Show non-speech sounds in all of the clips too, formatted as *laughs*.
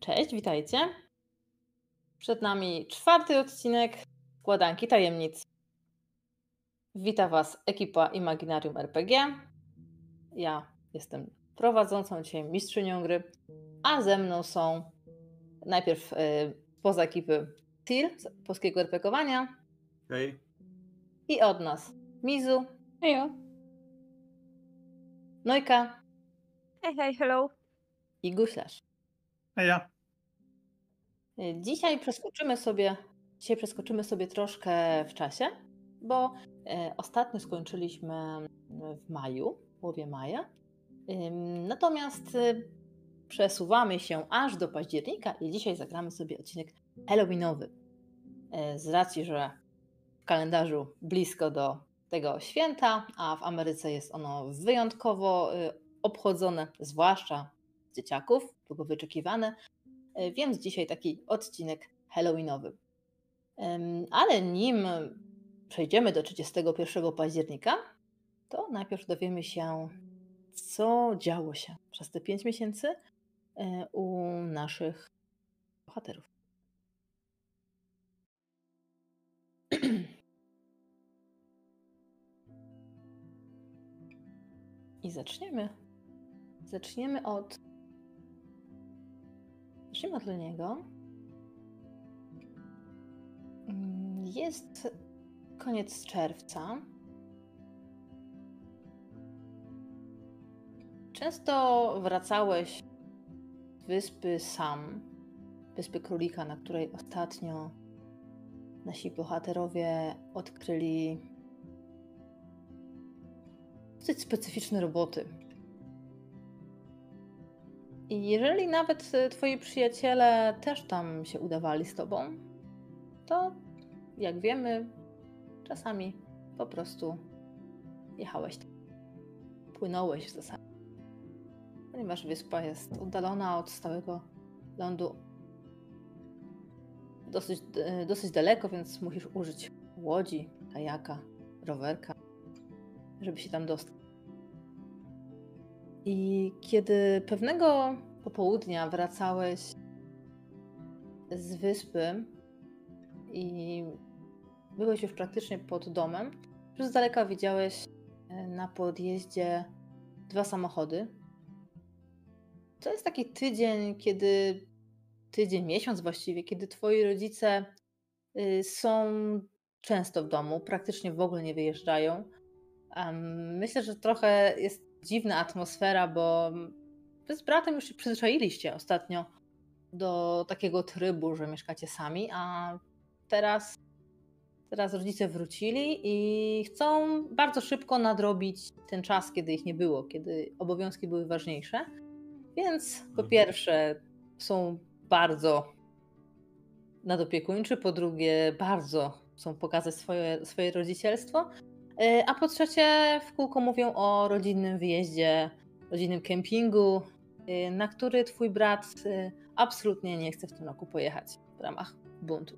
Cześć, witajcie. Przed nami czwarty odcinek Składanki Tajemnic. Wita Was ekipa Imaginarium RPG. Ja jestem prowadzącą dzisiaj mistrzynią gry, a ze mną są najpierw y, poza ekipy Tir z polskiego RPGowania Hej. i od nas Mizu, Hejo. Nojka Hej, hej, hello. i Guślarz. Y, Dzisiaj przeskoczymy sobie, dzisiaj przeskoczymy sobie troszkę w czasie, bo e, ostatnio skończyliśmy w maju, w połowie maja. Natomiast y, przesuwamy się aż do października i dzisiaj zagramy sobie odcinek Halloweenowy. Z racji, że w kalendarzu blisko do tego święta, a w Ameryce jest ono wyjątkowo y, obchodzone, zwłaszcza dzieciaków, długo wyczekiwane, więc dzisiaj taki odcinek Halloweenowy. Ale nim przejdziemy do 31 października, to najpierw dowiemy się, co działo się przez te 5 miesięcy e, u naszych bohaterów. *clears throat* I zaczniemy. Zaczniemy od. Zaczniemy od niego. Jest koniec czerwca. Często wracałeś z wyspy sam, wyspy królika, na której ostatnio nasi bohaterowie odkryli dosyć specyficzne roboty. I jeżeli nawet e, twoi przyjaciele też tam się udawali z tobą, to jak wiemy, czasami po prostu jechałeś. Płynąłeś w zasadzie. Ponieważ wyspa jest oddalona od stałego lądu dosyć, e, dosyć daleko, więc musisz użyć łodzi, kajaka, rowerka, żeby się tam dostać. I kiedy pewnego popołudnia wracałeś z wyspy i byłeś już praktycznie pod domem, już z daleka widziałeś e, na podjeździe dwa samochody. To jest taki tydzień, kiedy tydzień, miesiąc właściwie, kiedy twoi rodzice y, są często w domu, praktycznie w ogóle nie wyjeżdżają. Myślę, że trochę jest dziwna atmosfera, bo wy z bratem już się przyzwyczailiście ostatnio do takiego trybu, że mieszkacie sami, a teraz, teraz rodzice wrócili i chcą bardzo szybko nadrobić ten czas, kiedy ich nie było, kiedy obowiązki były ważniejsze. Więc po Mhm. pierwsze są bardzo nadopiekuńczy, po drugie bardzo chcą pokazać swoje, swoje rodzicielstwo, a po trzecie w kółko mówią o rodzinnym wyjeździe, rodzinnym kempingu, e, na który twój brat e, absolutnie nie chce w tym roku pojechać w ramach buntu.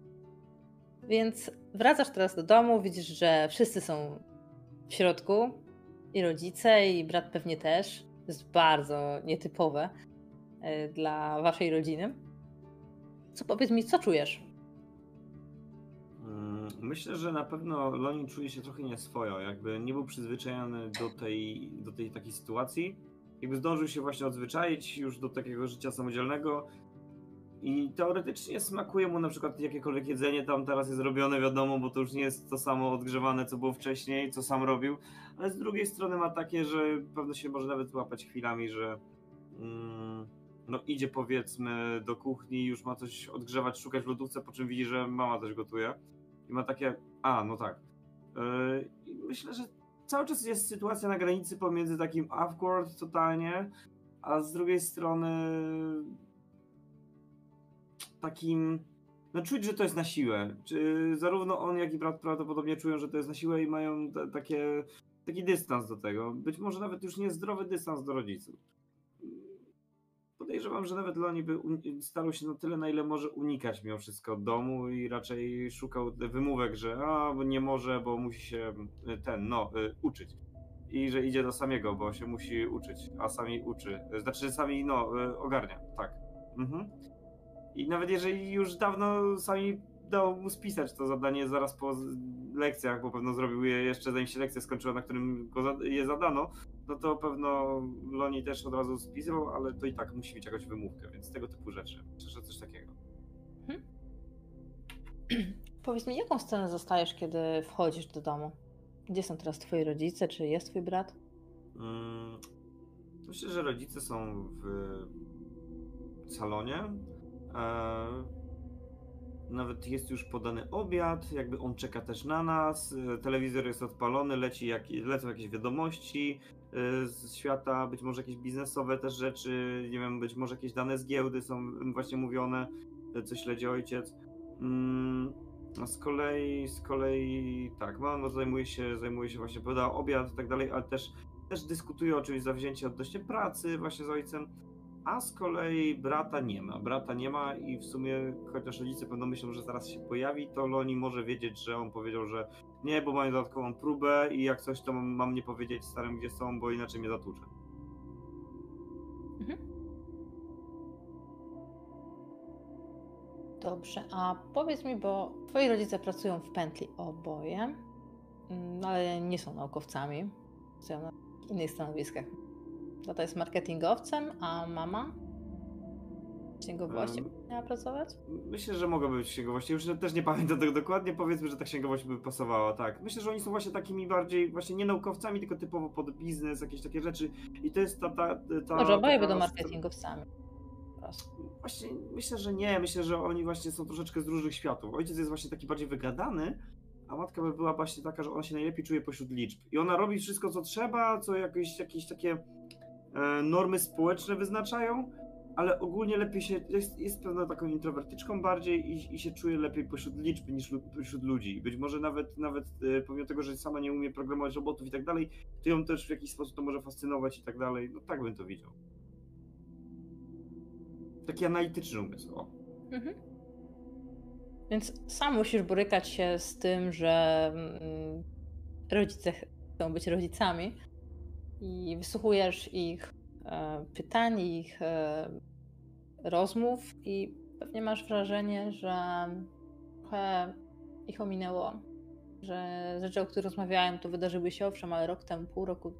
Więc wracasz teraz do domu, widzisz, że wszyscy są w środku i rodzice, i brat pewnie też. To jest bardzo nietypowe e, dla waszej rodziny. Co powiedz mi, co czujesz? Myślę, że na pewno Loni czuje się trochę nieswojo, jakby nie był przyzwyczajony do tej, do tej takiej sytuacji. Jakby zdążył się właśnie odzwyczaić już do takiego życia samodzielnego. I teoretycznie smakuje mu na przykład jakiekolwiek jedzenie. Tam teraz jest robione, wiadomo, bo to już nie jest to samo odgrzewane, co było wcześniej, co sam robił, ale z drugiej strony ma takie, że pewno się może nawet łapać chwilami, że mm, no idzie powiedzmy do kuchni, już ma coś odgrzewać, szukać w lodówce, po czym widzi, że mama coś gotuje i ma takie, a no tak. Yy, I myślę, że cały czas jest sytuacja na granicy pomiędzy takim awkward totalnie, a z drugiej strony takim, no czuć, że to jest na siłę. Czy zarówno on, jak i brat prawdopodobnie czują, że to jest na siłę i mają ta- takie, taki dystans do tego. Być może nawet już niezdrowy dystans do rodziców. Podejrzewam, że nawet Loni by starał się na tyle, na ile może unikać mimo wszystko domu i raczej szukał wymówek, że a, nie może, bo musi się y, ten, no, y, uczyć. I że idzie do samego, bo się musi uczyć, a sami uczy. Znaczy, sami, no, y, ogarnia, tak. Mhm. I nawet jeżeli już dawno sami dał mu spisać to zadanie zaraz po lekcjach, bo pewno zrobił je jeszcze zanim się lekcja skończyła, na którym je zadano, no to pewno Loni też od razu spisywał, ale to i tak musi mieć jakąś wymówkę, więc tego typu rzeczy. Że coś takiego. *clears throat* Powiedz mi, jaką scenę zostajesz, kiedy wchodzisz do domu? Gdzie są teraz twoi rodzice? Czy jest twój brat? Mm, Myślę, że rodzice są w salonie. E, Nawet jest już podany obiad, jakby on czeka też na nas. e, Telewizor jest odpalony, leci jak, lecą jakieś wiadomości e, z świata, być może jakieś biznesowe też rzeczy, nie wiem, być może jakieś dane z giełdy są właśnie mówione, e, co śledzi ojciec. Mm, z kolei, z kolei, tak, mama zajmuje się, zajmuje się właśnie, podała obiad i tak dalej, ale też też dyskutuje o czymś zawzięcie odnośnie pracy właśnie z ojcem, a z kolei brata nie ma. Brata nie ma i w sumie, chociaż rodzice pewno myślą, że zaraz się pojawi, to Loni może wiedzieć, że on powiedział, że nie, bo mają dodatkową próbę i jak coś, to mam, mam nie powiedzieć starym, gdzie są, bo inaczej mnie zatłucze. Dobrze, a powiedz mi, bo twoi rodzice pracują w pętli oboje, mm, ale nie są naukowcami, pracują na innych stanowiskach. Tata jest marketingowcem, a mama księgowości miała pracować? Myślę, że mogą być księgowości. Już też nie pamiętam tego dokładnie. Powiedzmy, że ta księgowość by pasowała, tak. Myślę, że oni są właśnie takimi bardziej, właśnie nie naukowcami, tylko typowo pod biznes, jakieś takie rzeczy. I to jest ta. ta, ta Może oboje taka- będą marketingowcami. Właśnie myślę, że nie. Myślę, że oni właśnie są troszeczkę z różnych światów. Ojciec jest właśnie taki bardziej wygadany, a matka by była właśnie taka, że ona się najlepiej czuje pośród liczb. I ona robi wszystko, co trzeba, co jakieś, jakieś takie normy społeczne wyznaczają, ale ogólnie lepiej się, jest, jest pewną taką introwertyczką bardziej i, i się czuje lepiej pośród liczb niż pośród ludzi. Być może nawet, nawet e, pomimo tego, że sama nie umie programować robotów i tak dalej, to ją też w jakiś sposób to może fascynować i tak dalej. No tak bym to widział. Taki analityczny umysł. O. Mhm. Więc sam musisz borykać się z tym, że mm, rodzice chcą być rodzicami i wysłuchujesz ich e, pytań, ich e, rozmów i pewnie masz wrażenie, że trochę ich ominęło, że rzeczy, o których rozmawiałem, to wydarzyły się owszem, ale rok temu, pół roku,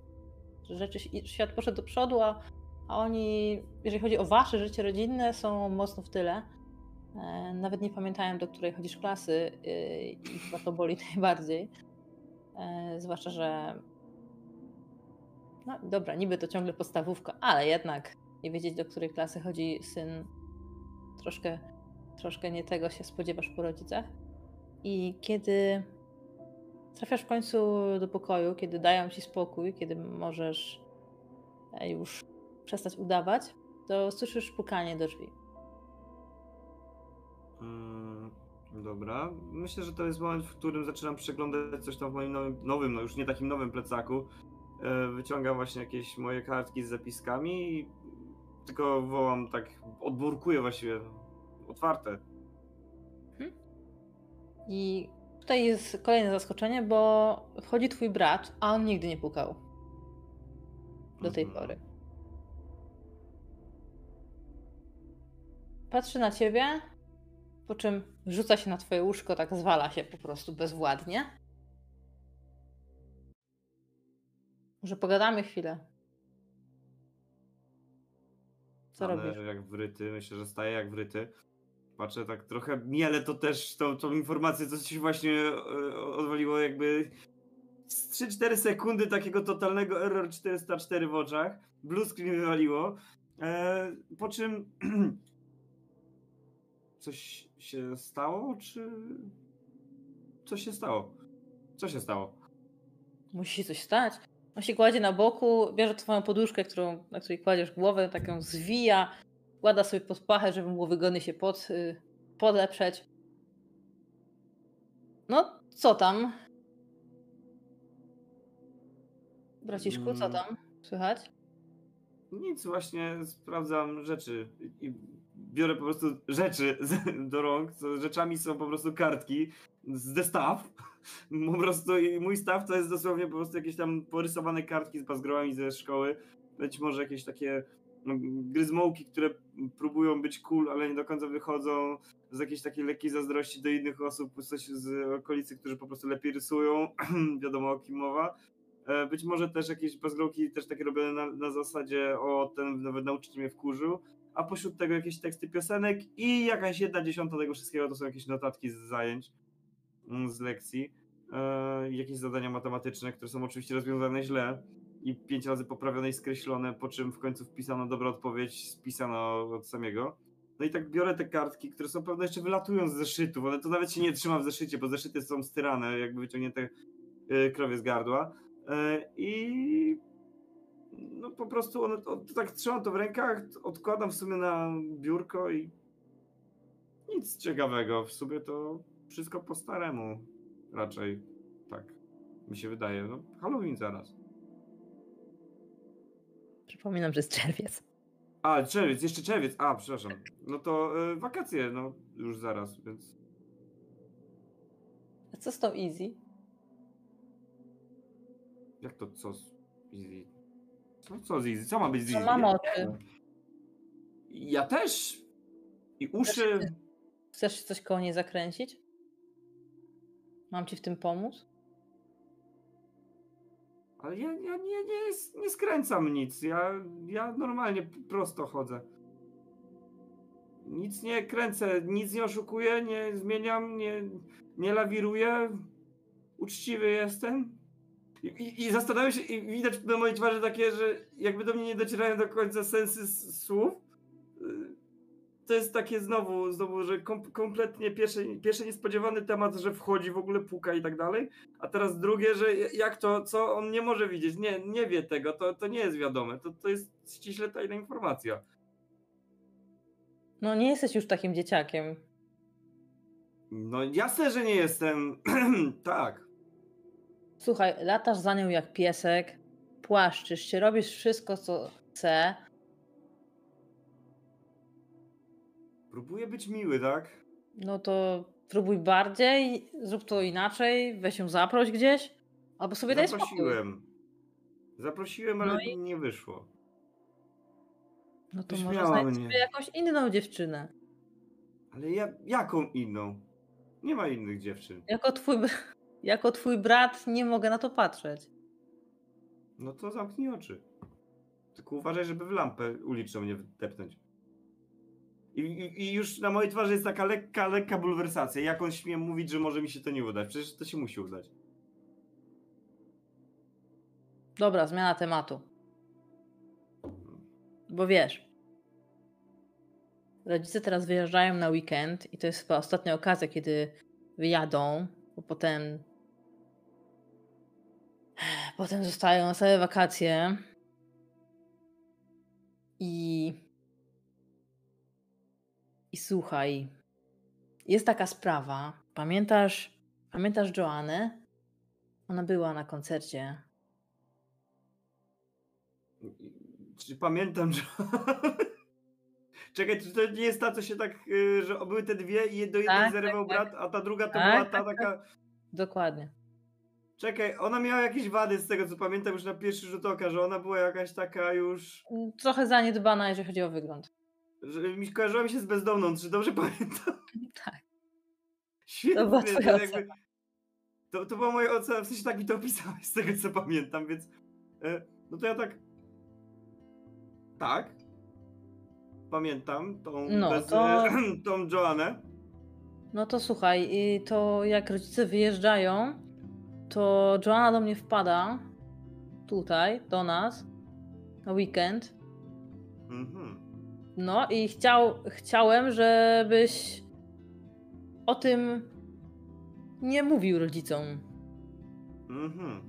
rzeczy, świat poszedł do przodu, a, a oni, jeżeli chodzi o wasze życie rodzinne, są mocno w tyle. E, Nawet nie pamiętają, do której chodzisz klasy yy, i chyba to boli *laughs* najbardziej. E, Zwłaszcza, że no dobra, niby to ciągle podstawówka, ale jednak nie wiedzieć, do której klasy chodzi syn, troszkę, troszkę nie tego się spodziewasz po rodzicach. I kiedy trafiasz w końcu do pokoju, kiedy dają ci spokój, kiedy możesz e, już przestać udawać, to słyszysz pukanie do drzwi. Mm, dobra. Myślę, że to jest moment, w którym zaczynam przeglądać coś tam w moim nowym, nowym no już nie takim nowym plecaku. E, Wyciągam właśnie jakieś moje kartki z zapiskami i tylko wołam tak, odburkuję właściwie, otwarte. I tutaj jest kolejne zaskoczenie, bo wchodzi twój brat, a on nigdy nie pukał. Do tej Mhm. pory. Patrzy na ciebie, po czym rzuca się na twoje łóżko, tak zwala się po prostu bezwładnie. Może pogadamy chwilę. Co Stanę robisz? jak wryty, myślę, że staję jak wryty. Patrzę tak trochę, miele to też tą, tą informację, co się właśnie e, odwaliło jakby z 3-4 sekundy takiego totalnego error 404 w oczach. Blue screen wywaliło. E, po czym *clears throat* coś się stało, czy co się stało? Co się stało? Musi coś stać. On się kładzie na boku, bierze twoją poduszkę, którą, na której kładziesz głowę, tak ją zwija, kłada sobie pod pachę, żeby mu było wygodnie się pod, y, podeprzeć. No, co tam? Braciszku, co Mm. tam? Słychać? Nic, właśnie sprawdzam rzeczy i biorę po prostu rzeczy z- do rąk. Co rzeczami są po prostu kartki ze staw. *laughs* Po prostu i mój staw to jest dosłownie po prostu jakieś tam porysowane kartki z bazgrołami ze szkoły. Być może jakieś takie no, gryzmołki, które próbują być cool, ale nie do końca wychodzą, z jakiejś takiej lekkiej zazdrości do innych osób, coś z okolicy, którzy po prostu lepiej rysują, *clears throat* wiadomo o kim mowa. E, być może też jakieś bazgrołki też takie robione na, na zasadzie o ten nawet nauczyciel mnie wkurzył, a pośród tego jakieś teksty piosenek i jakaś jedna dziesiąta tego wszystkiego to są jakieś notatki z zajęć, mm, z lekcji, e, jakieś zadania matematyczne, które są oczywiście rozwiązane źle i pięć razy poprawione i skreślone, po czym w końcu wpisano dobra odpowiedź, spisano od samego. No i tak biorę te kartki, które są pewne jeszcze wylatują z zeszytów, one to nawet się nie trzyma w zeszycie, bo zeszyty są styrane, jakby wyciągnięte e, krowie z gardła. E, I no po prostu one, tak trzymam to w rękach, odkładam w sumie na biurko i nic ciekawego. W sumie to wszystko po staremu raczej. Tak mi się wydaje. No, Halloween zaraz. Przypominam, że jest czerwiec. A, czerwiec, jeszcze czerwiec. A, przepraszam. No to y, wakacje, no już zaraz, więc. A co z tą Easy? Jak to co z Easy? Co, co z Easy? Co ma być z Easy? No mam oczy. Ja też. I uszy. Chcesz coś koło niej zakręcić? Mam ci w tym pomóc? Ale ja, ja nie, nie, nie skręcam nic. Ja, ja normalnie prosto chodzę. Nic nie kręcę, nic nie oszukuję, nie zmieniam, nie, nie lawiruję. Uczciwy jestem. I, i, zastanawiam się, i widać na mojej twarzy takie, że jakby do mnie nie docierają do końca sensy słów. To jest takie znowu, znowu, że kom, kompletnie pierwszy, pierwszy niespodziewany temat, że wchodzi, w ogóle puka i tak dalej, a teraz drugie, że jak to, co on nie może widzieć, nie, nie wie tego, to, to nie jest wiadome, to, to jest ściśle tajna informacja. No nie jesteś już takim dzieciakiem. No jasne, że nie jestem. *clears throat* tak. Słuchaj, latasz za nią jak piesek, płaszczysz się, robisz wszystko, co chce. Próbuję być miły, tak? No to próbuj bardziej, zrób to inaczej, weź ją zaproś gdzieś, albo sobie daj spokój. Zaprosiłem. Zaprosiłem, ale no i... nie wyszło. No to może znajdziesz sobie jakąś inną dziewczynę. Ale ja, jaką inną? Nie ma innych dziewczyn. Jako twój, jako twój brat nie mogę na to patrzeć. No to zamknij oczy. Tylko uważaj, żeby w lampę uliczną nie wdepnąć. I, i, I, już na mojej twarzy jest taka lekka, lekka bulwersacja. Jak on śmie mówić, że może mi się to nie udać? Przecież to się musi udać. Dobra, zmiana tematu. Bo wiesz, rodzice teraz wyjeżdżają na weekend i to jest chyba ostatnia okazja, kiedy wyjadą, bo potem potem zostają na całe wakacje i i słuchaj, jest taka sprawa. Pamiętasz, pamiętasz Joannę? Ona była na koncercie. Czy pamiętam, że. *laughs* Czekaj, czy to nie jest ta, co się tak, y, że były te dwie i do jednej tak, zerywał tak, brat, a ta druga to tak, była ta tak, tak. taka. Dokładnie. Czekaj, ona miała jakieś wady z tego, co pamiętam już na pierwszy rzut oka, że ona była jakaś taka już. Trochę zaniedbana, jeżeli chodzi o wygląd. Że mi kojarzyła mi się z bezdomną, czy dobrze *laughs* pamiętam? Tak. Świetnie. To, była to, jakby, to, to była moja ocena, w sensie tak mi to opisałeś z tego, co pamiętam, więc e, no to ja tak tak. Pamiętam tą, no, bez, to... *clears throat* tą Joannę. No to słuchaj, to jak rodzice wyjeżdżają, to Joanna do mnie wpada tutaj, do nas, na weekend. Mhm. No i chciał, chciałem, żebyś o tym nie mówił rodzicom. Mhm.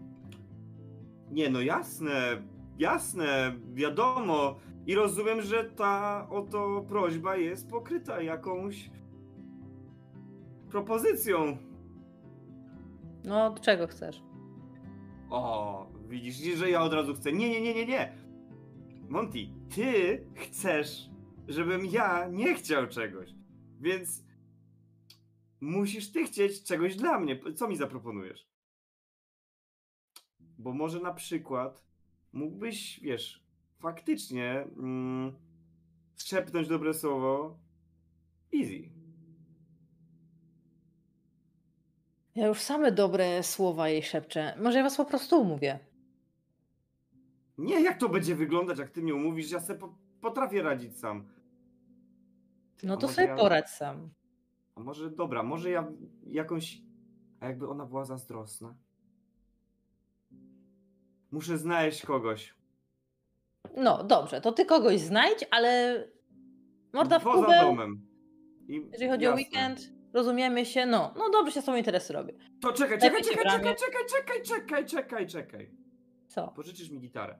Nie, no jasne, jasne, wiadomo. I rozumiem, że ta oto prośba jest pokryta jakąś propozycją. No, czego chcesz? O, widzisz, że ja od razu chcę. Nie, nie, nie, nie, nie. Monty, ty chcesz żebym ja nie chciał czegoś. Więc musisz ty chcieć czegoś dla mnie. Co mi zaproponujesz? Bo może na przykład mógłbyś, wiesz, faktycznie mm, strzepnąć dobre słowo easy. Ja już same dobre słowa jej szepczę. Może ja was po prostu umówię. Nie, jak to będzie wyglądać, jak ty mnie umówisz? Ja sobie po, potrafię radzić sam. Ty, No a to może sobie ja- poradź sam. A może dobra, może ja jakąś. A jakby ona była zazdrosna? Muszę znaleźć kogoś. No dobrze, to ty kogoś znajdź, ale morda w Poza domem. I, jeżeli chodzi o jasne. weekend, rozumiemy się, no, no dobrze się z tobą interesy robię. To czekaj, czekaj, czekaj, czekaj, czekaj, czekaj, czekaj, czekaj, czekaj. Co? Pożyczysz mi gitarę.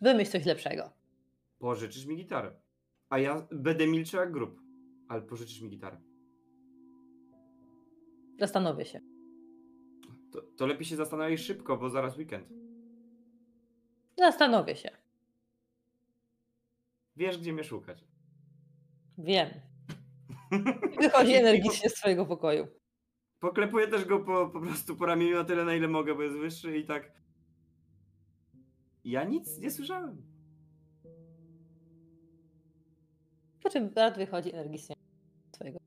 Wymyśl coś lepszego. Pożyczysz mi gitarę. A ja będę milczał jak grób. Ale pożyczysz mi gitarę. Zastanowię się. To, to lepiej się zastanawiaj szybko, bo zaraz weekend. Zastanowię się. Wiesz, gdzie mnie szukać. Wiem. Wychodzi energicznie z twojego pokoju. Poklepuję też go po, po prostu po ramieniu na tyle, na ile mogę, bo jest wyższy i tak. Ja nic nie słyszałem. Po czym brat wychodzi energicznie z twojego.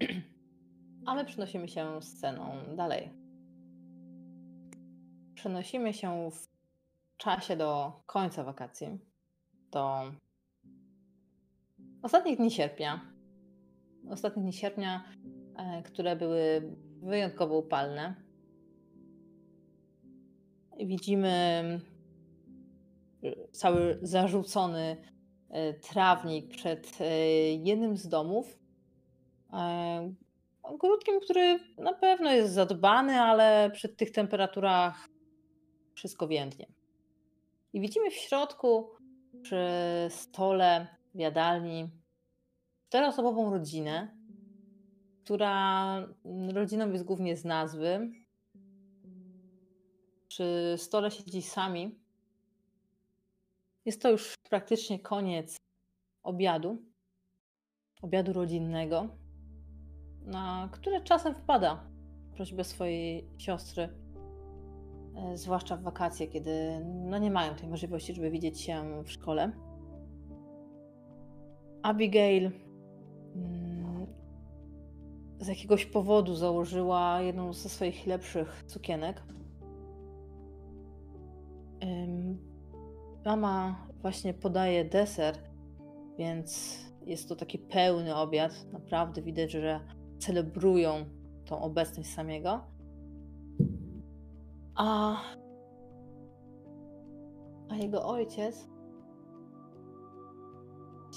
*clears throat* A my przenosimy się sceną dalej. Przenosimy się w czasie do końca wakacji. Do ostatnich dni sierpnia. Ostatnich dni sierpnia, e, które były wyjątkowo upalne. Widzimy e, cały zarzucony e, trawnik przed e, jednym z domów. Ogródkiem, który na pewno jest zadbany, ale przy tych temperaturach wszystko więdnie. I widzimy w środku przy stole w jadalni czteroosobową rodzinę, która rodziną jest głównie z nazwy. Przy stole siedzi sami. Jest to już praktycznie koniec obiadu, obiadu rodzinnego, na które czasem wpada prośbę swojej siostry, e, zwłaszcza w wakacje, kiedy no nie mają tej możliwości, żeby widzieć się w szkole. Abigail mm, z jakiegoś powodu założyła jedną ze swoich lepszych sukienek. Mama właśnie podaje deser, więc jest to taki pełny obiad. Naprawdę widać, że celebrują tą obecność samego. A, a jego ojciec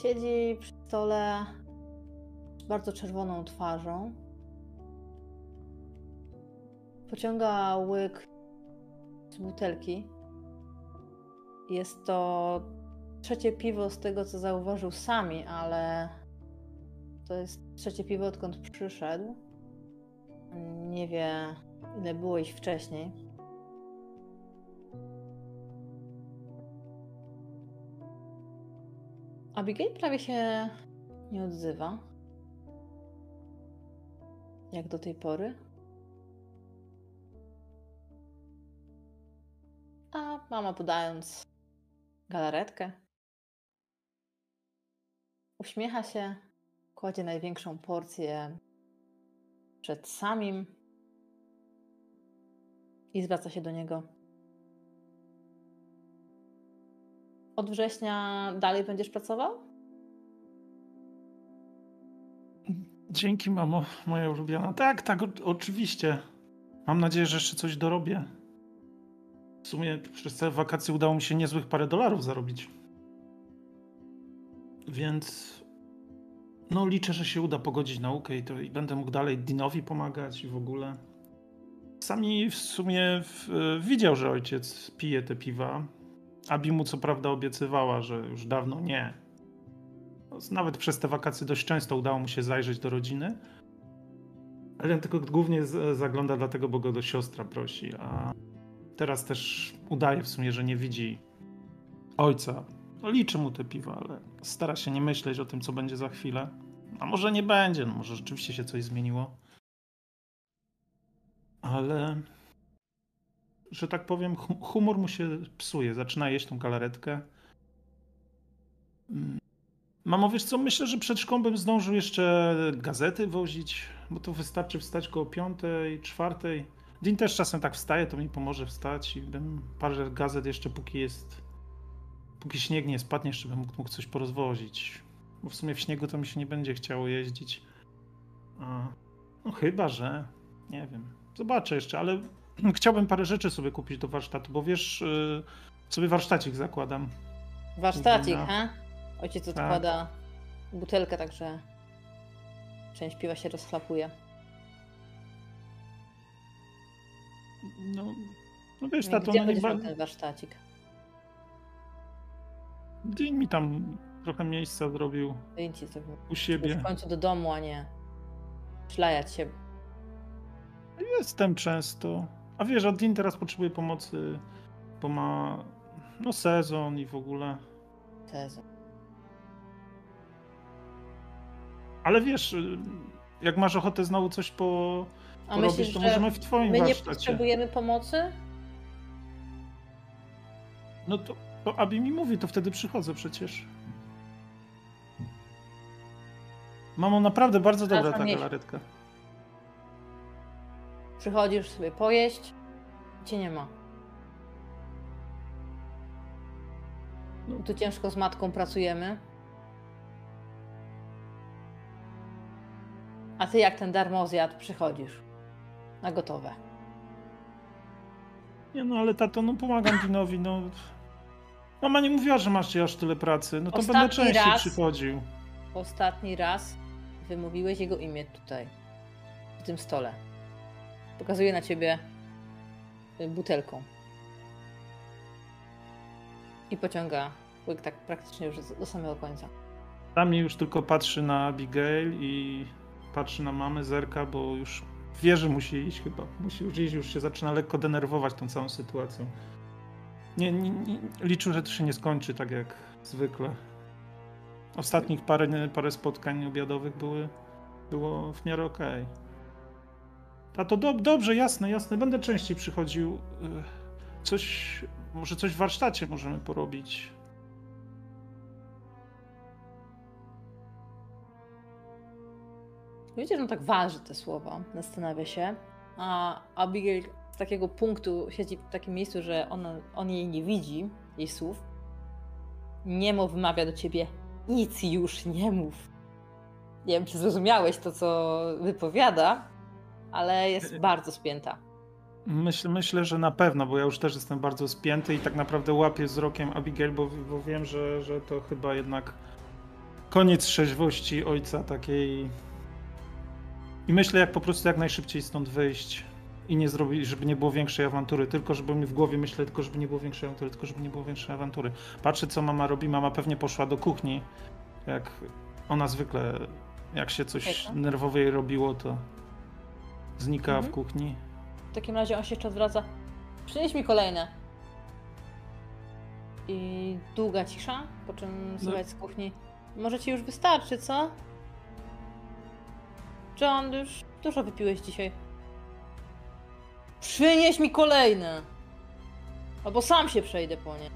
siedzi przy stole bardzo czerwoną twarzą. Pociąga łyk z butelki. Jest to trzecie piwo z tego, co zauważył sami, ale to jest trzecie piwo, odkąd przyszedł. Nie wie, ile było ich wcześniej. Abigail prawie się nie odzywa. Jak do tej pory. A mama podając galaretkę, uśmiecha się, kładzie największą porcję przed samim i zwraca się do niego. Od września dalej będziesz pracował? Dzięki, mamo, moja ulubiona. Tak, tak, oczywiście. Mam nadzieję, że jeszcze coś dorobię. W sumie przez te wakacje udało mi się niezłych parę dolarów zarobić. Więc no liczę, że się uda pogodzić naukę i, to, i będę mógł dalej Dinowi pomagać i w ogóle. Sami w sumie w, widział, że ojciec pije te piwa. Abi mu co prawda obiecywała, że już dawno nie. No, Nawet przez te wakacje dość często udało mu się zajrzeć do rodziny. Ale on tylko głównie zagląda dlatego, bo go do siostra prosi, a teraz też udaje w sumie, że nie widzi ojca. No, liczy mu te piwa, ale stara się nie myśleć o tym, co będzie za chwilę. A może nie będzie, no może rzeczywiście się coś zmieniło. Ale że tak powiem, hu- humor mu się psuje. Zaczyna jeść tą galaretkę. Mamo, wiesz co, myślę, że przed szkołą bym zdążył jeszcze gazety wozić, bo to wystarczy wstać koło piątej, czwartej. Dzień też czasem tak wstaje, to mi pomoże wstać i bym parę gazet jeszcze póki jest, póki śnieg nie spadnie, jeszcze bym mógł, mógł coś porozwozić. Bo w sumie w śniegu to mi się nie będzie chciało jeździć. A, no chyba, że, nie wiem, zobaczę jeszcze, ale *clears throat* chciałbym parę rzeczy sobie kupić do warsztatu, bo wiesz, yy, sobie warsztacik zakładam. Warsztacik, No. Ojciec Tak. odkłada butelkę, także część piwa się rozchlapuje. No, no wiesz, No tato, Gdzie no ba... ten warsztacik? Dzień mi tam trochę miejsca zrobił Wyjęci zrobił. u siebie. W końcu do domu, a nie szlajać się. Jestem często. A wiesz, a Dean teraz potrzebuje pomocy, bo ma no sezon i w ogóle. Tezy. Ale wiesz, y, jak masz ochotę znowu coś po, A porobić, myślisz, to że możemy w twoim my nie warsztacie. potrzebujemy pomocy? No to, to Abi mi mówi, to wtedy przychodzę przecież. Mamo, naprawdę bardzo dobra ta galaretka. Przychodzisz sobie pojeść, cię nie ma. No. Tu ciężko z matką pracujemy. A ty jak ten darmozjad przychodzisz? Na gotowe. Nie no, ale tato, no pomagam Dinowi, no. Mama nie mówiła, że masz aż tyle pracy, no to będę Ostatni częściej raz. przychodził. Ostatni raz wymówiłeś jego imię tutaj, w tym stole. Pokazuję na ciebie y, butelką. I pociąga łyk tak praktycznie już do samego końca. Mnie już tylko patrzy na Abigail i patrzy na mamę, zerka, bo już wie, że musi iść chyba. Musi już iść, już się zaczyna lekko denerwować tą całą sytuacją. Nie, nie, nie liczył, że to się nie skończy tak jak zwykle. Ostatnich parę, parę spotkań obiadowych były, było w miarę okej. A to dob- dobrze, jasne, jasne. Będę częściej przychodził. Y, Coś, może coś w warsztacie możemy porobić. Wiecie, że on tak waży te słowa, zastanawia się. A Abigail z takiego punktu siedzi w takim miejscu, że ona, on jej nie widzi, jej słów. Niemo wymawia do ciebie, nic już nie mów. Nie wiem, czy zrozumiałeś to, co wypowiada, ale jest bardzo spięta. Myślę, myślę, że na pewno, bo ja już też jestem bardzo spięty i tak naprawdę łapię wzrokiem Abigail, bo, bo wiem, że, że to chyba jednak koniec trzeźwości ojca takiej. I myślę, jak po prostu jak najszybciej stąd wyjść i nie zrobić, żeby nie było większej awantury, tylko żeby mi w głowie myślę, tylko żeby nie było większej awantury, tylko żeby nie było większej awantury. Patrzę, co mama robi. Mama pewnie poszła do kuchni. Jak ona zwykle, jak się coś Hejka. nerwowo jej robiło, to znika Mhm. w kuchni. W takim razie on się jeszcze odwraca. Przynieś mi kolejne. I długa cisza, po czym słychać z kuchni. Może ci już wystarczy, co? John, już dużo wypiłeś dzisiaj. Przynieś mi kolejne! Albo sam się przejdę po nie.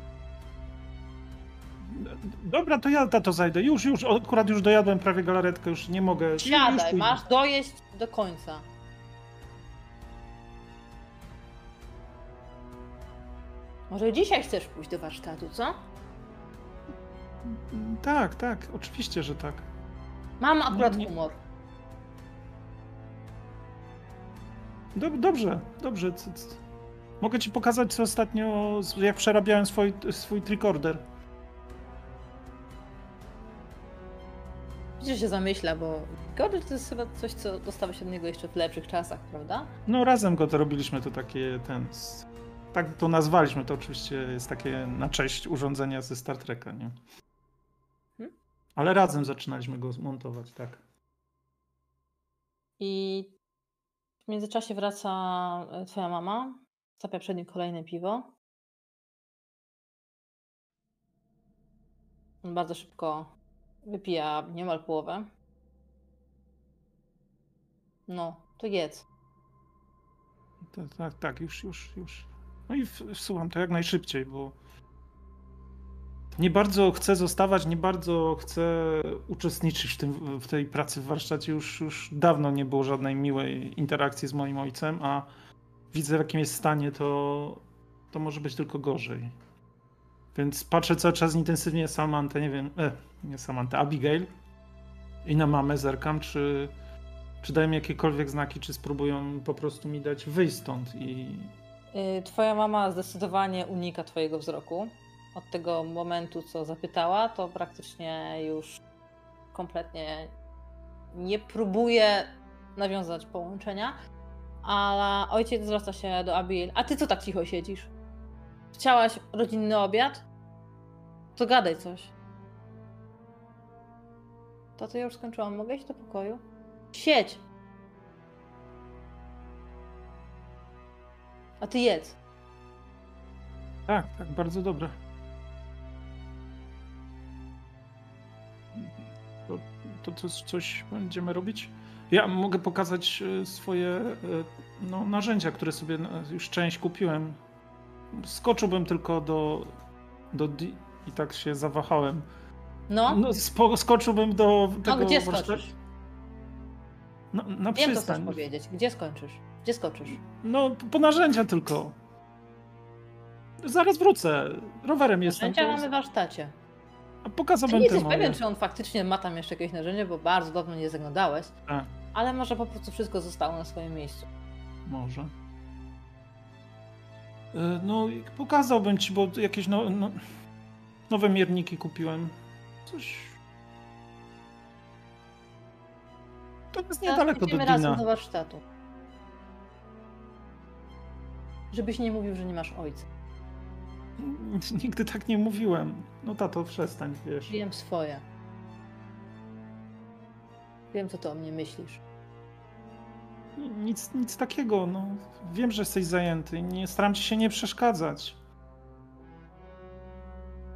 Dobra, to ja to zajdę. Już, już, akurat już dojadłem prawie galaretkę, już nie mogę. Siadaj, masz dojeść do końca. Może dzisiaj chcesz pójść do warsztatu, co? Tak, tak, oczywiście, że tak. Mam akurat nie- humor. Dob- dobrze, dobrze. C- Mogę ci pokazać, co ostatnio, jak przerabiałem swój, swój tricorder. Widzisz, się zamyśla, bo Gordy to jest chyba coś, co dostałeś od niego jeszcze w lepszych czasach, prawda? No razem go to robiliśmy, to takie ten... Tak to nazwaliśmy, to oczywiście jest takie na cześć urządzenia ze Star Treka, nie? Hmm? Ale razem zaczynaliśmy go montować, tak. I w międzyczasie wraca e, twoja mama, stawia przed nim kolejne piwo. On bardzo szybko wypija niemal połowę. No, to jedz. Tak, tak, tak, już, już, już. No i wsuwam to jak najszybciej, bo nie bardzo chcę zostawać, nie bardzo chcę uczestniczyć w, tym, w tej pracy w warsztacie. Już, już dawno nie było żadnej miłej interakcji z moim ojcem, a widzę w jakim jest stanie, to, to może być tylko gorzej. Więc patrzę cały czas intensywnie Samantę, nie wiem, e, nie Samantę, Abigail i na mamę zerkam, czy, czy dają jakiekolwiek znaki, czy spróbują po prostu mi dać wyjść stąd i, Y, Twoja mama zdecydowanie unika Twojego wzroku. Od tego momentu, co zapytała, to praktycznie już kompletnie nie próbuje nawiązać połączenia. Ale ojciec zwraca się do Abigail. A ty co tak cicho siedzisz? Chciałaś rodzinny obiad? To gadaj coś. To to ja już skończyłam. Mogę iść do pokoju? Siedź! A ty jedz. Tak, tak, bardzo dobre. To, to coś, będziemy robić? Ja mogę pokazać e, swoje e, no, narzędzia, które sobie no, już część kupiłem. Skoczyłbym tylko do, do i tak się zawahałem. No, No, spo, skoczyłbym do tego no gdzie skoczysz? Na, na Wiem, przystań. powiedzieć. Gdzie skończysz? Gdzie skoczysz? No, po narzędzia tylko. Zaraz wrócę. Rowerem jestem. Narzędzia mamy w warsztacie. A Ty pokazałbym nie te jesteś pewien, czy on faktycznie ma tam jeszcze jakieś narzędzie, bo bardzo dawno nie zaglądałeś. Tak. Ale może po prostu wszystko zostało na swoim miejscu. Może. E, No, pokazałbym ci, bo jakieś no, no, nowe mierniki kupiłem. Coś. To jest niedaleko do Idziemy razem Dina. do warsztatu. Żebyś nie mówił, że nie masz ojca. *laughs* Nigdy tak nie mówiłem. No tato, przestań, wiesz. Wiem swoje. Wiem, co ty o mnie myślisz. Nic, nic takiego, no. Wiem, że jesteś zajęty. Nie staram ci się nie przeszkadzać.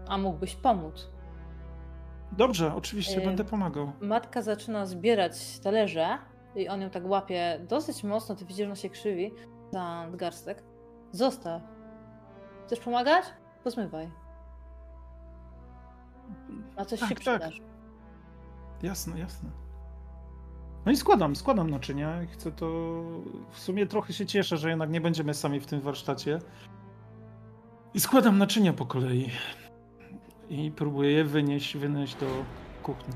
A mógłbyś pomóc. Dobrze, oczywiście Ym. będę pomagał. Matka zaczyna zbierać talerze i on ją tak łapie dosyć mocno. Ty widzisz, że ona się krzywi za nadgarstek. Zostaw. Chcesz pomagać? Pozmywaj. Na coś Tak, się tak. przydasz. Jasne, jasne. No i składam, składam naczynia. Chcę to. W sumie trochę się cieszę, że jednak nie będziemy sami w tym warsztacie. I składam naczynia po kolei. I próbuję je wynieść, wynieść do kuchni.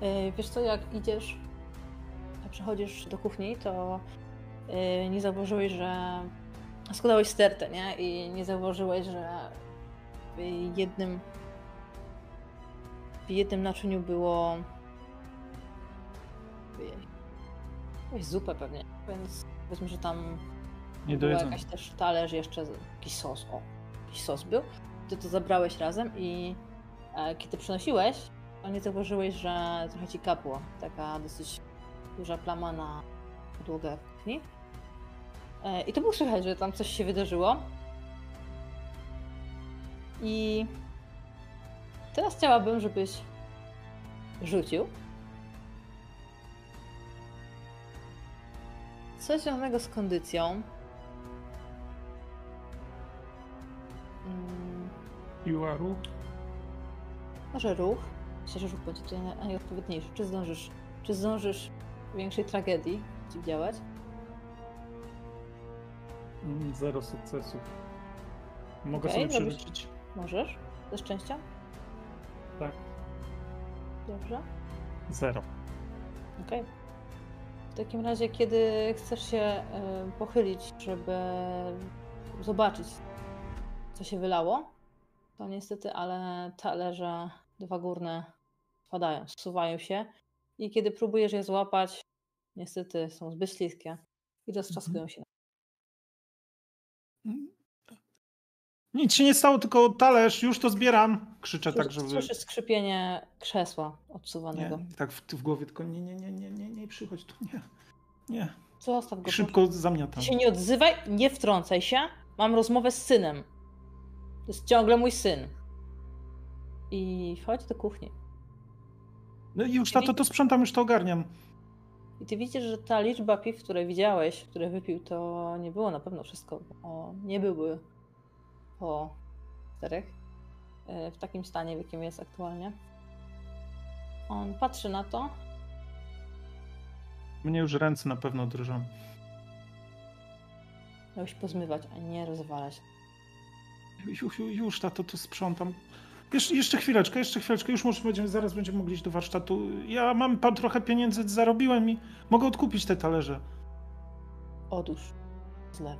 Yy, Wiesz co, jak idziesz, przechodzisz do kuchni, to yy, nie zauważyłeś, że składałeś stertę, nie? I nie zauważyłeś, że w jednym w jednym naczyniu było jakąś zupę pewnie, więc powiedzmy, że tam Nie była jakaś też talerz, jeszcze jakiś sos, o, jakiś sos był. Ty to zabrałeś razem i e, kiedy przynosiłeś, to nie zauważyłeś, że trochę ci kapło. Taka dosyć duża plama na podłogę kuchni. E, I to było słychać, że tam coś się wydarzyło. I teraz chciałabym, żebyś rzucił. Coś związanego z kondycją. Mm, Piła ruch. Może ruch. Myślę, że ruch będzie tutaj naj- najodpowiedniejszy. Czy zdążysz, czy zdążysz większej tragedii działać? Mm, Zero sukcesów. Mogę Okej, sobie robisz- przerzucić. Możesz? Ze szczęścia? Tak. Dobrze. Zero. Okej. W takim razie, kiedy chcesz się pochylić, żeby zobaczyć, co się wylało, to niestety, ale talerze dwa górne spadają, zsuwają się i kiedy próbujesz je złapać, niestety są zbyt śliskie i roztrzaskują się. Mm. Nic się nie stało, tylko talerz, już to zbieram. Krzyczę tak, Słyszysz- żeby. Słyszysz skrzypienie krzesła Nie, odsuwanego. tak w, w głowie, tylko nie, nie, nie, nie, nie, nie przychodź tu, nie. Nie. Zostaw go. Szybko zamiatam. się nie odzywaj, nie wtrącaj się. Mam rozmowę z synem. To jest ciągle mój syn. I wchodź do kuchni. No i już tato to sprzątam, już to ogarniam. I ty widzisz, że ta liczba piw, które widziałeś, które wypił, to nie było na pewno wszystko. Bo nie były po czterech e, w takim stanie, w jakim jest aktualnie. On patrzy na to. Mnie już ręce na pewno drżą. Miałeś pozmywać, a nie rozwalać. Ju, ju, już, tato, to sprzątam. Jeszcze, jeszcze chwileczkę, jeszcze chwileczkę, już może będziemy, zaraz będziemy mogli iść do warsztatu. Ja mam pan trochę pieniędzy, zarobiłem i mogę odkupić te talerze. Odłóż zlew.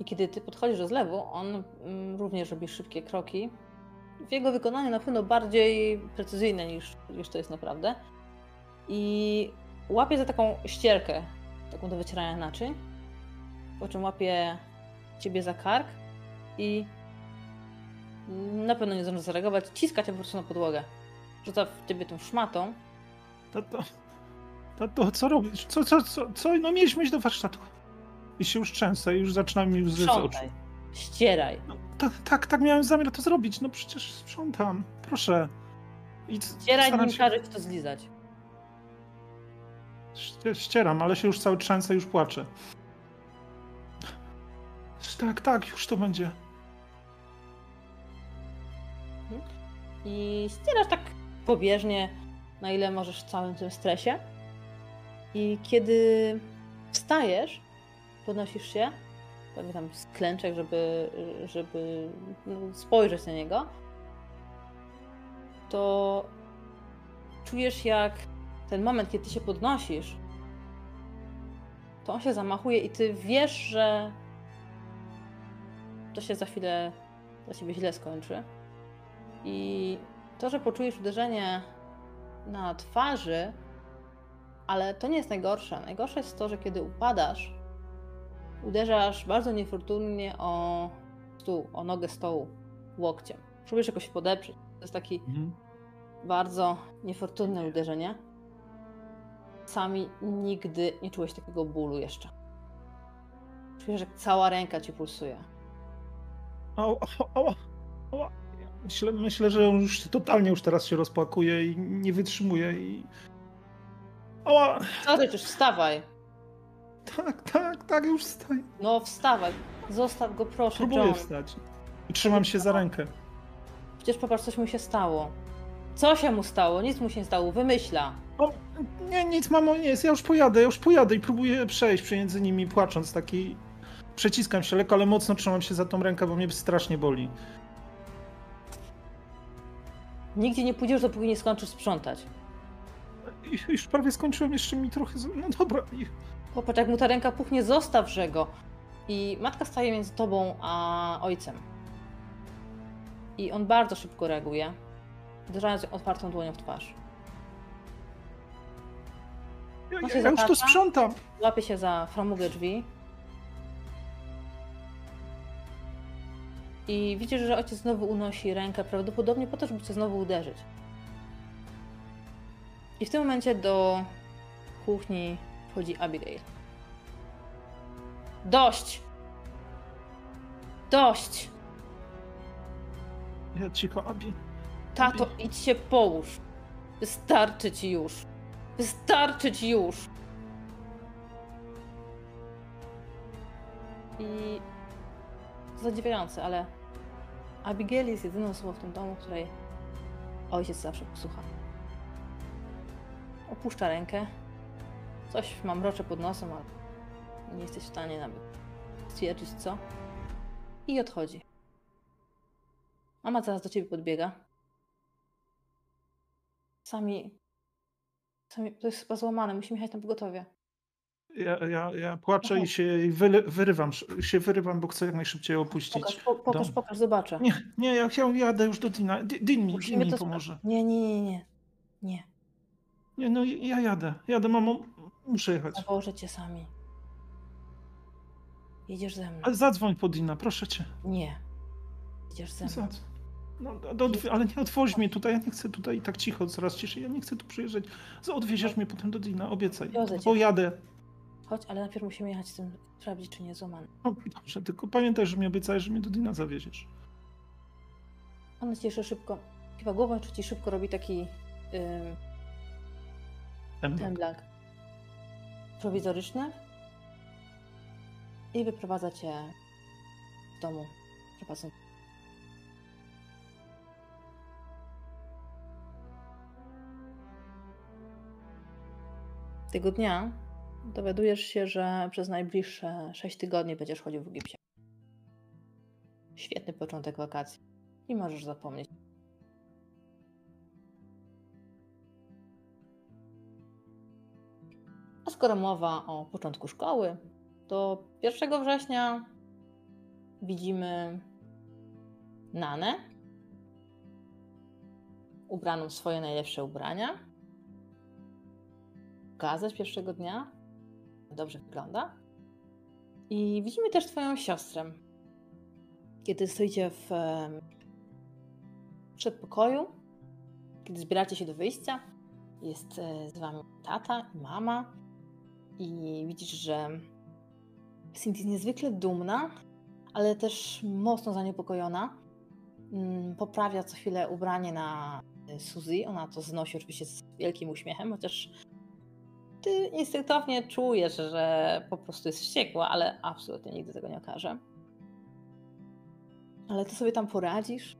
I kiedy ty podchodzisz do zlewu, on mm, również robi szybkie kroki. W jego wykonaniu na pewno bardziej precyzyjne niż, niż to jest naprawdę. I łapie za taką ścierkę, taką do wycierania naczyń. Po czym łapie ciebie za kark i na pewno nie zdąży zareagować. Ciska cię po prostu na podłogę. Rzuca w ciebie tą szmatą. Tato, tato, co robisz? Co, co, co, co? No mieliśmy iść do warsztatu. I się już trzęsę, już zaczynam mi łzy z oczu. Ścieraj. No, tak, tak, tak miałem zamiar to zrobić. No przecież sprzątam. Proszę. I Ścieraj, nim się- każesz to zlizać. Ście- Ścieram, ale się już cały trzęsę, już płaczę. Tak, tak, już to będzie. I ścierasz tak pobieżnie, na ile możesz w całym tym stresie. I kiedy wstajesz, podnosisz się, pewnie tam z klęczek, żeby, żeby no, spojrzeć na niego, to czujesz jak ten moment, kiedy ty się podnosisz, to on się zamachuje i ty wiesz, że to się za chwilę dla ciebie źle skończy. I to, że poczujesz uderzenie na twarzy, ale to nie jest najgorsze. Najgorsze jest to, że kiedy upadasz, uderzasz bardzo niefortunnie o stół, o nogę stołu łokciem. Próbujesz jakoś się podeprzeć. To jest taki Mhm. bardzo niefortunne uderzenie. Sami nigdy nie czułeś takiego bólu jeszcze. Czujesz, jak cała ręka ci pulsuje. Ała, ała, ała. Myślę, myślę, że już totalnie już teraz się rozpłakuje i nie wytrzymuje i... Ała! Co ryczysz? Wstawaj! Tak, tak, tak, już wstaję. No wstawaj! Zostaw go proszę, Próbuję John. wstać. I trzymam się za rękę. Przecież popatrz, coś mu się stało. Co się mu stało? Nic mu się nie stało. Wymyśla. O, nie, nic mamo, nie jest, ja już pojadę, ja już pojadę i próbuję przejść pomiędzy nimi płacząc taki... Przeciskam się lekko, ale mocno trzymam się za tą rękę, bo mnie strasznie boli. Nigdzie nie pójdziesz, dopóki nie skończysz sprzątać. Już prawie skończyłem, jeszcze mi trochę... No dobra. Popatrz, jak mu ta ręka puchnie, zostawże go. I matka staje między tobą a ojcem. I on bardzo szybko reaguje, uderzając ją otwartą dłonią w twarz. Ja, ja, się ja już to sprzątam. Łapie się za framugę drzwi. I widzisz, że ojciec znowu unosi rękę, prawdopodobnie po to, żeby cię znowu uderzyć. I w tym momencie do kuchni wchodzi Abigail. Dość! Dość! Ja cicho, Abi. Tato, idź się połóż. Wystarczy ci już. Wystarczy ci już. I zadziwiające, ale Abigail jest jedyną osobą w tym domu, której ojciec zawsze posłucha. Opuszcza rękę. Coś mam mrocze pod nosem, ale nie jesteś w stanie nawet stwierdzić co. I odchodzi. Mama zaraz do ciebie podbiega. Sami. Sami. To jest chyba złamane, musimy jechać na pogotowie. Ja, ja, ja płaczę Aha. i się wyry, wyrywam, się wyrywam, bo chcę jak najszybciej opuścić. Pokaż, po, pokaż, dom. pokaż, zobaczę. Nie, nie, ja, ja jadę już do Dina. Di- Din mi, Din mi pomoże. Nie, nie, nie, nie. Nie. Nie, no ja jadę. Jadę, mamo. Muszę jechać. Zawożę cię sami. Jedziesz ze mną. Ale zadzwoń po Dina, proszę cię. Nie. Jedziesz ze mną. Zadzwoń. No, do, ale nie odwoź mnie tutaj, ja nie chcę tutaj tak cicho, coraz ciszej, ja nie chcę tu przyjeżdżać. Odwieziesz mnie potem do Dina, obiecaj. Bo jadę. Chodź, ale najpierw musimy jechać z tym, sprawdzić, czy nie jest złamany. No, dobrze, tylko pamiętaj, że mi obiecałeś, że mnie do Dina zawieziesz. Ona ci jeszcze szybko Chyba głową jeszcze ci szybko robi taki yy, temblak prowizoryczny i wyprowadza cię z domu. Prowadzą. Tego dnia dowiadujesz się, że przez najbliższe 6 tygodni będziesz chodził w Egipcie. Świetny początek wakacji. I możesz zapomnieć. A skoro mowa o początku szkoły, to 1 września widzimy Nanę ubraną w swoje najlepsze ubrania. Gazę z pierwszego dnia. Dobrze wygląda. I widzimy też Twoją siostrę. Kiedy stoicie w przedpokoju, kiedy zbieracie się do wyjścia, jest e, z Wami tata i mama. I widzisz, że Cindy jest niezwykle dumna, ale też mocno zaniepokojona. Mm, Poprawia co chwilę ubranie na e, Suzy. Ona to znosi oczywiście z wielkim uśmiechem, chociaż ty instynktownie czujesz, że po prostu jest wściekła, ale absolutnie nigdy tego nie okaże. Ale ty sobie tam poradzisz?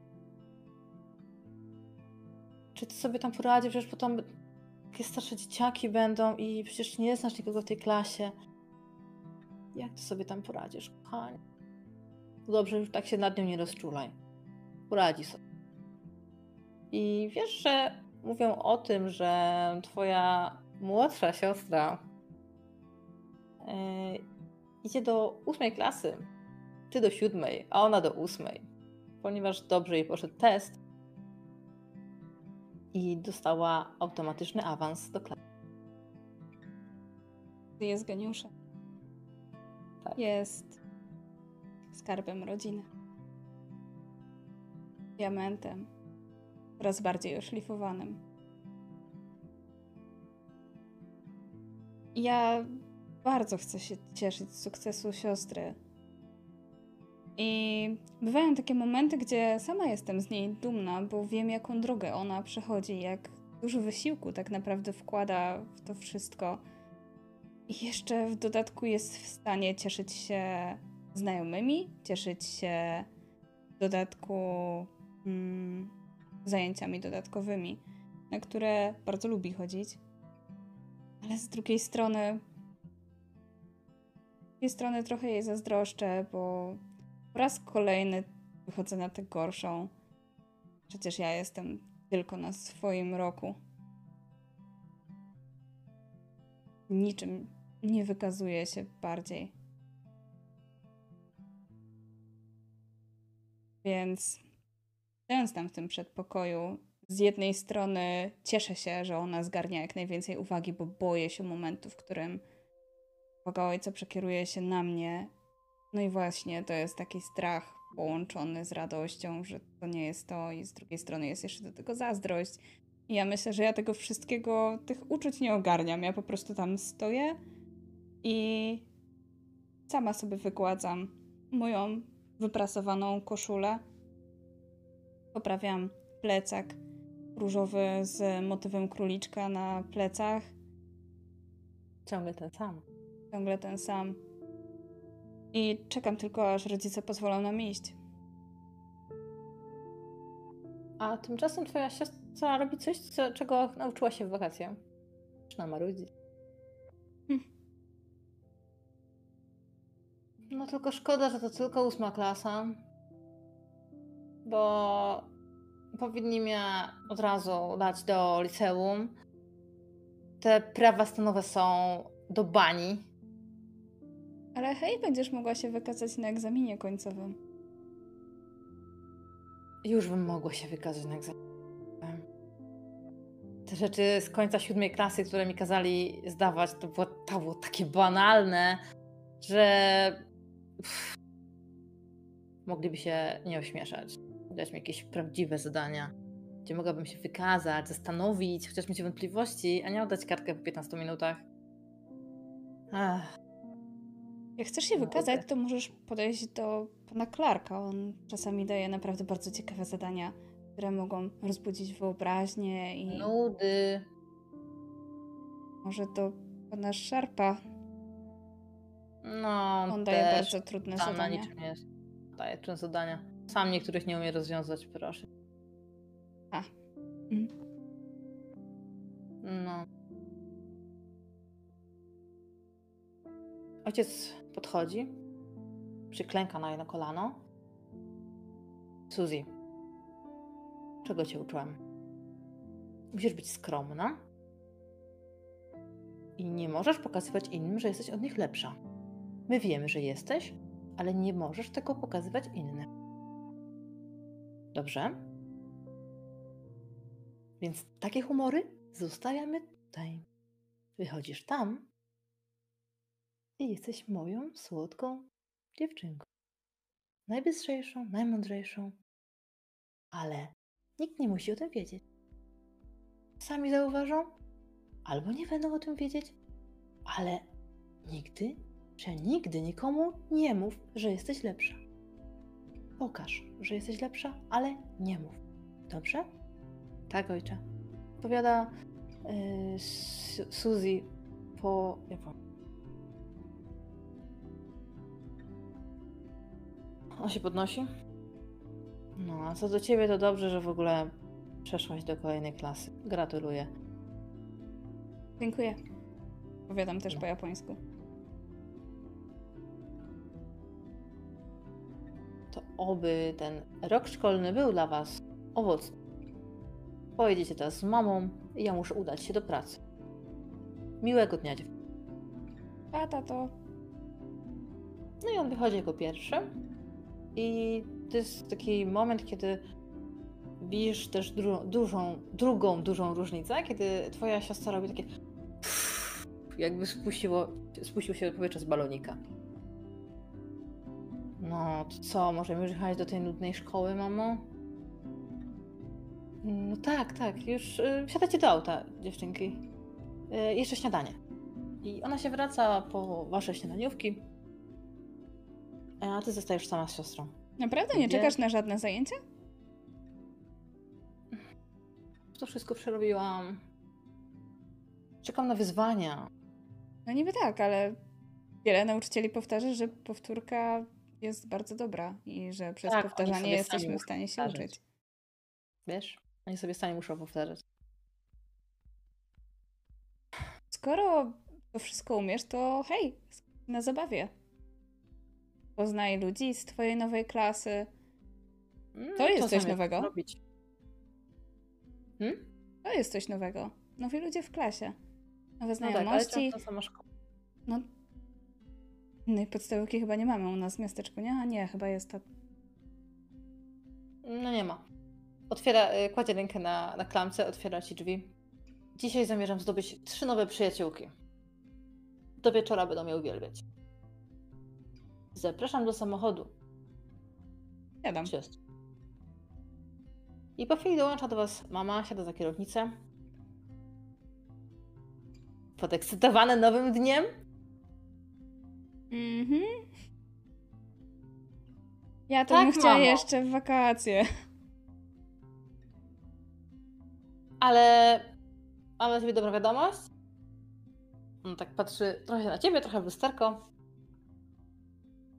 Czy ty sobie tam poradzisz? Przecież potem takie starsze dzieciaki będą i przecież nie znasz nikogo w tej klasie. Jak ty sobie tam poradzisz, kochanie? Dobrze, już tak się nad nią nie rozczulaj. Poradzi sobie. I wiesz, że mówią o tym, że twoja młodsza siostra yy, idzie do ósmej klasy. Ty do siódmej, a ona do ósmej. Ponieważ dobrze jej poszedł test i dostała automatyczny awans do klasy. Jest geniuszem. Tak. Jest skarbem rodziny. Diamentem. Coraz bardziej oszlifowanym. Ja bardzo chcę się cieszyć z sukcesu siostry. I bywają takie momenty, gdzie sama jestem z niej dumna, bo wiem, jaką drogę ona przechodzi, jak dużo wysiłku tak naprawdę wkłada w to wszystko. I jeszcze w dodatku jest w stanie cieszyć się znajomymi, cieszyć się w dodatku mm, zajęciami dodatkowymi, na które bardzo lubi chodzić. Ale z drugiej strony, z drugiej strony trochę jej zazdroszczę, bo po raz kolejny wychodzę na tę gorszą. Przecież ja jestem tylko na swoim roku. Niczym nie wykazuje się bardziej. Więc stojąc tam w tym przedpokoju, z jednej strony cieszę się, że ona zgarnia jak najwięcej uwagi, bo boję się momentu, w którym uwaga ojca przekieruje się na mnie. No i właśnie to jest taki strach połączony z radością, że to nie jest to, i z drugiej strony jest jeszcze do tego zazdrość. I ja myślę, że ja tego wszystkiego, tych uczuć nie ogarniam. Ja po prostu tam stoję i sama sobie wygładzam moją wyprasowaną koszulę. Poprawiam plecak różowy z motywem króliczka na plecach. Ciągle ten sam. Ciągle ten sam. I czekam tylko, aż rodzice pozwolą nam iść. A tymczasem twoja siostra robi coś, co, czego nauczyła się w wakacje. Zaczyna marudzić. Hm. No tylko szkoda, że to tylko ósma klasa. Bo powinni mnie od razu dać do liceum. Te prawa stanowe są do bani. Ale hej, będziesz mogła się wykazać na egzaminie końcowym. Już bym mogła się wykazać na egzaminie. Te rzeczy z końca siódmej klasy, które mi kazali zdawać, to było, to było takie banalne, że Uff. mogliby się nie ośmieszać. Dać mi jakieś prawdziwe zadania, gdzie mogłabym się wykazać, zastanowić, chociaż mieć wątpliwości, a nie oddać kartkę po 15 minutach. Ach, Jak chcesz się No, wykazać, okej. to możesz podejść do pana Clarka. On czasami daje naprawdę bardzo ciekawe zadania. które mogą rozbudzić wyobraźnię i Nudy. może to pana Szarpa. No, On daje bardzo trudne sam na zadania. niczym jest. Daje trudne zadania. Sam niektórych nie umie rozwiązać, proszę. A. Mhm. No. Ojciec podchodzi, przyklęka na jedno kolano. Suzy, czego cię uczyłem? Musisz być skromna i nie możesz pokazywać innym, że jesteś od nich lepsza. My wiemy, że jesteś, ale nie możesz tego pokazywać innym. Dobrze? Więc takie humory zostawiamy tutaj. Wychodzisz tam i jesteś moją słodką dziewczynką. Najbystrzejszą, najmądrzejszą. Ale nikt nie musi o tym wiedzieć. Sami zauważą, albo nie będą o tym wiedzieć, ale nigdy, że nigdy nikomu nie mów, że jesteś lepsza. Pokaż, że jesteś lepsza, ale nie mów. Dobrze? Tak, ojcze. Powiada yy, Su- Suzy po. Wam? On się podnosi. No, a co do ciebie, to dobrze, że w ogóle przeszłaś do kolejnej klasy. Gratuluję. Dziękuję. Powiadam też No. po japońsku. Oby ten rok szkolny był dla was owocny. Pojedziecie teraz z mamą i ja muszę udać się do pracy. Miłego dnia, dziewczyny. A tato. No i on wychodzi jako pierwszy. I to jest taki moment, kiedy widzisz też dru- dużą, drugą dużą różnicę, kiedy twoja siostra robi takie jakby spuściło, spuścił się powietrze z balonika. No, to co, możemy już jechać do tej nudnej szkoły, mamo? No tak, tak, już y, wsiadacie do auta, dziewczynki. Y, jeszcze śniadanie. I ona się wraca po wasze śniadaniówki. A ty zostajesz sama z siostrą. Naprawdę nie Gdzie? czekasz na żadne zajęcia? To wszystko przerobiłam. Czekam na wyzwania. No niby tak, ale wiele nauczycieli powtarza, że powtórka jest bardzo dobra i że przez Tak, powtarzanie jesteśmy w stanie się powtarzać. uczyć. Wiesz? Oni sobie sami muszą powtarzać. Skoro to wszystko umiesz, to hej, na zabawie. Poznaj ludzi z twojej nowej klasy. Mm, To jest coś nowego. Robić. Hmm? To jest coś nowego. Nowi ludzie w klasie. Nowe No tak, ale znajomości. często sama szkoła. No, innej podstawówki chyba nie mamy u nas w miasteczku, nie? A nie, chyba jest ta... No nie ma. Otwiera, y, kładzie rękę na, na klamce, otwiera ci drzwi. Dzisiaj zamierzam zdobyć trzy nowe przyjaciółki. Do wieczora będą mnie uwielbiać. Zapraszam do samochodu. Jadam. Siostr. I po chwili dołącza do was mama, siada za kierownicę. Podekscytowane nowym dniem. Mhm. Ja to Tak, bym chciała mamo. jeszcze w wakacje. Ale mam dla ciebie dobrą wiadomość. On tak patrzy trochę na ciebie, trochę w lusterko.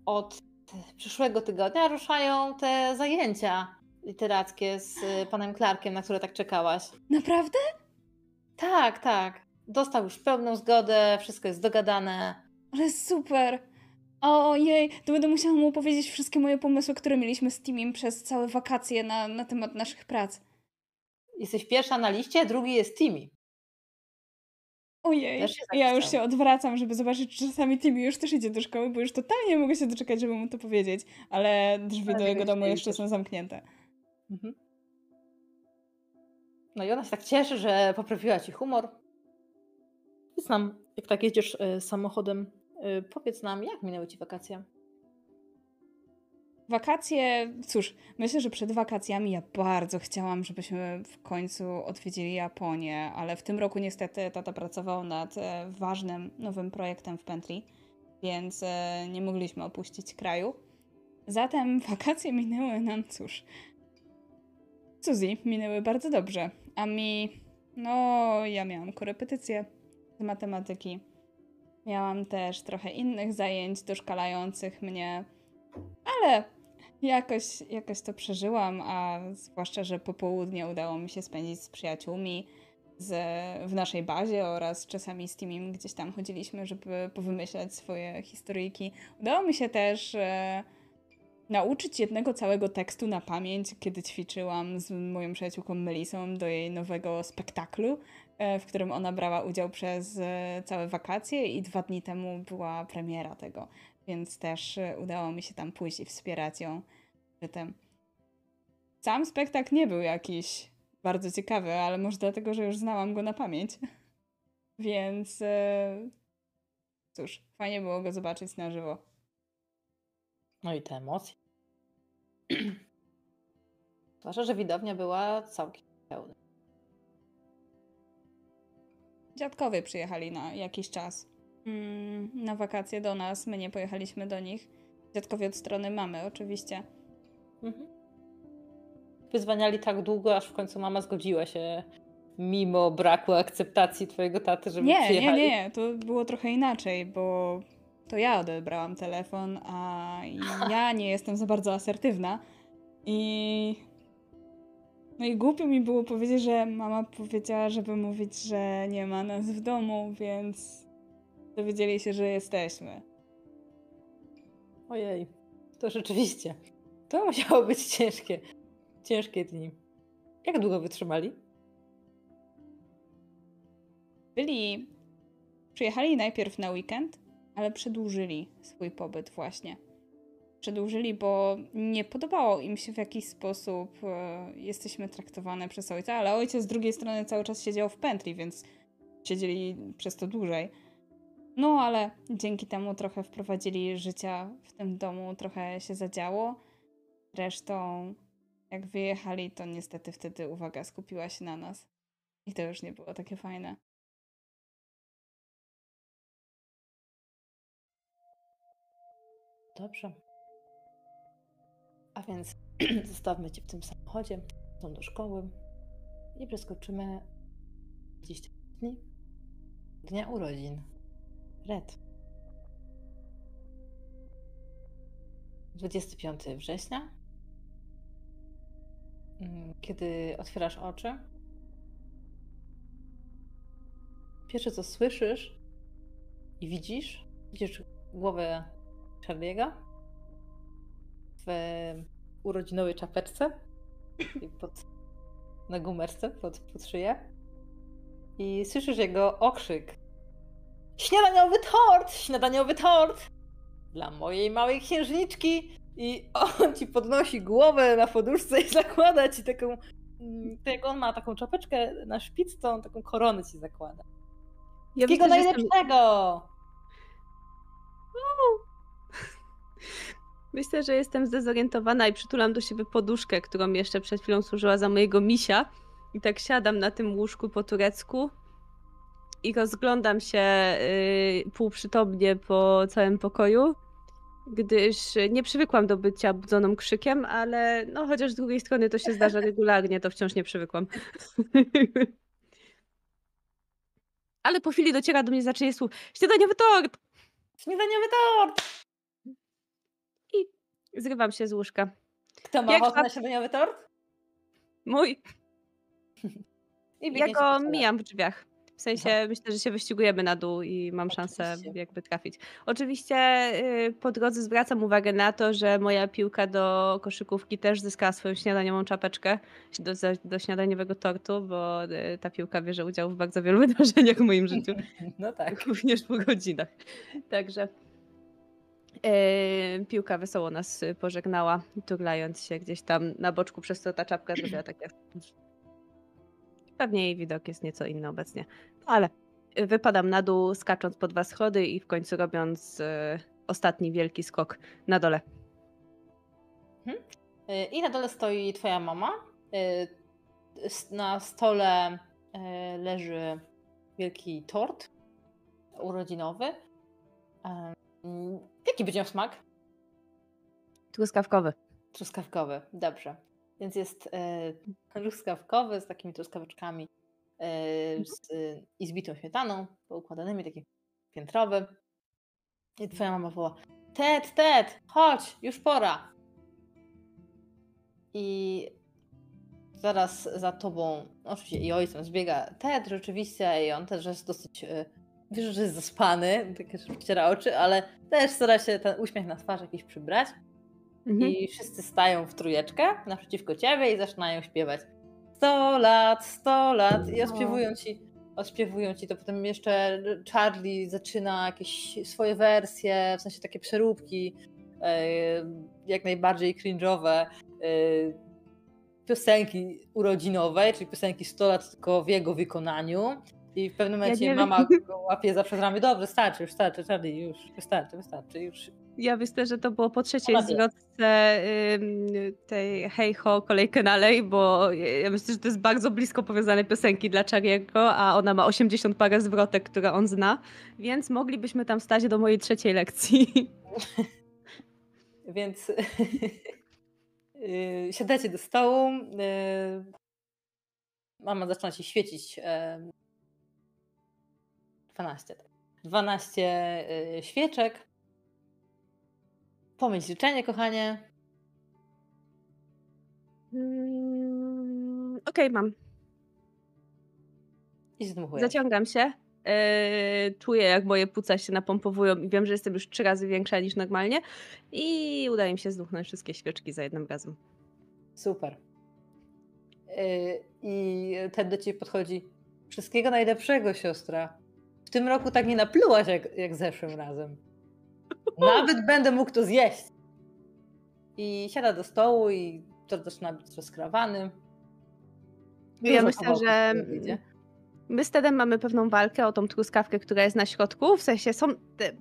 Od przyszłego tygodnia ruszają te zajęcia literackie z y, panem Clarkiem, na które tak czekałaś. Naprawdę? Tak, tak. Dostał już pełną zgodę, wszystko jest dogadane. Ale super! Ojej, to będę musiała mu opowiedzieć wszystkie moje pomysły, które mieliśmy z Timim przez całe wakacje na, na temat naszych prac. Jesteś pierwsza na liście, drugi jest Timmy. Ojej, się ja już się odwracam, żeby zobaczyć, czy czasami Timmy już też idzie do szkoły, bo już totalnie nie mogę się doczekać, żeby mu to powiedzieć. Ale drzwi Ale do jego domu jeszcze są zamknięte. Mhm. No i ona się tak cieszy, że poprawiła ci humor. Powiedz nam, jak tak jedziesz y, samochodem, powiedz nam, jak minęły ci wakacje? Wakacje, cóż, myślę, że przed wakacjami ja bardzo chciałam, żebyśmy w końcu odwiedzili Japonię, ale w tym roku niestety tata pracował nad e, ważnym nowym projektem w pętli, więc e, nie mogliśmy opuścić kraju. Zatem *laughs* wakacje minęły nam, cóż, Suzy minęły bardzo dobrze, a mi, no, ja miałam korepetycje z matematyki. Miałam też trochę innych zajęć doszkalających mnie, ale jakoś, jakoś to przeżyłam, a zwłaszcza, że popołudnie udało mi się spędzić z przyjaciółmi z, w naszej bazie oraz czasami z Timim gdzieś tam chodziliśmy, żeby powymyślać swoje historyjki. Udało mi się też e, nauczyć jednego całego tekstu na pamięć, kiedy ćwiczyłam z moją przyjaciółką Melisą do jej nowego spektaklu, w którym ona brała udział przez e, całe wakacje i dwa dni temu była premiera tego, więc też e, udało mi się tam pójść i wspierać ją przy. Sam spektakl nie był jakiś bardzo ciekawy, ale może dlatego, że już znałam go na pamięć. *laughs* Więc e, cóż, fajnie było go zobaczyć na żywo. No i te emocje. *clears throat* Zwłaszcza, że widownia była całkiem pełna. Dziadkowie przyjechali na jakiś czas mm, na wakacje do nas. My nie pojechaliśmy do nich. Dziadkowie od strony mamy, oczywiście. Mhm. Wyzwaniali tak długo, aż w końcu mama zgodziła się, mimo braku akceptacji twojego taty, żeby Nie, nie, przyjechali. nie, to było trochę inaczej, bo to ja odebrałam telefon, a *laughs* ja nie jestem za bardzo asertywna. I. No i głupio mi było powiedzieć, że mama powiedziała, żeby mówić, że nie ma nas w domu, więc dowiedzieli się, że jesteśmy. Ojej, to rzeczywiście. To musiało być ciężkie. Ciężkie dni. Jak długo wytrzymali? Byli. Przyjechali najpierw na weekend, ale przedłużyli swój pobyt właśnie. Przedłużyli, bo nie podobało im się w jakiś sposób e, jesteśmy traktowane przez ojca, ale ojciec z drugiej strony cały czas siedział w pętli, więc siedzieli przez to dłużej. No, ale dzięki temu trochę wprowadzili życia w tym domu, trochę się zadziało. Zresztą, jak wyjechali, to niestety wtedy uwaga skupiła się na nas. I to już nie było takie fajne. Dobrze. A więc *clears throat* zostawmy cię w tym samochodzie, są do szkoły i przeskoczymy 20 dni dnia urodzin. Red. 25 września. Mm, Kiedy otwierasz oczy, pierwsze co słyszysz i widzisz, widzisz głowę Charlie'ego w urodzinowej czapeczce i pod, na gumerce pod, pod szyję. I słyszysz jego okrzyk. Śniadaniowy tort, śniadaniowy tort! Dla mojej małej księżniczki! I on ci podnosi głowę na poduszce i zakłada ci taką tak jak on ma taką czapeczkę na szpic, to on taką koronę ci zakłada. Ja Wszystkiego że jestem, najlepszego! Myślę, że jestem zdezorientowana i przytulam do siebie poduszkę, którą jeszcze przed chwilą służyła za mojego misia. I tak siadam na tym łóżku po turecku i rozglądam się yy, półprzytomnie po całym pokoju, gdyż nie przywykłam do bycia budzoną krzykiem, ale no chociaż z drugiej strony to się zdarza regularnie, to wciąż nie przywykłam. *laughs* ale po chwili dociera do mnie znaczenie słów. Śniadaniowy tort! Śniadaniowy tort! Zrywam się z łóżka. Kto ma Jak ochotę na śniadaniowy tort? Mój, *laughs* I ja go mijam w drzwiach. W sensie myślę, że się wyścigujemy na dół i mam szansę Oczywiście. jakby trafić. Oczywiście y, po drodze zwracam uwagę na to, że moja piłka do koszykówki też zyskała swoją śniadaniową czapeczkę do, do śniadaniowego tortu, bo y, ta piłka bierze udział w bardzo wielu *laughs* wydarzeniach w moim życiu. *laughs* No tak. Również po godzinach. Także e, piłka wesoło nas pożegnała, turlając się gdzieś tam na boczku, przez co ta czapka zrobiła takie... Pewnie jej widok jest nieco inny obecnie. Ale wypadam na dół, skacząc po dwa schody i w końcu robiąc e, ostatni wielki skok na dole. Y, I na dole stoi twoja mama. Na stole leży wielki tort urodzinowy. Em, Jaki będzie smak? Truskawkowy. Truskawkowy, dobrze. Więc jest e, truskawkowy z takimi truskaweczkami e, z, e, i z bitą śmietaną, poukładanymi, taki piętrowy. I twoja mama woła, Ted, Ted, chodź, już pora. I zaraz za tobą, oczywiście i ojcem zbiega Ted rzeczywiście i on też jest dosyć, e, wiesz, że jest zaspany, takie że wciera oczy, ale też stara się ten uśmiech na twarz jakiś przybrać. Mhm. I wszyscy stają w trójeczkę naprzeciwko ciebie i zaczynają śpiewać. 100 lat, 100 lat. I odśpiewują ci, odśpiewują ci to. Potem jeszcze Charlie zaczyna jakieś swoje wersje, w sensie takie przeróbki e, jak najbardziej cringe'owe e, piosenki urodzinowej, czyli piosenki 100 lat tylko w jego wykonaniu i w pewnym momencie nie mama go łapie za przed ramię, dobrze, starczy, już starczy, Charlie, już wystarczy, wystarczy, już Ja myślę, że to było po trzeciej zwrotce tej Hej Ho, kolejkę dalej, bo ja myślę, że to jest bardzo blisko powiązane piosenki dla Chariego, a ona ma 80 parę zwrotek, które on zna, więc moglibyśmy tam stać do mojej trzeciej lekcji. *laughs* Więc yy, *laughs* siadacie do stołu. Yy, mama zaczyna się świecić. Yy, 12. tak. 12 yy, świeczek. Pomyśl życzenie, kochanie. Mm, Okej, mam. I zdmuchuję. Zaciągam się. Yy, czuję, jak moje płuca się napompowują i wiem, że jestem już trzy razy większa niż normalnie. I udaje mi się zdmuchnąć wszystkie świeczki za jednym razem. Super. Yy, I ten do ciebie podchodzi. Wszystkiego najlepszego, siostra. W tym roku tak nie naplułaś jak, jak zeszłym razem. Nawet będę mógł to zjeść. I siada do stołu i to zaczyna być rozkrawany. Ja Dużo myślę, kawałków że my z Tedem mamy pewną walkę o tą truskawkę, która jest na środku. W sensie są. Te,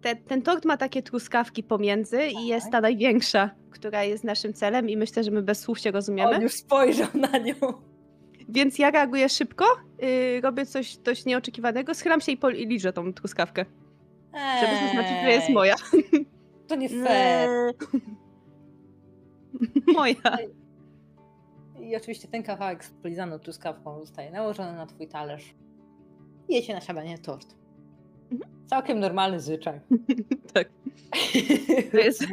te, ten tort ma takie truskawki pomiędzy i jest ta największa, która jest naszym celem, i myślę, że my bez słów się rozumiemy. On już spojrzał na nią. Więc ja reaguję szybko, yy, robię coś dość nieoczekiwanego, schylam się i, pol- i liczę tą truskawkę, żeby zaznaczyć, że jest moja. To nie fair. *laughs* moja. I oczywiście ten kawałek z polizaną truskawką zostaje nałożony na twój talerz. I jecie na śniadanie tort. Mhm. Całkiem normalny zwyczaj. *laughs* Tak. To jest-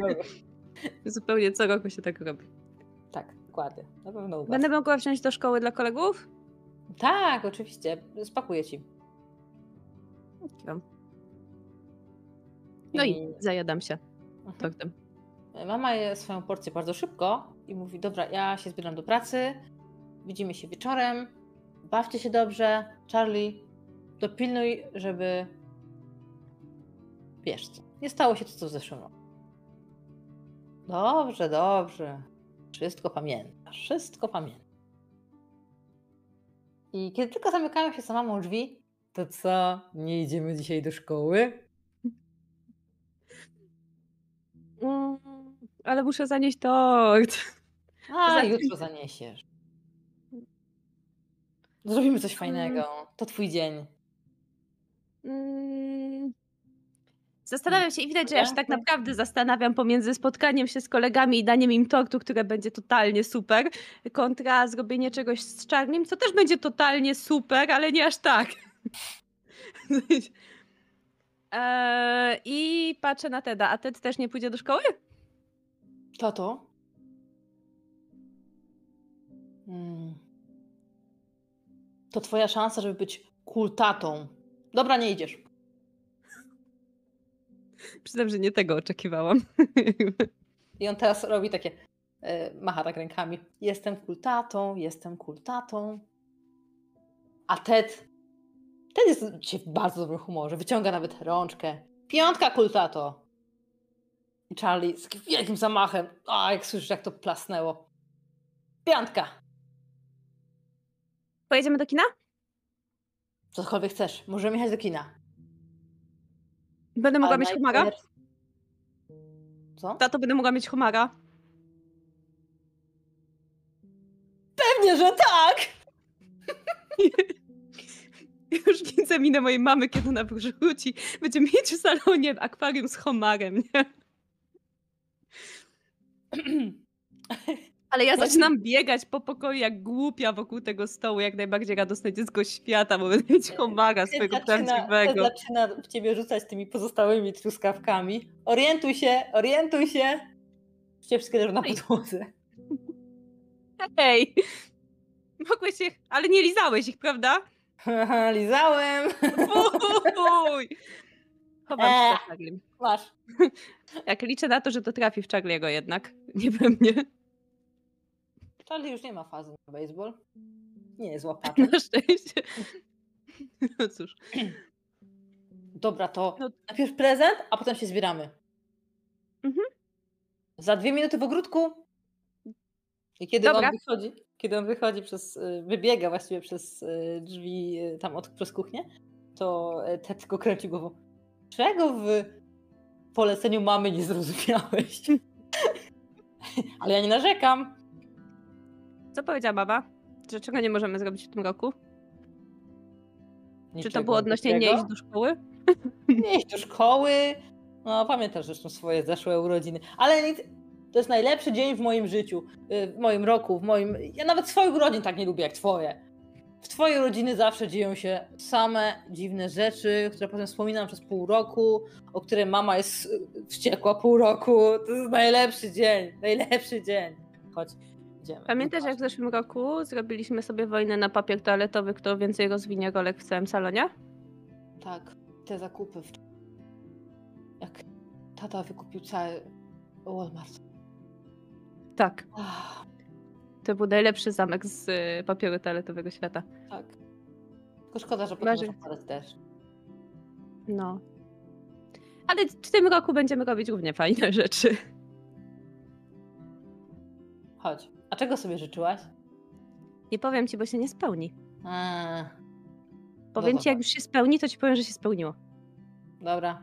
*laughs* Zupełnie co roku się tak robi. Tak, Na pewno u was. Będę mogła wziąć do szkoły dla kolegów? Tak, oczywiście. Spakuję ci. No i zajadam się Mhm. tortem. Mama je swoją porcję bardzo szybko i mówi: Dobra, ja się zbieram do pracy. Widzimy się wieczorem. Bawcie się dobrze. Charlie, dopilnuj, żeby. Wiesz co, nie stało się to, co w zeszłym roku. Dobrze, dobrze. Wszystko pamiętasz. Wszystko pamiętasz. I kiedy tylko zamykają się za mamą drzwi, to co? Nie idziemy dzisiaj do szkoły? Mm, ale muszę zanieść tort. A, *laughs* jutro zaniesiesz. Zrobimy coś fajnego. To twój dzień. Mm. Zastanawiam się i widać, że ja się tak naprawdę zastanawiam pomiędzy spotkaniem się z kolegami i daniem im tortu, które będzie totalnie super, kontra zrobienie czegoś z czarnym, co też będzie totalnie super, ale nie aż tak. *laughs* Eee, I patrzę na Teda. A Ted też nie pójdzie do szkoły? Tato? Hmm. To twoja szansa, żeby być kultatą. Dobra, nie idziesz. *laughs* Przyznam, że nie tego oczekiwałam. I on teraz robi takie, e, macha tak rękami. Jestem kultatą, jestem kultatą. A Ted, Ted jest dzisiaj w bardzo dobrym humorze. Wyciąga nawet rączkę. Piątka kultato. I Charlie z takim wielkim zamachem. A, jak słyszysz, jak to plasnęło. Piątka. Pojedziemy do kina? Cokolwiek chcesz. Możemy jechać do kina. Będę mogła mieć najpierw- Co? Tato, będę mogła mieć homara? Pewnie, że tak! *laughs* Już widzę minę mojej mamy, kiedy ona wróci. Będzie mieć w salonie akwarium z homarem, nie? *clears throat* *clears throat* Ale ja zaczynam biegać po pokoju jak głupia wokół tego stołu, jak najbardziej radosne dziecko świata, bo będę mieć homara swojego zaczyna, prawdziwego. zaczyna w ciebie rzucać tymi pozostałymi truskawkami. Orientuj się, orientuj się. Cię wszystkie leżą na podłodze. Hej! Mogłeś ich, ale nie lizałeś ich, prawda? Lizałem. Fuj! Chowam się Eee. Charliem. Masz. *laughs* Jak liczę na to, że to trafi w Charliego jednak, nie we mnie. Charlie już nie ma fazy na baseball. Nie jest *laughs* łapaty. Na szczęście. *laughs* No cóż. Dobra, to No. najpierw prezent, a potem się zbieramy. Mhm. Za dwie minuty w ogródku. I kiedy Dobra. on wychodzi, kiedy on wychodzi przez, y, wybiega właściwie przez y, drzwi y, tam od, przez kuchnię, to y, Ted tylko kręci głową. Czego w poleceniu mamy nie zrozumiałeś? *laughs* Ale ja nie narzekam. Co powiedziała baba? Że czego nie możemy zrobić w tym roku? Czy to Niczego było odnośnie nie takiego. iść do szkoły? *laughs* nie iść do szkoły. No, pamiętasz zresztą swoje zeszłe urodziny. Ale nic, to jest najlepszy dzień w moim życiu, y, w moim roku, w moim. Ja nawet swoich urodzin tak nie lubię jak twoje. W twojej urodziny zawsze dzieją się same dziwne rzeczy, które potem wspominam przez pół roku, o które mama jest y, wściekła pół roku. To jest najlepszy dzień, najlepszy dzień. Chodź, idziemy. Pamiętasz, jak w zeszłym roku zrobiliśmy sobie wojnę na papier toaletowy, kto więcej rozwinie rolek w całym salonie? Tak, te zakupy. W... Jak tata wykupił cały Walmart. Tak. Ach, To był najlepszy zamek z y, papieru toaletowego świata. tak. Tylko szkoda, że potem Marzy- też. No. Ale w tym roku będziemy robić równie fajne rzeczy. Chodź. A czego sobie życzyłaś? Nie powiem ci, bo się nie spełni. A, Powiem to ci, jak już się spełni, to ci powiem, że się spełniło. dobra.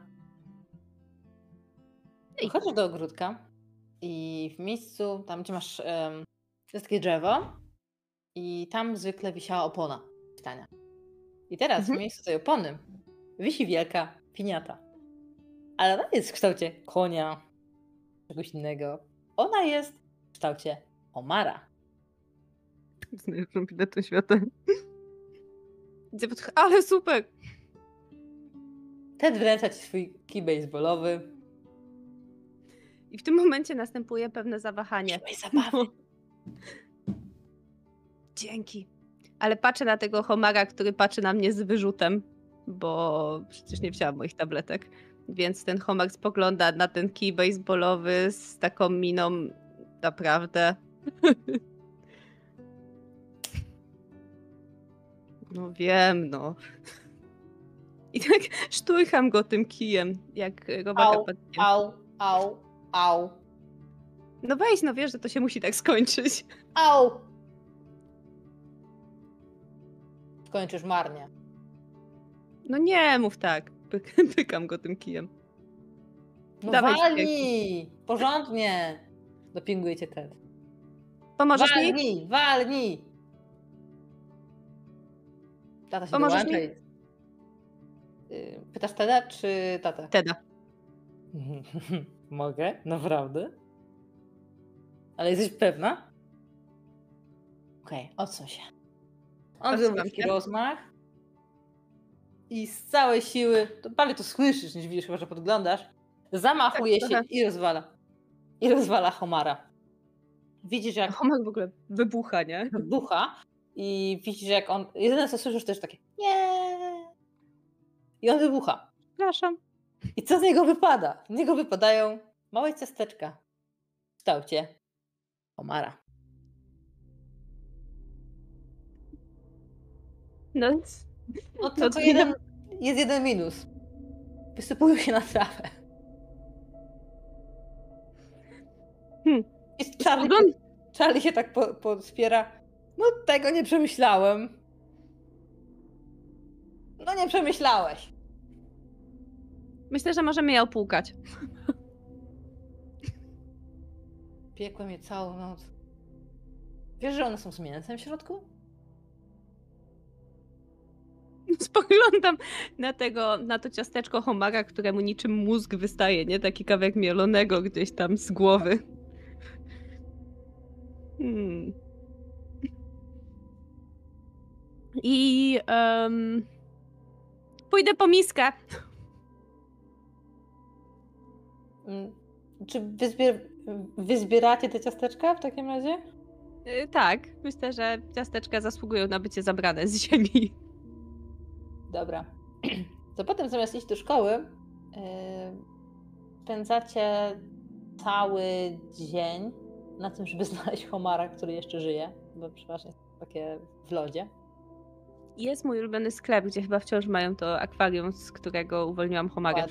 Chodzisz do ogródka i w miejscu, tam gdzie masz, em, jest takie drzewo i tam zwykle wisiała opona pytania. I teraz Mhm. w miejscu tej opony wisi wielka piniata. Ale ona jest w kształcie konia, czegoś innego. Ona jest w kształcie omara. Z najlepszą pinetą świata. Ale super! Ted wręcza ci swój kij baseballowy. I w tym momencie następuje pewne zawahanie. Zabawy. *laughs* Dzięki. Ale patrzę na tego homara, który patrzy na mnie z wyrzutem, bo przecież nie wzięłam moich tabletek. Więc ten homar spogląda na ten kij baseballowy z taką miną naprawdę. *laughs* No wiem, no. I tak szturcham go tym kijem, jak robaka patkiem. au, au, au, No weź, no wiesz, że to się musi tak skończyć. *laughs* au. Skończysz marnie. No nie mów tak. Pyk, *laughs* pykam go tym kijem. No Dawaj, walnij! Porządnie! Dopinguje cię Ted. Pomożesz mi? walnij, walnij! Tata się Pomożesz dołącza. mi? i- Y, Pytasz Teda czy tatę? Teda. *laughs* Mogę? Naprawdę? Ale jesteś pewna? Okej, odsuń się. On Odsuwam zrobi taki się. rozmach i z całej siły, to bardziej to słyszysz niż widzisz, chyba że podglądasz, zamachuje Tak, się trochę. i rozwala. I rozwala Homara. Widzisz jak *laughs* Homer w ogóle wybucha, nie? wybucha i widzisz jak on, jedyne co słyszysz to jest takie nie. I on wybucha. Przepraszam. I co z niego wypada? Z niego wypadają małe ciasteczka w kształcie Homara. No, No tylko to jeden, jest jeden minus. Wysypują się na trawę. Hmm. I Charlie, Spogląd- Charlie się tak po, podspiera. No tego nie przemyślałem. No nie przemyślałeś. Myślę, że możemy je opłukać. Piekłem je całą noc. Wiesz, że one są z mięsem w środku? *laughs* Spoglądam na tego, na to ciasteczko homara, któremu niczym mózg wystaje, nie? Taki kawałek mielonego gdzieś tam z głowy. Hmm. I em, pójdę po miskę. Mm, Czy wyzbier- wyzbieracie te ciasteczka w takim razie? Y, Tak, myślę, że ciasteczka zasługują na bycie zabrane z ziemi. Dobra. *clears throat* To potem zamiast iść do szkoły, yy, spędzacie cały dzień na tym, żeby *laughs* znaleźć homara, który jeszcze żyje, bo przeważnie takie w lodzie. Jest mój ulubiony sklep, gdzie chyba wciąż mają to akwarium, z którego uwolniłam homagę.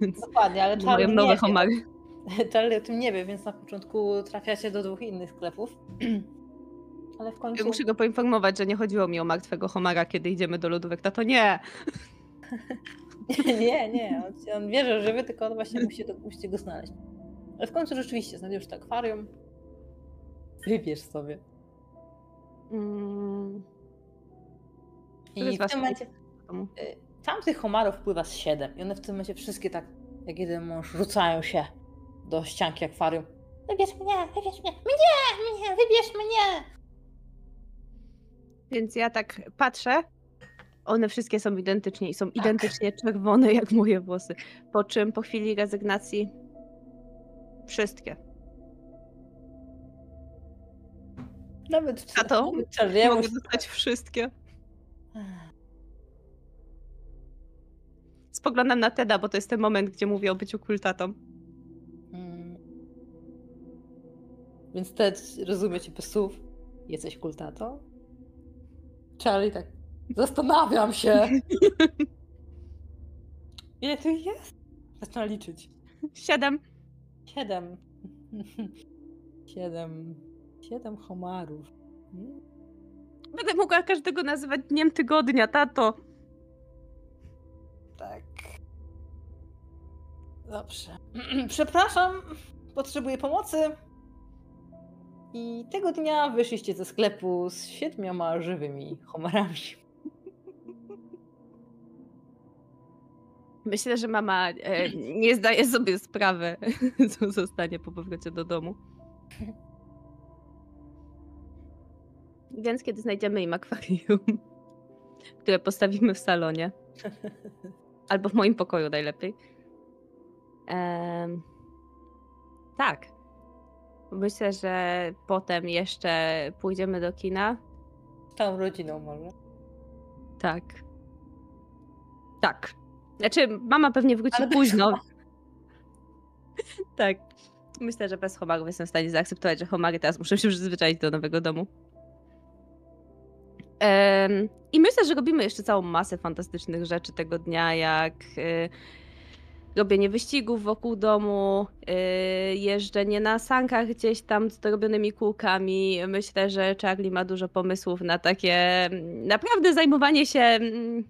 *laughs* Dokładnie. Ale mają Charlie nowe homary. *laughs* Charlie o tym nie wie, więc na początku trafiacie do dwóch innych sklepów. *clears throat* Ale w końcu... Muszę go poinformować, że nie chodziło mi o martwego homara, kiedy idziemy do lodówek. Tato, nie! nie, nie, on, on wie, że żywy, tylko on właśnie musi to, musicie go znaleźć. Ale w końcu rzeczywiście znajdziesz to akwarium. Wybierz sobie. Mm, I w tym momencie y, tam tych homarów pływa z siedem i one w tym momencie wszystkie tak jak jeden mąż rzucają się do ścianki akwarium. Wybierz mnie, wybierz mnie, mnie, mnie, wybierz mnie! Więc ja tak patrzę. One wszystkie są identycznie i są identycznie czerwone jak moje włosy. Po czym po chwili rezygnacji wszystkie. Nawet Nie Charlie'emu mogę dostać wszystkie. *sighs* Spoglądam na Teda, bo to jest ten moment, gdzie mówię o byciu kultatą. Mm. Więc Ted rozumie cię bez słów. Jesteś kultatą? Charlie tak. Zastanawiam się. *laughs* Ile tu jest? Zaczyna liczyć. Siedem. Siedem. *laughs* Siedem. Siedem homarów. Mm. Będę mogła każdego nazywać dniem tygodnia, tato. Tak. Dobrze. *clears throat* Przepraszam, potrzebuję pomocy. I tego dnia wyszliście ze sklepu z siedmioma żywymi homarami. *laughs* Myślę, że mama e, nie zdaje sobie sprawy, *laughs* co zostanie po powrocie do domu. *laughs* Więc kiedy znajdziemy im akwarium, *laughs* które postawimy w salonie, *laughs* albo w moim pokoju najlepiej. Em, tak. Myślę, że potem jeszcze pójdziemy do kina. Całą rodziną może. Tak. Tak. Znaczy, mama pewnie wróci Ale późno. *laughs* tak. Myślę, że bez homarów jestem w stanie zaakceptować, że homary teraz muszą się przyzwyczaić do nowego domu. I myślę, że robimy jeszcze całą masę fantastycznych rzeczy tego dnia, jak y, robienie wyścigów wokół domu, y, jeżdżenie na sankach gdzieś tam z dorobionymi kółkami. Myślę, że Charlie ma dużo pomysłów na takie mm, naprawdę zajmowanie się. mm,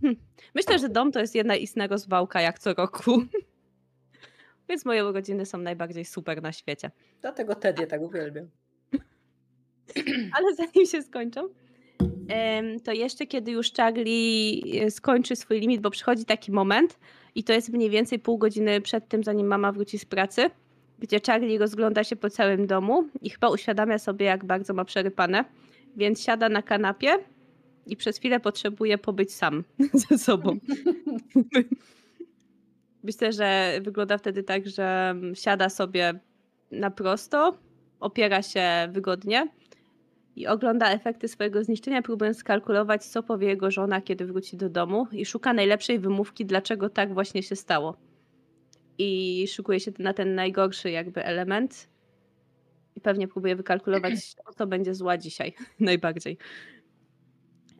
hmm. Myślę, że dom to jest jedna istna rozwałka jak co roku. *laughs* Więc moje urodziny są najbardziej super na świecie. Dlatego Ted je tak uwielbiam. Ale zanim się skończą, to jeszcze kiedy już Charlie e, skończy swój limit, bo przychodzi taki moment i to jest mniej więcej pół godziny przed tym, zanim mama wróci z pracy, gdzie Charlie rozgląda się po całym domu i chyba uświadamia sobie, jak bardzo ma przerypane, więc siada na kanapie i przez chwilę potrzebuje pobyć sam *laughs* ze sobą. *laughs* Myślę, że wygląda wtedy tak, że siada sobie na prosto, opiera się wygodnie i ogląda efekty swojego zniszczenia, próbując skalkulować, co powie jego żona, kiedy wróci do domu i szuka najlepszej wymówki, dlaczego tak właśnie się stało. I szykuje się na ten najgorszy jakby element i pewnie próbuje wykalkulować, o *clears throat* co będzie zła dzisiaj *laughs* najbardziej.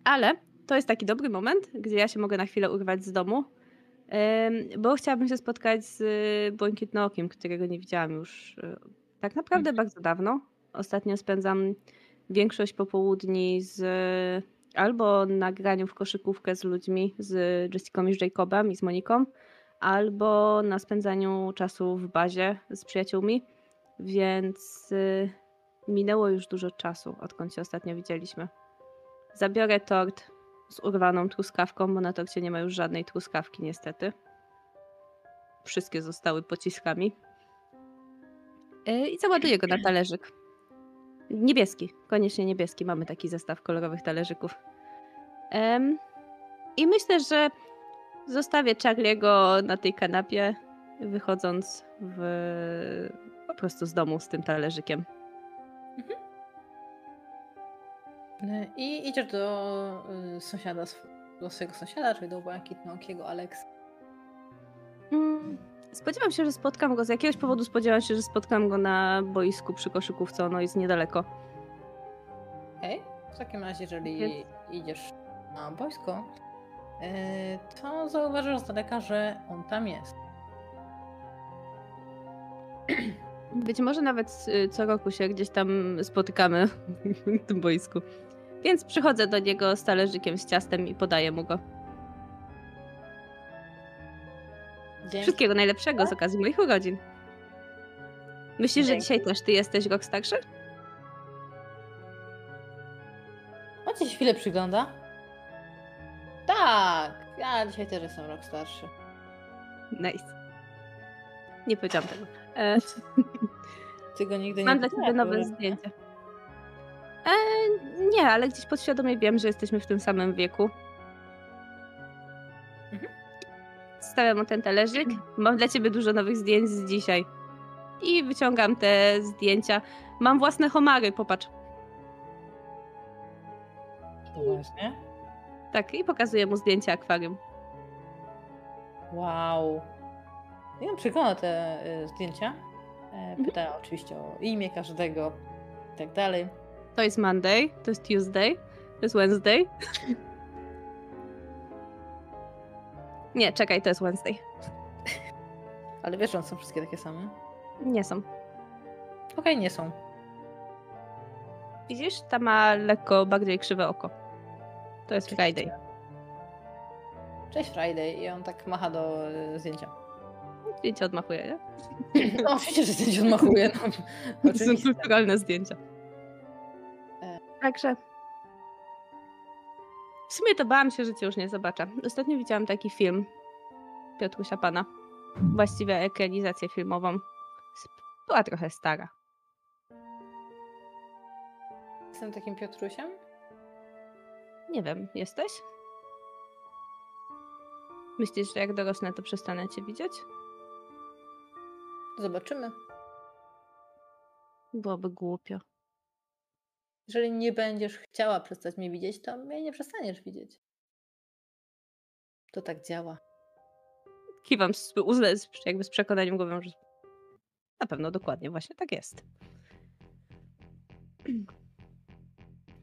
Ale to jest taki dobry moment, gdzie ja się mogę na chwilę urwać z domu, bo chciałabym się spotkać z y, Błękitnookiem, którego nie widziałam już y, tak naprawdę bardzo dawno. Ostatnio spędzam większość popołudni z albo na graniu w koszykówkę z ludźmi, z Jessicą i z Jacobem i z Moniką, albo na spędzaniu czasu w bazie z przyjaciółmi, więc y, minęło już dużo czasu, odkąd się ostatnio widzieliśmy. Zabiorę tort z urwaną truskawką, bo na torcie nie ma już żadnej truskawki niestety. Wszystkie zostały pociskami. Y, I załaduję go na talerzyk. Niebieski, koniecznie niebieski. Mamy taki zestaw kolorowych talerzyków. Em, I myślę, że zostawię Charlie'ego na tej kanapie, wychodząc w, po prostu z domu z tym talerzykiem. Y, I idziesz do y, sąsiada, do swojego sąsiada, czyli do błękitnookiego Alex. Mm, Spodziewam się, że spotkam go. Z jakiegoś powodu spodziewam się, że spotkam go na boisku przy koszykówce. Ono jest niedaleko. Okej, w takim razie, jeżeli Więc- idziesz na boisko, y, to zauważysz z daleka, że on tam jest. *clears throat* Być może nawet y, co roku się gdzieś tam spotykamy *laughs* na tym boisku. Więc przychodzę do niego z talerzykiem z ciastem i podaję mu go. Dzięki. Wszystkiego najlepszego z okazji moich urodzin. Myślisz, że Dzięki. dzisiaj też ty jesteś rok starszy? On ci się chwilę przygląda. Tak, ja dzisiaj też jestem rok starszy. Nice. Nie powiedziałam tego. E, Ty go nigdy nie mam dla ciebie nowe zdjęcie. E, nie, ale gdzieś podświadomie wiem, że jesteśmy w tym samym wieku. Stawiam mu ten talerzyk. Mam dla ciebie dużo nowych zdjęć z dzisiaj. I wyciągam te zdjęcia. Mam własne homary, popatrz. Właśnie. Tak, i pokazuję mu zdjęcie akwarium. Wow. I on przegląda te y, zdjęcia. E, pyta oczywiście o imię każdego i tak dalej. To jest Monday, to jest Tuesday, to jest Wednesday. *laughs* Nie, czekaj, to jest Wednesday. Ale wiesz, że one są wszystkie takie same? Nie są. Okej, nie są. Widzisz? Ta ma lekko bardziej krzywe oko. To jest Friday. Cześć Friday. I on tak macha do y, zdjęcia. Zdjęcie odmachuje, nie? No oczywiście, że zdjęcie odmachuje. No, To są kulturalne zdjęcia. E. Także. W sumie to bałam się, że cię już nie zobaczę. Ostatnio widziałam taki film Piotrusia Pana. Właściwie ekranizację filmową. Była trochę stara. Jestem takim Piotrusiem? Nie wiem, jesteś? Myślisz, że jak dorosnę, to przestanę cię widzieć? Zobaczymy. Byłoby głupio. Jeżeli nie będziesz chciała przestać mnie widzieć, to mnie nie przestaniesz widzieć. To tak działa. Kiwam z, z, jakby z przekonaniem głową, że na pewno dokładnie właśnie tak jest.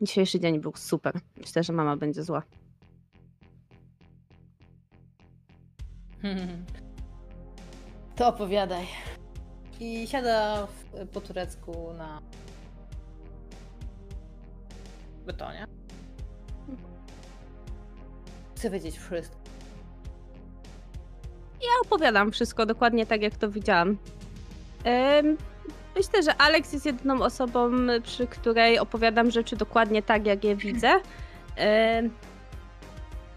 Dzisiejszy dzień był super. Myślę, że mama będzie zła. *laughs* To opowiadaj. I siada w, po turecku na betonie. Chcę wiedzieć wszystko. Ja opowiadam wszystko dokładnie tak, jak to widziałam. Myślę, że Alex jest jedyną osobą, przy której opowiadam rzeczy dokładnie tak, jak je widzę.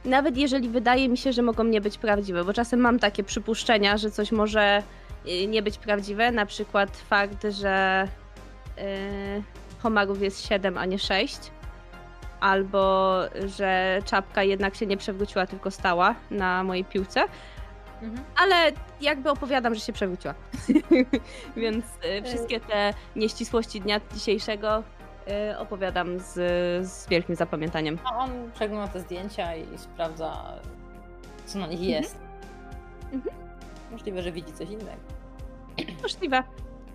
Nawet jeżeli wydaje mi się, że mogą nie być prawdziwe, bo czasem mam takie przypuszczenia, że coś może y, nie być prawdziwe. Na przykład fakt, że y, homarów jest 7, a nie 6. Albo że czapka jednak się nie przewróciła, tylko stała na mojej piłce Mhm. ale jakby opowiadam, że się przewróciła. *laughs* Więc y, wszystkie te nieścisłości dnia dzisiejszego y, opowiadam z, z wielkim zapamiętaniem. A on przegląda te zdjęcia i sprawdza, co na nich jest. Mhm. Możliwe, że widzi coś innego. Możliwe.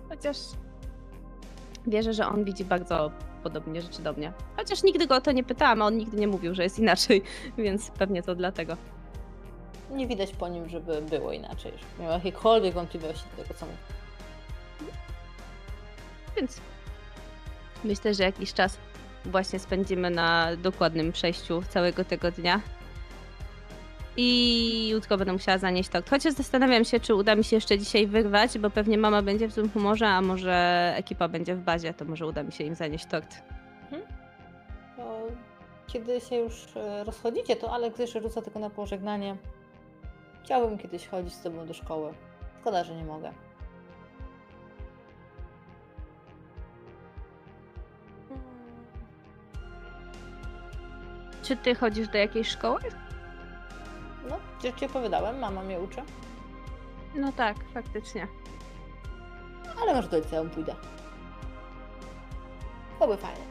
Chociaż wierzę, że on widzi bardzo podobnie rzeczy do mnie. Chociaż nigdy go o to nie pytałam, a on nigdy nie mówił, że jest inaczej, *laughs* więc pewnie to dlatego. Nie widać po nim, żeby było inaczej, żeby miał jakiekolwiek wątpliwości do tego, co mówi. Więc myślę, że jakiś czas właśnie spędzimy na dokładnym przejściu całego tego dnia i jutro będę musiała zanieść tort. Chociaż zastanawiam się, czy uda mi się jeszcze dzisiaj wyrwać, bo pewnie mama będzie w złym humorze, a może ekipa będzie w bazie, to może uda mi się im zanieść tort. Mhm. Kiedy się już e, rozchodzicie, to Alek jeszcze rzuca tylko na pożegnanie. Chciałbym kiedyś chodzić z tobą do szkoły. Szkoda, że nie mogę. Czy ty chodzisz do jakiejś szkoły? No, przecież ci opowiadałem, mama mnie uczy. No tak, faktycznie. Ale może do liceum pójdę. Byłoby fajnie.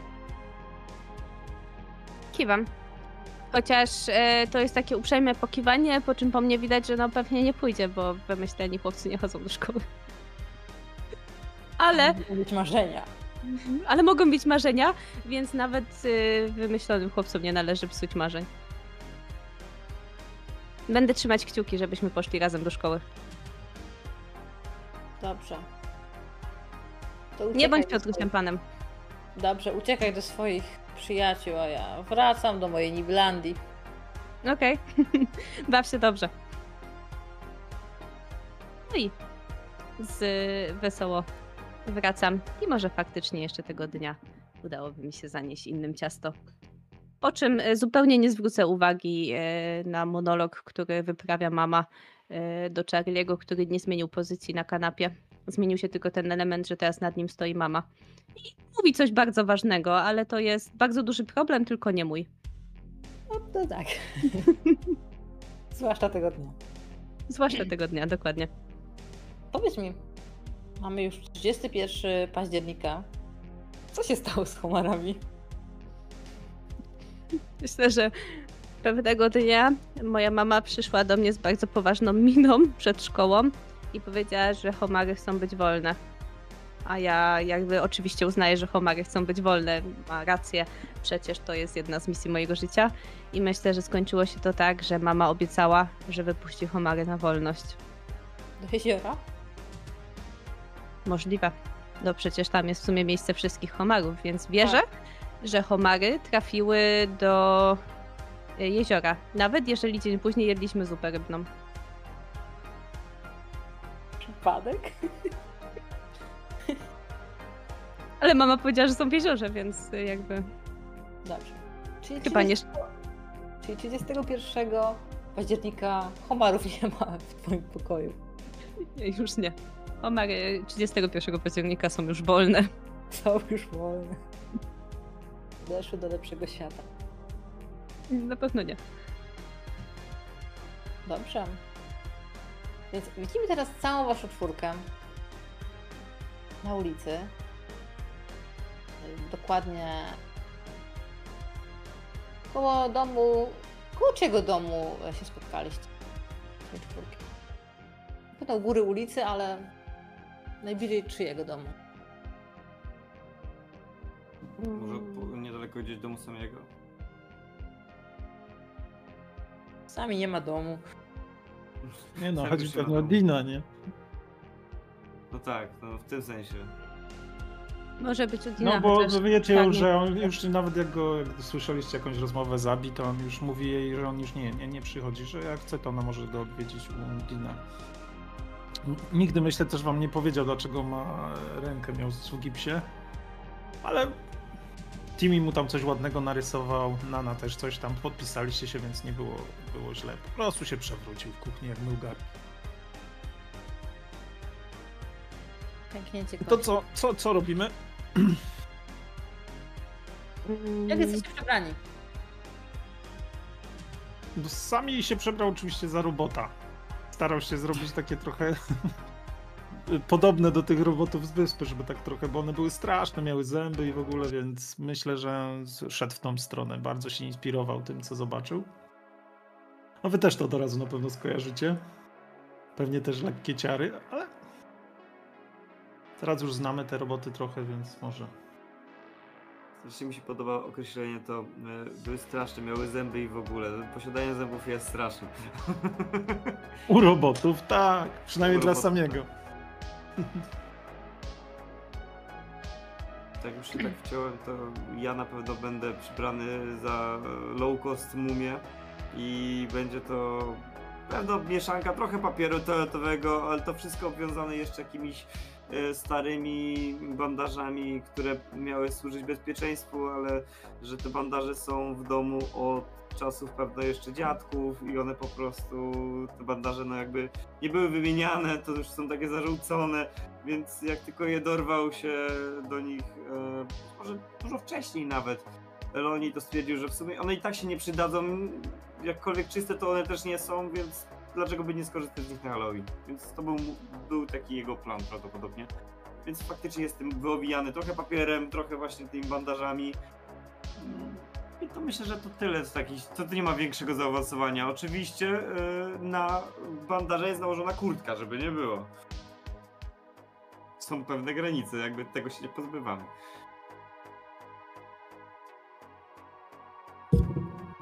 Kiwam. Chociaż e, to jest takie uprzejme pokiwanie, po czym po mnie widać, że no pewnie nie pójdzie, bo wymyśleni chłopcy nie chodzą do szkoły. Ale, Mogą być marzenia. ale mogą być marzenia, więc nawet y, wymyślonym chłopcom nie należy psuć marzeń. Będę trzymać kciuki, żebyśmy poszli razem do szkoły. Dobrze. Nie bądź Piotrusiem panem. Dobrze, uciekaj do swoich przyjaciół, a ja wracam do mojej Niblandii. Okej. *laughs* Baw się dobrze. No i z wesoło wracam. I może faktycznie jeszcze tego dnia udałoby mi się zanieść innym ciasto. Po czym e, zupełnie nie zwrócę uwagi e, na monolog, który wyprawia mama e, do Charliego, który nie zmienił pozycji na kanapie. Zmienił się tylko ten element, że teraz nad nim stoi mama. I mówi coś bardzo ważnego, ale to jest bardzo duży problem, tylko nie mój. No to tak. *laughs* Zwłaszcza tego dnia. Zwłaszcza tego dnia, dokładnie. Powiedz mi, mamy już 31 października. Co się stało z homarami? *laughs* Myślę, że pewnego dnia moja mama przyszła do mnie z bardzo poważną miną przed szkołą i powiedziała, że homary chcą być wolne. A ja jakby oczywiście uznaję, że homary chcą być wolne. Ma rację, przecież to jest jedna z misji mojego życia. I myślę, że skończyło się to tak, że mama obiecała, że wypuści homary na wolność. Do jeziora? Możliwe. No przecież tam jest w sumie miejsce wszystkich homarów, więc wierzę, że homary trafiły do e, jeziora. Nawet jeżeli dzień później jedliśmy zupę rybną. Przypadek? *laughs* Ale mama powiedziała, że są w jeziorze, więc e, jakby Dobrze. Czyli chyba nie... Czyli 31 października homarów nie ma w twoim pokoju. nie, już nie. Homary 31 października są już wolne. Są już wolne. Odeszły do lepszego świata. Na pewno nie. Dobrze. Więc widzimy teraz całą waszą czwórkę na ulicy. Dokładnie koło domu, koło czyjego domu się spotkaliście? Tej czwórki. Pewno góry ulicy, ale najbliżej czyjego domu? Może po, niedaleko gdzieś domu samego. Sami nie ma domu. Nie no, chodzi już pewnie o. Dina, nie? No tak, no w tym sensie. Może być od Dina, No bo chociaż wy wiecie, tak, że on już nawet jak go jak słyszeliście jakąś rozmowę z Abi, to on już mówi jej, że on już nie, nie, nie przychodzi, że jak chce, to ona może go odwiedzić u Dina. Nigdy myślę też wam nie powiedział, dlaczego ma rękę miał z psie, ale Timmy mu tam coś ładnego narysował, Nana też coś tam, podpisaliście się, więc nie było, było źle. Po prostu się przewrócił w kuchni jak myłgar. Pęknięcie To kości. co, co, co robimy? Mm, Jak jesteście przebrani? No, Sami się przebrał oczywiście za robota. Starał się zrobić takie trochę podobne do tych robotów z wyspy, żeby tak trochę, bo one były straszne, miały zęby i w ogóle, więc myślę, że szedł w tą stronę. Bardzo się inspirował tym, co zobaczył. No wy też to od razu na pewno skojarzycie. Pewnie też lekkie ciary, ale teraz już znamy te roboty trochę, więc może. Strasznie mi się podoba określenie to, e, były straszne, miały zęby i w ogóle. Posiadanie zębów jest straszne. U robotów, tak. Przynajmniej U dla robotów, samego. *laughs* Tak już się tak wciąłem, to ja na pewno będę przybrany za low cost mumię i będzie to pewno mieszanka trochę papieru toaletowego, ale to wszystko obwiązane jeszcze jakimiś starymi bandażami, które miały służyć bezpieczeństwu, ale że te bandaże są w domu od czasów pewno jeszcze dziadków i one po prostu, te bandaże no jakby nie były wymieniane, to już są takie zarzucone, więc jak tylko je dorwał się do nich, e, może dużo wcześniej nawet, Loni to stwierdził, że w sumie one i tak się nie przydadzą, jakkolwiek czyste to one też nie są, więc dlaczego by nie skorzystać z nich na Halloween? Więc to był, był taki jego plan prawdopodobnie. Więc faktycznie jestem wyowijany trochę papierem, trochę właśnie tymi bandażami. I to myślę, że to tyle z takich, to nie ma większego zaawansowania. Oczywiście yy, na bandaże jest nałożona kurtka, żeby nie było. Są pewne granice, jakby tego się nie pozbywamy.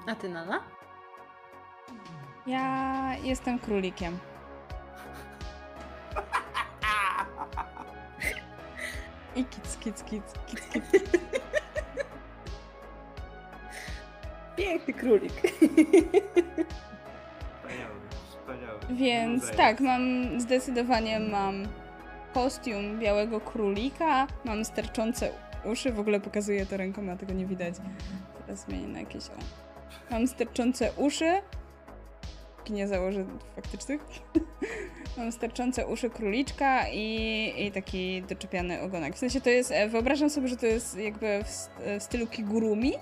A ty, Nana? Ja jestem królikiem. I kic, kic, kic, kic, kic. Piękny królik. Wspaniały, wspaniały. Więc tak, mam zdecydowanie mam kostium białego królika, mam sterczące uszy, w ogóle pokazuję to ręką, a tego nie widać. Teraz zmienię na jakieś o. Mam sterczące uszy. Póki Nie założę faktycznych. *laughs* mam sterczące uszy króliczka i, i taki doczepiany ogonek. W sensie to jest, e, wyobrażam sobie, że to jest jakby w, w stylu kigurumi.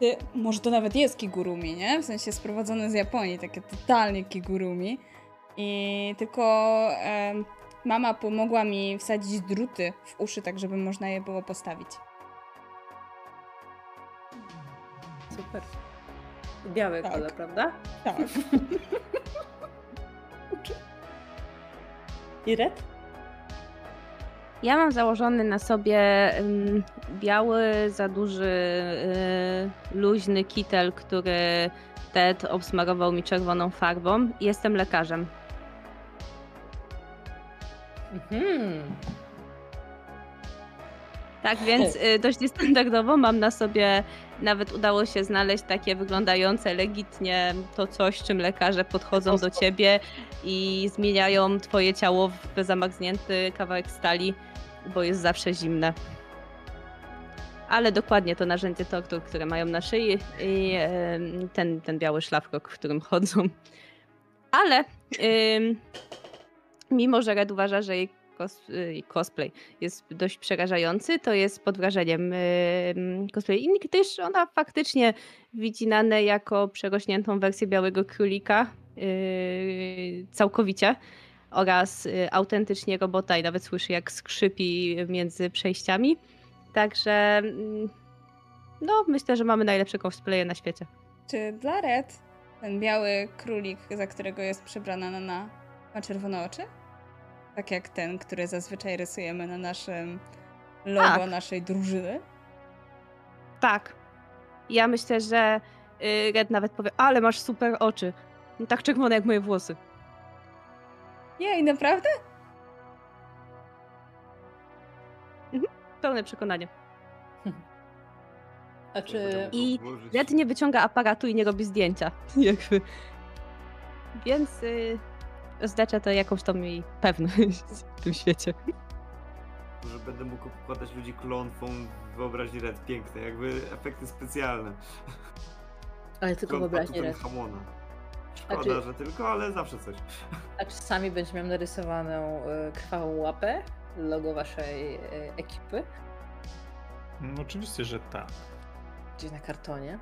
Ty- Może to nawet jest kigurumi, nie? W sensie sprowadzone z Japonii, takie totalnie kigurumi. I tylko em, mama pomogła mi wsadzić druty w uszy, tak żeby można je było postawić. Super. Biały Tak. kolor, prawda? Tak. *laughs* I red? Ja mam założony na sobie biały, za duży, y, luźny kitel, który Ted obsmarował mi czerwoną farbą. Jestem lekarzem. Mhm. Tak więc y, dość niestandardowo mam na sobie, nawet udało się znaleźć takie wyglądające legitnie to coś, czym lekarze podchodzą do ciebie i zmieniają twoje ciało w zamarznięty kawałek stali, bo jest zawsze zimne. Ale dokładnie to narzędzie tortur, które mają na szyi i ten, ten biały szlafrok, w którym chodzą. Ale mimo, że Red uważa, że jej kos, y, cosplay jest dość przerażający, to jest pod wrażeniem ym, cosplay gdyż ona faktycznie widzi Nanę jako przerośniętą wersję Białego Królika yy, całkowicie oraz y, autentycznie robota i nawet słyszy jak skrzypi między przejściami. Także mm, no myślę, że mamy najlepsze cosplaye na świecie. Czy dla Red ten biały królik, za którego jest przebrana Nana, ma czerwone oczy? Tak jak ten, który zazwyczaj rysujemy na naszym logo Tak. naszej drużyny. Tak. Ja myślę, że y, Red nawet powie, ale masz super oczy. No, tak czerwone jak moje włosy. Jej, naprawdę? Pełne przekonanie. *laughs* A czy... I Red nie wyciąga aparatu i nie robi zdjęcia. *laughs* Jakby. Więc y, oznacza to jakąś tam jej pewność *laughs* w tym świecie. że będę mógł układać ludzi klątwą w wyobraźni Red. Piękne, jakby efekty specjalne. Ale tylko Klątwa wyobraźnie red. Tutenhamona. Szkoda, czy- że tylko, ale zawsze coś. A czy sami będziemy miał narysowaną e, krwawą łapę? Logo waszej e, ekipy? No, oczywiście, że tak. Gdzieś na kartonie?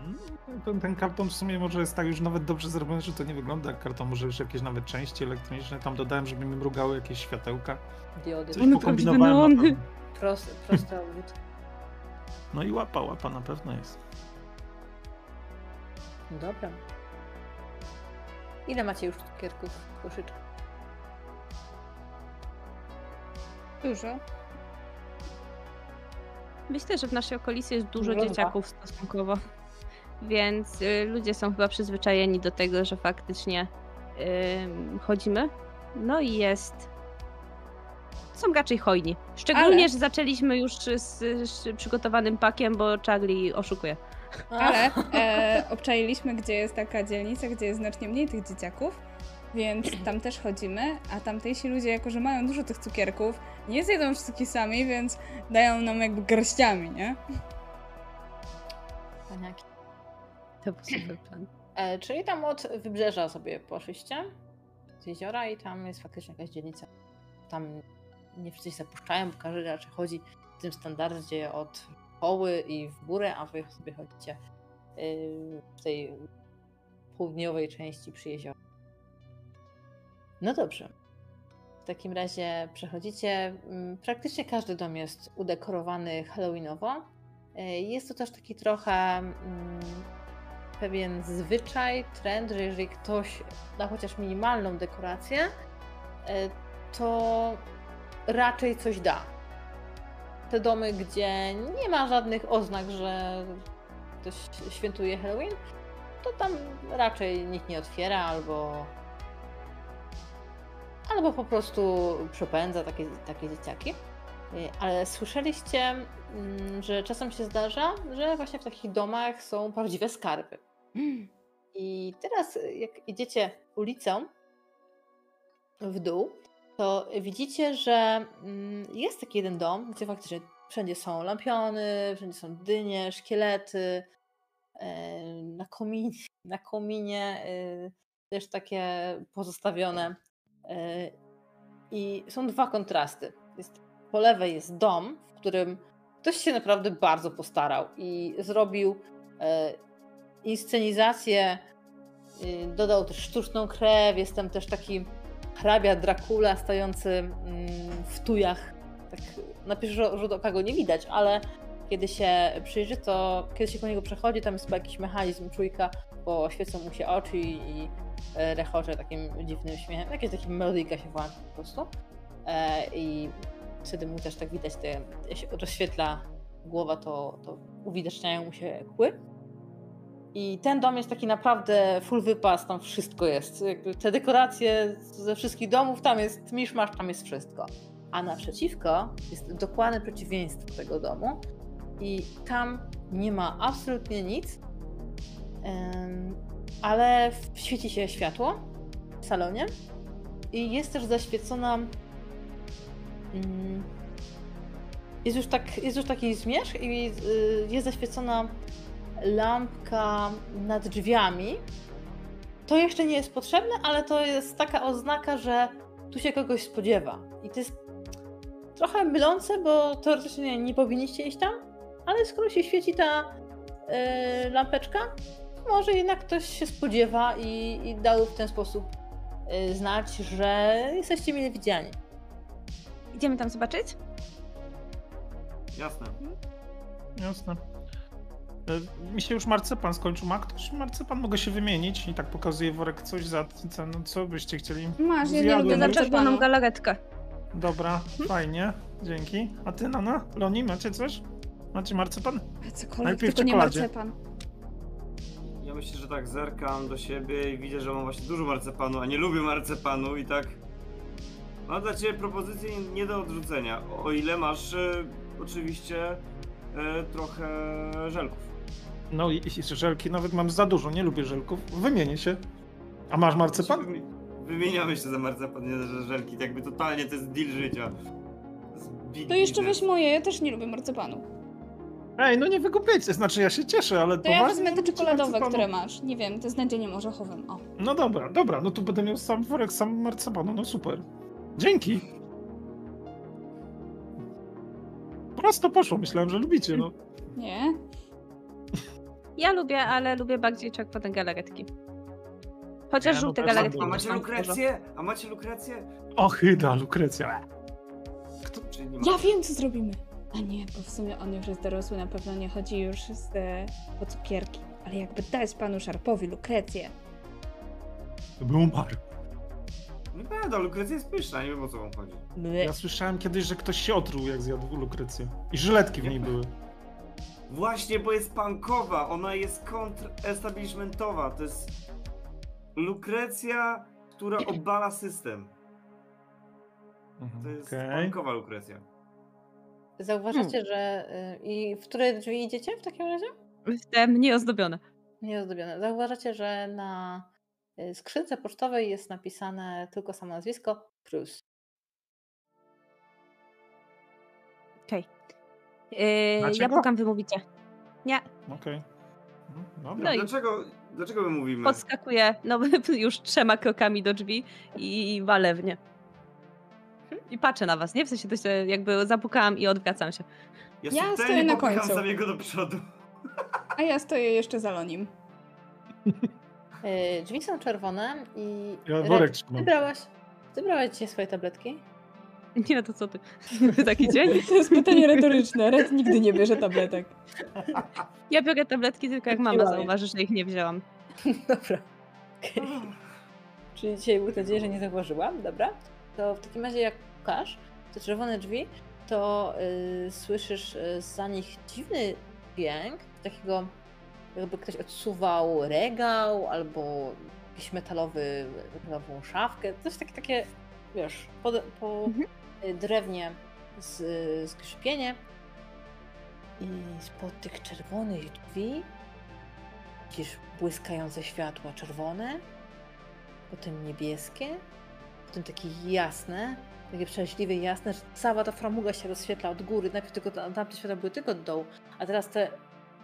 Mm, Ten, ten karton w sumie może jest tak już nawet dobrze zrobiony, że to nie wygląda jak karton, może już jakieś nawet części elektroniczne tam dodałem, żeby mi mrugały jakieś światełka. Diody. Coś One pokombinowałem prawdziwe na neony. pewno. Prost, prosty obwód. No i łapa, łapa na pewno jest. No dobra. Ile macie już cukierków w koszyczku? Dużo. Myślę, że w naszej okolicy jest dużo Dużo. dzieciaków stosunkowo. Więc y, ludzie są chyba przyzwyczajeni do tego, że faktycznie y, chodzimy. No i jest. Są raczej hojni. Szczególnie, Ale- że zaczęliśmy już z, z przygotowanym pakiem, bo Charlie oszukuje. Ale e, obczailiśmy, gdzie jest taka dzielnica, gdzie jest znacznie mniej tych dzieciaków, więc tam też chodzimy, a tamtejsi ludzie, jako że mają dużo tych cukierków, nie zjedzą wszystkie sami, więc dają nam jakby garściami, nie? Paniaki. To był super plan. E, czyli tam od wybrzeża sobie poszliście z jeziora i tam jest faktycznie jakaś dzielnica. Tam nie wszyscy się zapuszczają, bo każdy raczej chodzi w tym standardzie od koły i w górę, a wy sobie chodzicie y, w tej południowej części przy jeziorze. No dobrze. W takim razie przechodzicie. mm, Praktycznie każdy dom jest udekorowany halloweenowo. Y, Jest to też taki trochę mm, pewien zwyczaj, trend, że jeżeli ktoś da chociaż minimalną dekorację, y, to raczej coś da. Te domy, gdzie nie ma żadnych oznak, że ktoś świętuje Halloween, to tam raczej nikt nie otwiera albo albo po prostu przepędza takie, takie dzieciaki. Y, Ale słyszeliście, mm, że czasem się zdarza, że właśnie w takich domach są prawdziwe skarby. I teraz, y, jak idziecie ulicą w dół, to widzicie, że mm, jest taki jeden dom, gdzie faktycznie wszędzie są lampiony, wszędzie są dynie, szkielety. e, Na kominie, na kominie y, też takie pozostawione. E, I są dwa kontrasty. Jest, po lewej jest dom, w którym ktoś się naprawdę bardzo postarał i zrobił e, inscenizację y, dodał też sztuczną krew, jest tam też taki hrabia Dracula stojący mm, w tujach. Tak na pierwszy rzut- oka go nie widać, ale kiedy się przyjrzy, to kiedy się po niego przechodzi, tam jest chyba jakiś mechanizm czujka, bo świecą mu się oczy i, i e, rechocze takim dziwnym śmiechem. Jakieś takie melodyjka się włącza po prostu. E, I wtedy mu też tak widać, te, jak się rozświetla głowa, to, to uwidaczniają mu się kły. I ten dom jest taki naprawdę full wypas, tam wszystko jest. Te dekoracje ze wszystkich domów, tam jest miszmasz, tam jest wszystko. A naprzeciwko jest dokładne przeciwieństwo tego domu i tam nie ma absolutnie nic, ale świeci się światło w salonie i jest też zaświecona mm, jest już, tak, jest już taki zmierzch i y, jest zaświecona lampka nad drzwiami. To jeszcze nie jest potrzebne, ale to jest taka oznaka, że tu się kogoś spodziewa. I to jest trochę mylące, bo teoretycznie nie powinniście iść tam, ale skoro się świeci ta yy, lampeczka, to może jednak ktoś się spodziewa i, i dał w ten sposób yy, znać, że jesteście mile widziani. Idziemy tam zobaczyć? Jasne. Jasne. E, Mi się już marcepan skończył. Ma ktoś marcepan? Mogę się wymienić i tak pokazuję worek coś za ten, no co byście chcieli? Masz, ja nie lubię. Za czerwoną galaretkę. Dobra, fajnie, dzięki. A ty, Nana? Loni, macie coś? Macie marcepan? Cokolwiek, Najpierw tylko nie czekoladzie. marcepan. Ja myślę, że tak zerkam do siebie i widzę, że mam właśnie dużo marcepanu, a nie lubię marcepanu i tak. Mam dla ciebie propozycję nie do odrzucenia. O ile masz e, oczywiście e, trochę żelków. No i, i żelki nawet mam za dużo, nie lubię żelków. Wymienię się. A masz marcepan? Wymi- Wymieniamy się za marcepan, nie za żelki. Jakby totalnie to jest deal życia. To, jest To jeszcze weź moje, ja też nie lubię marcepanu. Ej, no nie wygłupiajcie, znaczy ja się cieszę, ale To ja poważnie wezmę te czekoladowe, które masz. Nie wiem, te z nadzieniem orzechowym. O. No dobra, dobra, no to będę miał sam worek, sam marcepanu, no super. Dzięki. Prosto poszło, myślałem, że lubicie, no. Nie? Ja lubię, ale lubię bardziej czerwone galaretki. Chociaż Ja żółte galaretki A macie lukrecję? A macie lukrecję? O, chyda, Lukrecja. Kto? Ja wiem, co zrobimy. A nie, bo w sumie on już jest dorosły, na pewno nie chodzi już z, e, po cukierki. Ale jakby dać panu Szarpowi lukrecję. To był umarł. Nieprawda, lukrecja jest pyszna, nie wiem o co wam chodzi. Ja słyszałem kiedyś, że ktoś się otruł, jak zjadł Lukrecję. I żyletki w niej były. Właśnie, bo jest punkowa, ona jest kontrestablishmentowa. To jest lukrecja, która *clears throat* obala system. To jest Okej. punkowa lukrecja. Zauważacie, że. y, I w które drzwi idziecie w takim razie? Te mniej ozdobione. Nieozdobione. Zauważacie, że na y, skrzynce pocztowej jest napisane tylko samo nazwisko Cruz. Okej. Yy, ja pukam, wy mówicie. Nie, Okej. Mhm, Dobra. No i- Dlaczego, dlaczego my mówimy? podskakuję no, *laughs* już trzema krokami do drzwi i walę w nie. I patrzę na was, nie? W sensie to się jakby zapukałam i odwracam się. Ja subtelnie stoję na końcu. Samiego do przodu. A ja stoję jeszcze za Lonim. E, *laughs* drzwi są czerwone i... Ja Red, worek trzymam. Ty brałaś, ty brałaś dzisiaj swoje tabletki? Nie, to co ty? *laughs* Taki dzień? To jest pytanie retoryczne. Red nigdy nie bierze tabletek. Ja biorę tabletki tylko jak mama zauważy, że ich nie wzięłam. Dobra. Okej. Czyli dzisiaj był nadzieję, że nie zauważyłam, dobra? To w takim razie jak pukasz te czerwone drzwi, to y, słyszysz y, za nich dziwny dźwięk, takiego jakby ktoś odsuwał regał albo jakiś metalowy, metalową szafkę, coś takie, takie wiesz, po, po Mhm. Y, drewnie z, skrzypienie i spod tych czerwonych drzwi widzisz błyskające światła czerwone, potem niebieskie, potem takie jasne, takie przeraźliwie jasne, że cała ta framuga się rozświetla od góry. Najpierw tylko ta- tamte światła były tylko od dołu, a teraz te,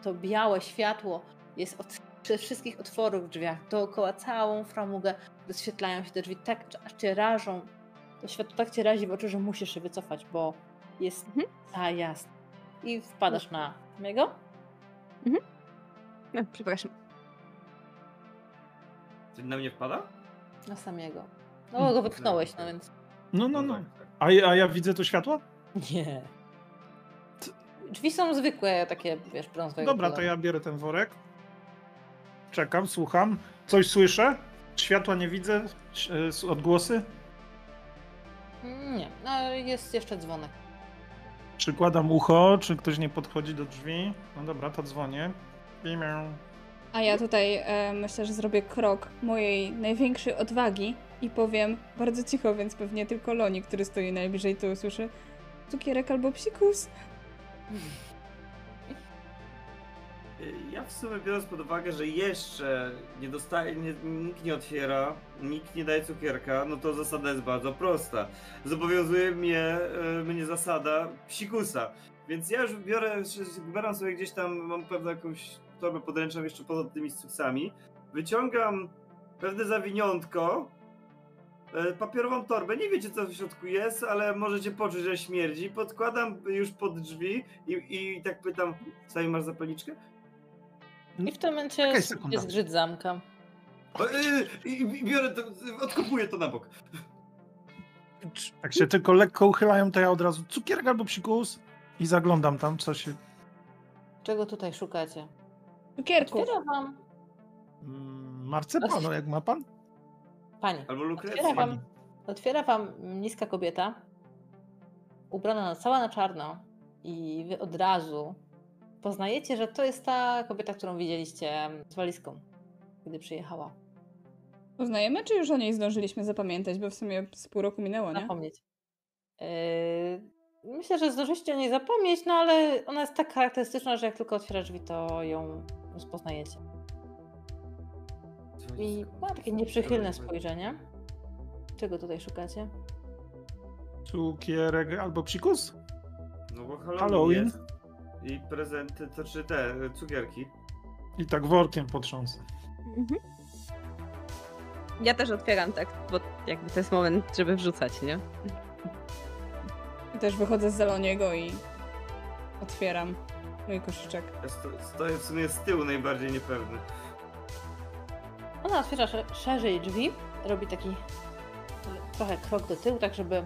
to białe światło jest od przy wszystkich otworów w drzwiach, dookoła całą framugę rozświetlają się te drzwi, tak aż cię rażą. To światło tak cię razi w oczy, że musisz się wycofać, bo jest Mhm. za jasne. I wpadasz na mego? No, przepraszam. Czy na mnie wpada? Na samego. No, go wypchnąłeś, no więc. No, no, no. tak, tak. A, ja- a ja widzę to światło? Nie. Drzwi są zwykłe, takie, wiesz, brązowego Dobra, to koloru. ja biorę ten worek. Czekam, słucham. Coś słyszę? Światła nie widzę? Ś- e, s- Odgłosy? Nie, no jest jeszcze dzwonek. Przykładam ucho, czy ktoś nie podchodzi do drzwi. No dobra, to dzwonię. A ja tutaj e, myślę, że zrobię krok mojej największej odwagi i powiem bardzo cicho, więc pewnie tylko Loni, który stoi najbliżej, to usłyszy cukierek albo psikus. Ja w sumie biorąc pod uwagę, że jeszcze nie dostaje, nie, nikt nie otwiera, nikt nie daje cukierka, no to zasada jest bardzo prosta. Zobowiązuje mnie, y, mnie zasada psikusa. Więc ja już biorę, zbieram sobie gdzieś tam, mam pewną jakąś torbę podręczną jeszcze poza tymi cuksami. Wyciągam pewne zawiniątko, y, papierową torbę, nie wiecie co w środku jest, ale możecie poczuć, że śmierdzi. Podkładam już pod drzwi i, i tak pytam, sami masz zapalniczkę? I w tym momencie jest zgrzyt zamka. Y, I, i biorę to, odkupuję to na bok. Jak się tylko lekko uchylają, to ja od razu cukierek albo psikus i zaglądam tam, co się... Czego tutaj szukacie? Cukierków. Otwiera wam, Mm, Marcepano, jak ma pan? pani, Albo otwiera lukrecja. wam, otwiera wam niska kobieta, ubrana na cała na czarno i wy od razu poznajecie, że to jest ta kobieta, którą widzieliście z walizką, kiedy przyjechała. Poznajemy, czy już o niej zdążyliśmy zapamiętać, bo w sumie z pół roku minęło, nie? Zapomnieć. Yy, myślę, że zdążyliście o niej zapomnieć, no ale ona jest tak charakterystyczna, że jak tylko otwiera drzwi, to ją rozpoznajecie. I ma takie nieprzychylne spojrzenie. Czego tutaj szukacie? Cukierek albo psikus? No bo Halloween, Halloween. jest. I prezenty, to czy te y, cukierki. I tak workiem potrząsę. Mhm. Ja też otwieram tak, bo jakby to jest moment, żeby wrzucać, nie? I też wychodzę z Zaloniego i otwieram mój koszyczek. Ja sto, stoję w sumie z tyłu najbardziej niepewny. Ona otwiera sze- szerzej drzwi, robi taki trochę krok do tyłu, tak żeby.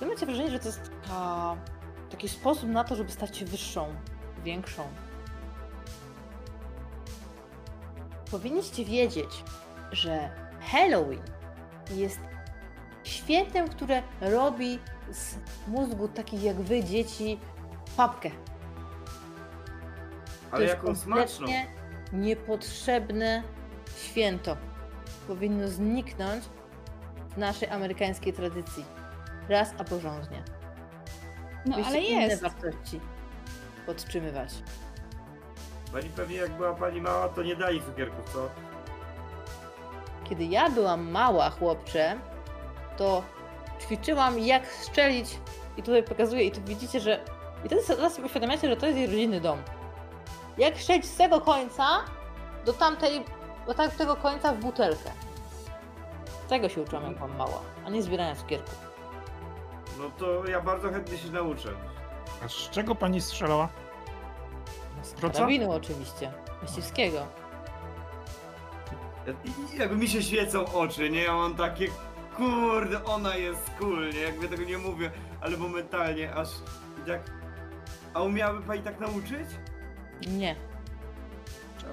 Wy macie wrażenie, że to jest taka, taki sposób na to, żeby stać się wyższą, większą. Powinniście wiedzieć, że Halloween jest świętem, które robi z mózgu takich jak wy, dzieci, papkę. To Ale jest jaką smaczną. kompletnie niepotrzebne święto. Powinno zniknąć w naszej amerykańskiej tradycji. Raz a porządnie. No Byście ale inne jest. wartości podtrzymywać. Pani pewnie jak była pani mała, to nie dali cukierków, co? Kiedy ja byłam mała, chłopcze, to ćwiczyłam jak strzelić i tutaj pokazuję i tu widzicie, że i wtedy teraz sobie uświadamiacie, że to jest jej rodzinny dom. Jak strzelić z tego końca do tamtej, do tamtego końca w butelkę. Tego się uczyłam jak byłam mała, a nie zbierania cukierków. No to ja bardzo chętnie się nauczę. A z czego pani strzelała? Z proca? Karabinu oczywiście. Myśliwskiego. I- Jakby mi się świecą oczy, nie? Ja mam takie, kurde, ona jest cool, nie? Jakby tego nie mówię, ale momentalnie aż i tak... A umiałaby pani tak nauczyć? Nie. Czemu?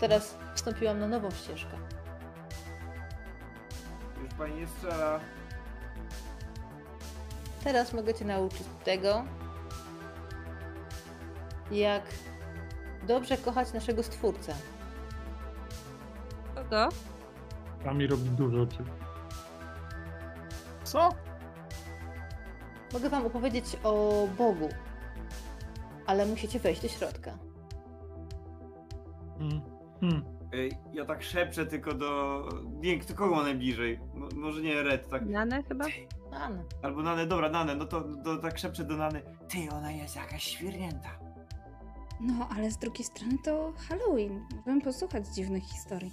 Teraz wstąpiłam na nową ścieżkę. Pani nie strzela. Teraz mogę cię nauczyć tego, jak dobrze kochać naszego stwórcę. Kogo? Pani robi dużo oczy. Co? Mogę wam opowiedzieć o Bogu, ale musicie wejść do środka. Hmm. Hmm. Ej, Ja tak szepczę tylko do... Nie, kto kogo ma najbliżej? Mo- może nie Red, tak... Nane chyba? Anna. Albo Nane, dobra, Nane, no to, to tak szepczę do Nany. Ty, ona jest jakaś świrnięta. No, ale z drugiej strony to Halloween. Możemy posłuchać dziwnych historii.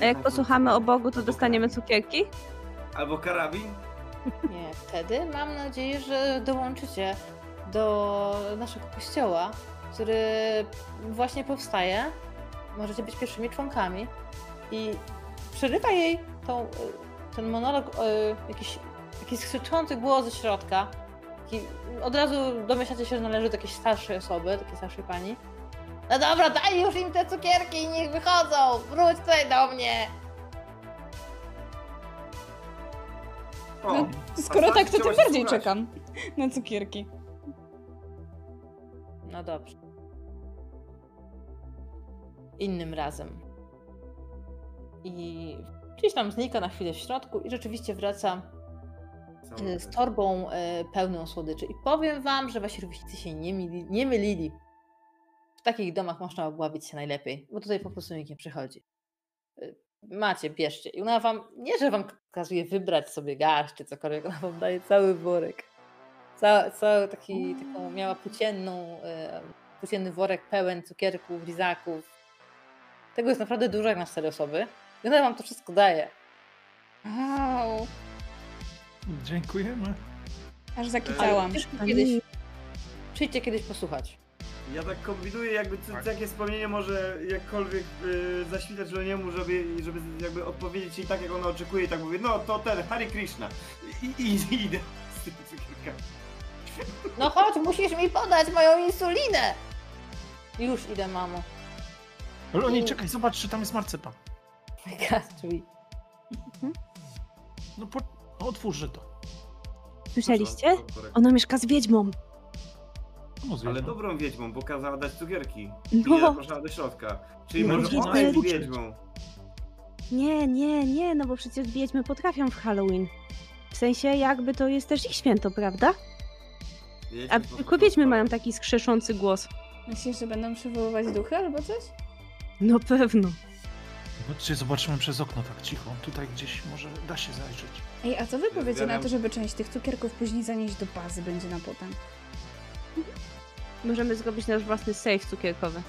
A jak posłuchamy o Bogu, to dostaniemy cukierki? Albo karabin? Nie, wtedy mam nadzieję, że dołączycie do naszego kościoła, który właśnie powstaje. Możecie być pierwszymi członkami i przerywa jej tą, y, ten monolog, y, jakiś, jakiś krzyczący głos ze środka. Taki, od razu domyślacie się, że należy do jakiejś starszej osoby, takiej starszej pani. No dobra, daj już im te cukierki i niech wychodzą! Wróć tutaj do mnie! O, No, skoro tak, tak, to tym bardziej czekam na cukierki. No dobrze. Innym razem. I gdzieś tam znika na chwilę w środku i rzeczywiście wraca z torbą e, pełną słodyczy. I powiem wam, że wasi rówieśnicy się nie, mili, nie mylili. W takich domach można obławić się najlepiej, bo tutaj po prostu nikt nie przychodzi. E, Macie, bierzcie. I ona wam, nie że wam kazuje wybrać sobie garść czy cokolwiek, ona wam daje cały worek. Cały, cały taki, taką miała płócienną, e, płócienny worek pełen cukierków, lizaków. Tego jest naprawdę dużo jak na cztery osoby. I ona wam to wszystko daje. Au, Dziękujemy. aż zakicałam. Przyjdźcie kiedyś, przyjdźcie kiedyś posłuchać. Ja tak kombinuję, jakby co, co jakie wspomnienie może jakkolwiek y, zaświtać Loniemu, żeby, żeby jakby odpowiedzieć jej tak, jak ona oczekuje i tak mówię, no to ten, Hare Krishna. I, i, i idę z tymi cukierkami. No chodź, musisz mi podać moją insulinę! Już idę, mamo. Loni, czekaj, zobacz, czy tam jest marcepan. Gaz *laughs* drzwi. No, po... no otwórzże to. Słyszeliście? Ona mieszka z wiedźmą. No, Ale zwiedźmy. dobrą wiedźmą, bo kazała dać cukierki. No. I zapraszała do środka. Czyli No, może ona jest wiedźmą. Nie, nie, nie, no bo przecież wiedźmy potrafią w Halloween. W sensie jakby to jest też ich święto, prawda? Wiecie, A po- tylko po- wiedźmy mają taki skrzeszący głos. Myślisz, że będą przywoływać duchy albo coś? No pewno. Chodźcie, zobaczymy przez okno tak cicho. Tutaj gdzieś może da się zajrzeć. Ej, a co wy powiecie na to, żeby część tych cukierków później zanieść do bazy będzie na potem? Możemy zrobić nasz własny safe cukierkowy.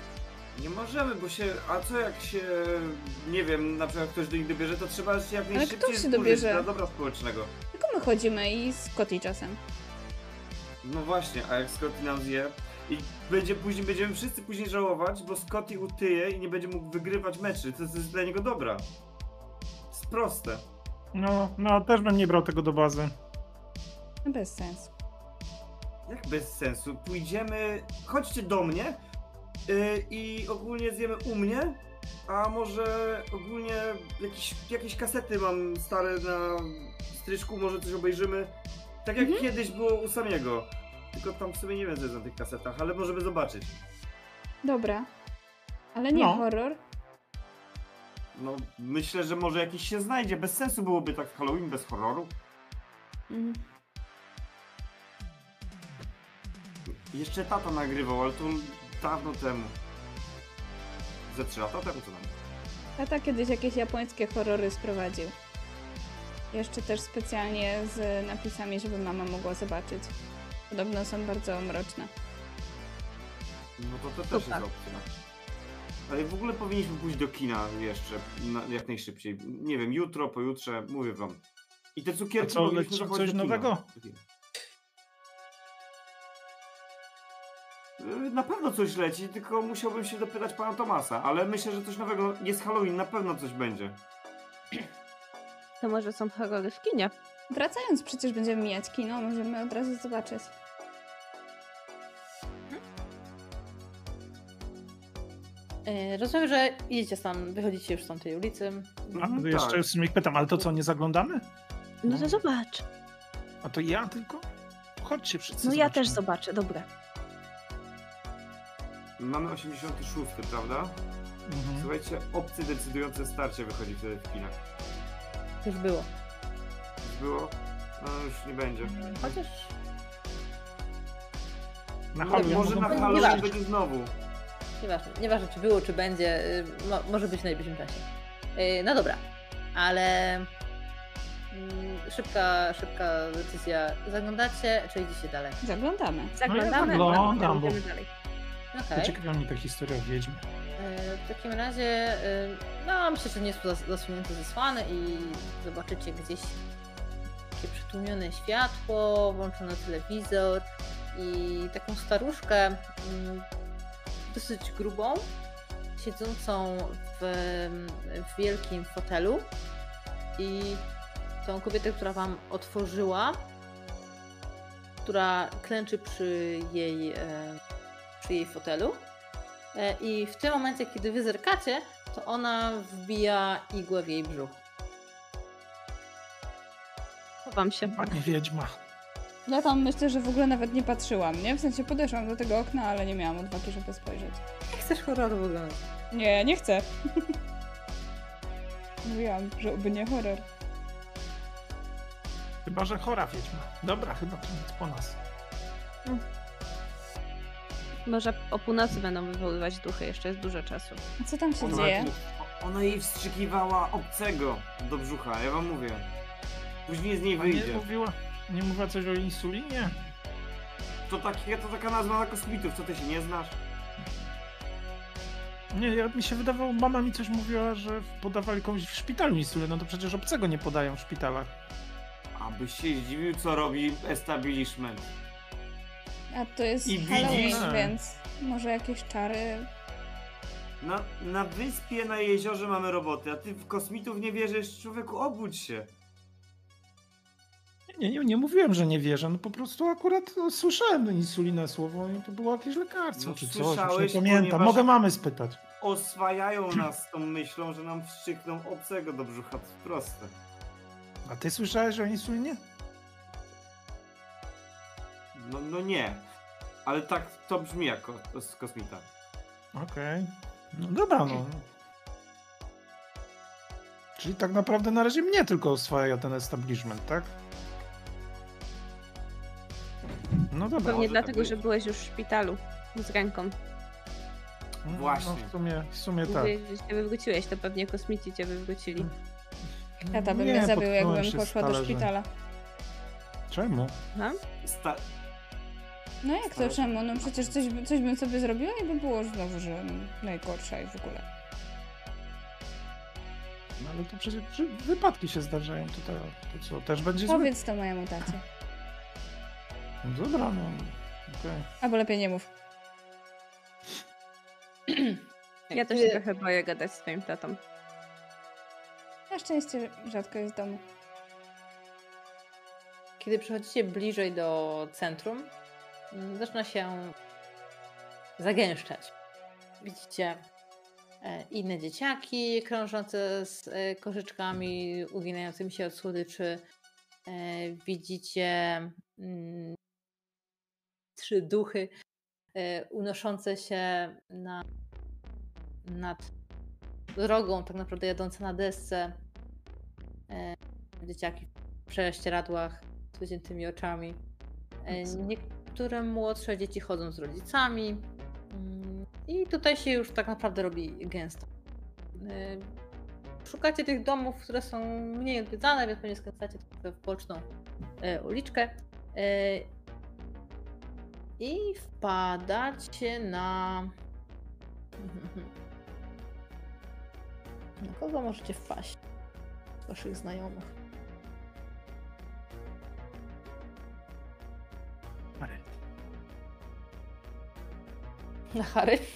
Nie możemy, bo się. A co jak się. Nie wiem, na przykład ktoś do nich dobierze, to trzeba się jak najszybciej kto się zburzyć dobierze? dla dobra społecznego. Tylko my chodzimy i z Scotty czasem. No właśnie, a jak Scotty nam zje i będzie później będziemy wszyscy później żałować, bo Scotty utyje i nie będzie mógł wygrywać meczy. To, to jest dla niego dobra. To jest proste. No, no, też bym nie brał tego do bazy. No bez sensu. Jak bez sensu? Pójdziemy. Chodźcie do mnie yy, i ogólnie zjemy u mnie. A może ogólnie jakieś, jakieś kasety mam stare na stryczku, może coś obejrzymy. Tak jak Mhm. kiedyś było u samego. Tylko tam w sumie nie wiem co jest na tych kasetach, ale możemy zobaczyć. Dobra. Ale nie No. horror. No, myślę, że może jakiś się znajdzie. Bez sensu byłoby tak w Halloween bez horroru. Mhm. Jeszcze tata nagrywał, ale to dawno temu. Ze 3 lata temu co tam. Tata kiedyś jakieś japońskie horrory sprowadził. Jeszcze też specjalnie z napisami, żeby mama mogła zobaczyć. Podobno są bardzo mroczne. No to to też Super. jest opcja. Ale w ogóle powinniśmy pójść do kina jeszcze, na, jak najszybciej. Nie wiem, jutro, pojutrze, mówię wam. I te cukierki A co, powinniśmy leci coś do kina. nowego? Y, Na pewno coś leci, tylko musiałbym się dopytać pana Tomasa, ale myślę, że coś nowego jest Halloween, na pewno coś będzie. To może są horrory w kinie. Wracając, przecież będziemy mijać kino, możemy od razu zobaczyć. E, Rozumiem, że idziecie tam, wychodzicie już z tamtej ulicy. A Mhm, to jeszcze tak. nich pytam, ale to co, nie zaglądamy? No No. to zobacz. A to ja tylko? Chodźcie wszyscy. No ja zobaczymy. też zobaczę, dobra. Mamy 86, prawda? Mhm. Słuchajcie, opcje decydujące starcie wychodzi wtedy w kinach. Już było. Było? No już nie będzie. Chociaż Na Może- Halloween Może na. Halloween będzie znowu. nieważne, nieważne czy było, czy będzie, y, mo, może być w najbliższym czasie. Y, No dobra, ale mm, szybka, szybka decyzja. Zaglądacie, czy idziecie dalej? Zaglądamy. Zaglądamy, zaglądam, a bo- idziemy dalej. Okej. Ciekawa mnie ta historia o wiedźmie. Y, W takim razie, y, no myślę, że nie jest zas- zasłonięte zasłany i zobaczycie gdzieś takie przytłumione światło, włączony telewizor i taką staruszkę mm, dosyć grubą, siedzącą w, w wielkim fotelu i tą kobietę, która wam otworzyła, która klęczy przy jej, e, przy jej fotelu. E, I w tym momencie, kiedy wy zerkacie, to ona wbija igłę w jej brzuch. Chowam się. Pani wiedźma. Ja tam myślę, że w ogóle nawet nie patrzyłam, nie? W sensie podeszłam do tego okna, ale nie miałam odwagi, żeby spojrzeć. Jak chcesz horroru oglądać? Nie, nie chcę. *laughs* Mówiłam, że by nie horror. Chyba, że chora wiedźma. Dobra, chyba to nic po nas. Może o północy będą wywoływać duchy, jeszcze jest dużo czasu. A co tam się Ona, dzieje? ona jej wstrzykiwała obcego do brzucha, ja wam mówię. Później z niej A nie wyjdzie. mówiła, nie mówiła coś o insulinie? To, takie, to taka nazwa na kosmitów, co ty się nie znasz? Nie, ja, mi się wydawało, mama mi coś mówiła, że podawali komuś w szpitalu insulinę, no to przecież obcego nie podają w szpitalach. Abyś się zdziwił, co robi establishment. A to jest I Halloween, widzisz? więc może jakieś czary. Na, na wyspie, na jeziorze mamy roboty, a ty w kosmitów nie wierzysz? Człowieku, obudź się. Nie, nie, nie mówiłem, że nie wierzę, no po prostu akurat no, słyszałem insulinę słowo i to było jakieś lekarstwo No, czy coś, już nie pamiętam. Mogę mamy spytać. Oswajają nas tą myślą, że nam wstrzykną obcego do brzucha. To proste. A ty słyszałeś o insulinie? No, no nie. Ale tak to brzmi jako kos- kosmita. Okej. No dobra, no. Czyli tak naprawdę na razie mnie tylko oswaja ten establishment, tak? No dobra. Pewnie może dlatego, tak że byłeś już w szpitalu z ręką. No, Właśnie. No w sumie, w sumie tak. Że cię wywróciłeś, to pewnie kosmici cię wywrócili. Tata by Nie, mnie zabił, jakbym się poszła do szpitala. Czemu? Aha. Sta- No jak to czemu? No przecież coś, coś bym sobie zrobiła i by było znowu, że najgorsza i w ogóle. No ale to przecież wypadki się zdarzają, to, to, to co, też będzie? Powiedz to mojemu tacie. No dobra, no. okej. Albo lepiej nie mów. *clears throat* Ja też się trochę boję gadać z twoim tatą. Na szczęście rzadko jest w domu. Kiedy przychodzicie bliżej do centrum, mm, zaczyna się zagęszczać. Widzicie e, inne dzieciaki krążące z e, koszyczkami uginającymi się od słodyczy. E, Widzicie mm, trzy duchy e, unoszące się na, nad drogą, tak naprawdę jadące na desce. E, Dzieciaki w prześcieradłach z wyciętymi oczami. E, Niektóre młodsze dzieci chodzą z rodzicami. Mm, I tutaj się już tak naprawdę robi gęsto. Szukacie tych domów, które są mniej odwiedzane, więc pewnie skręcacie w boczną uliczkę. I wpadacie na *laughs* Na kogo możecie wpaść? Waszych znajomych. Harry. Na Harry? *laughs*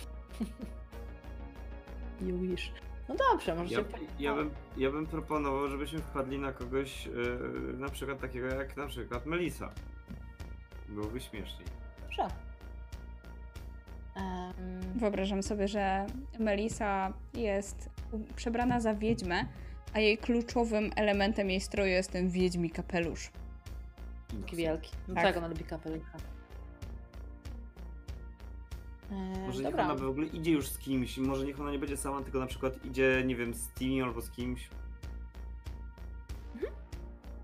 You wish. No dobrze, możecie... Ja, ja, bym, ja bym proponował, żebyśmy wpadli na kogoś, yy, na przykład takiego jak na przykład Melisa. Byłoby śmieszniej. Dobrze. Em, Wyobrażam sobie, że Melisa jest przebrana za wiedźmę, a jej kluczowym elementem jej stroju jest ten wiedźmi kapelusz. taki wielki. No Tak. tak, ona lubi kapelucha. Em, Może niech dobra. ona w ogóle idzie już z kimś, może niech ona nie będzie sama, tylko na przykład idzie, nie wiem, z Timmy albo z kimś.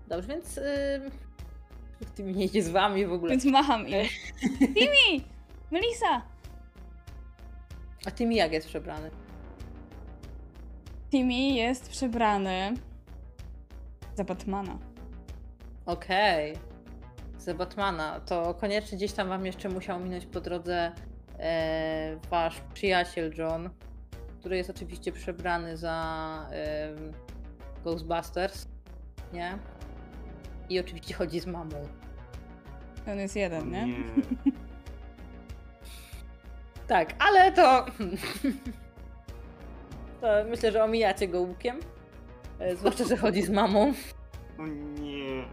Dobrze, więc... Ty mi nie idzie z wami w ogóle. Więc macham im. *laughs* Timi! Melisa! A ty mi jak jest przebrany? Timmy jest przebrany za Batmana. Okej. Za Batmana. To koniecznie gdzieś tam wam jeszcze musiał minąć po drodze e, wasz przyjaciel John, który jest oczywiście przebrany za em, Ghostbusters, nie? I oczywiście chodzi z mamą. On jest jeden, nie? *laughs* Tak, ale to... *laughs* to myślę, że omijacie go łukiem. E, Zwłaszcza, że chodzi z mamą. O nie.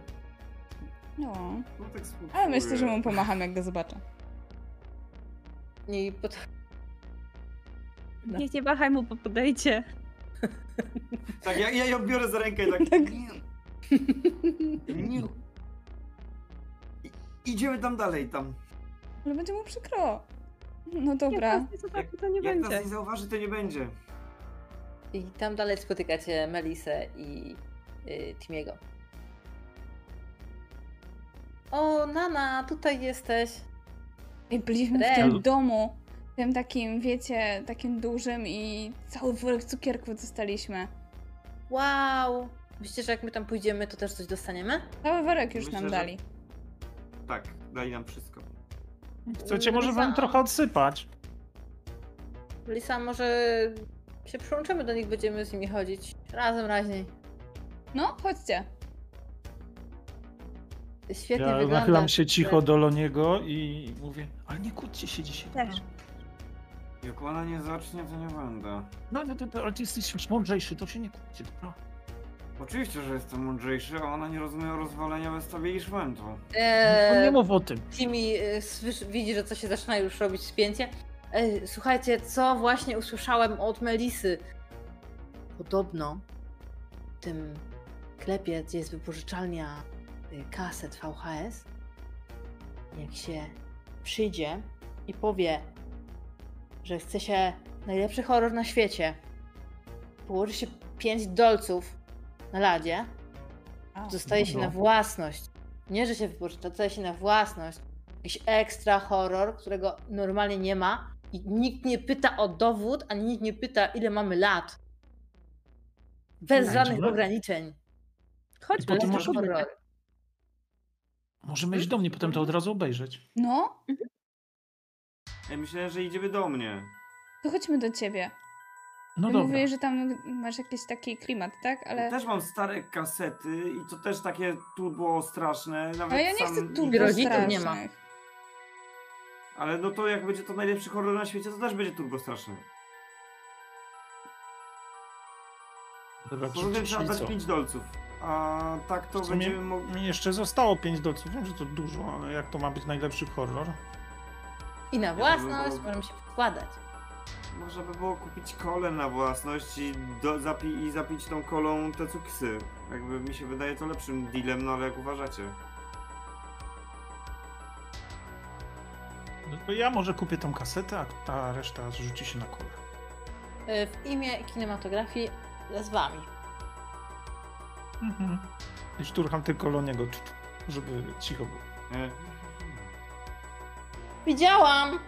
No. No tak. Ale myślę, że mu pomacham, jak go zobaczę. I pot... No. Nie, nie wahaj mu, bo podejdzie. Tak, ja, ja ją biorę za rękę i tak... Tak. *laughs* Nie. I, idziemy tam dalej, tam. Ale będzie mu przykro. No Jak dobra. zobaczy, to nie Jak będzie. nas nie zauważy, to nie będzie. I tam dalej spotykacie Melisę i y, Timiego. O, Nana, tutaj jesteś. I byliśmy w Rel. tym domu. Tym takim, wiecie, takim dużym i cały worek cukierków dostaliśmy. Wow! Myślicie, że jak my tam pójdziemy, to też coś dostaniemy? Cały worek już Myślę, nam że- dali. Tak, dali nam wszystko. Chcecie może wam trochę odsypać? Lisa, może się przyłączymy do nich, będziemy z nimi chodzić. Razem raźniej. No, chodźcie. Świetnie Ja wygląda. nachylam się cicho do Loniego i mówię, ale nie kłóćcie się dzisiaj. Też. Jak ona nie zacznie, to nie będę. No, no, to, ale ty jesteś już mądrzejszy, to się nie kłóćcie, dobra? Oczywiście, że jestem mądrzejszy, a ona nie rozumie rozwalenia establishmentu. No, nie Eee, mów o tym. Timi y, słysz- widzi, że coś się zaczyna już robić spięcie. Ej, słuchajcie, co właśnie usłyszałem od Melisy? Podobno w tym sklepie, gdzie jest wypożyczalnia y, kaset VHS, jak się przyjdzie i powie, że chce się najlepszy horror na świecie, położy się 5 dolców na ladzie, A, dostaje się na własność. Nie, że się wypożycza, dostaje się na własność. Jakiś ekstra horror, którego normalnie nie ma i nikt nie pyta o dowód, ani nikt nie pyta, ile mamy lat. Bez żadnych ograniczeń. Chodź, I potem Polecam możemy- iść do mnie, potem to od razu obejrzeć. No, Ja myślałem, że idziemy do mnie. to chodźmy do ciebie. No dobra. mówiłeś, że tam masz jakiś taki klimat, tak? Ale, Też mam stare kasety i to też takie turbo straszne. Nawet ale ja nie sam chcę tu Nigdy rodziców nie ma. strasznych. Ale no to jak będzie to najlepszy horror na świecie, to też będzie turbo straszne. Dobra, Poza tym trzeba dać co? 5 dolców. A tak to będziemy mogli... Mi jeszcze zostało 5 dolców. Wiem, że to dużo, ale jak to ma być najlepszy horror? I na Ja własność bym- możemy się wkładać. Można by było kupić kolę na własność i, do, zapi, i zapić tą kolą te cuksy. Jakby mi się wydaje to lepszym dealem, no ale jak uważacie? No to ja może kupię tą kasetę, a ta reszta rzuci się na kolę. Y, W imię kinematografii z wami. Mhm. I szturcham tylko Loniego, żeby cicho było. E, Widziałam!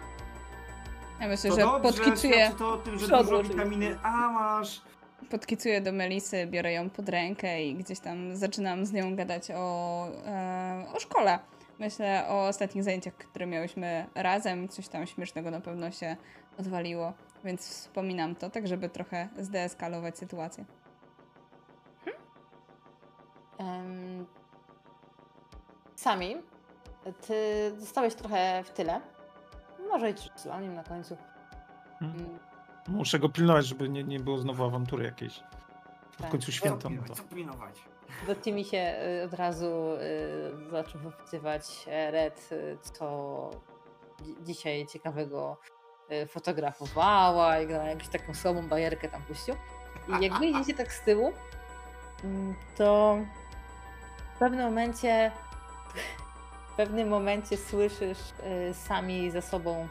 Ja myślę, To że dobrze, podkicuję, to o tym, że Przodu dużo oczywiście. witaminy A masz. podkicuję do Melisy, biorę ją pod rękę i gdzieś tam zaczynam z nią gadać o, e, o szkole. Myślę o ostatnich zajęciach, które miałyśmy razem. Coś tam śmiesznego na pewno się odwaliło. więc wspominam to, tak żeby trochę zdeeskalować sytuację. Em, Sami, ty zostałeś trochę w tyle. Może idź z Lonim na końcu. Mhm. Mm, Muszę go pilnować, żeby nie, nie było znowu awantury jakiejś. W Tak. końcu święto. No to. Co pilnować? Do Timi się y, od razu y, zaczął wypytywać e, Red, y, co dzi- dzisiaj ciekawego fotografowała i na jakąś taką słabą bajerkę tam puścił. I jak *laughs* wyjdziecie tak z tyłu, mm, to w pewnym momencie pewnym momencie słyszysz y, sami za sobą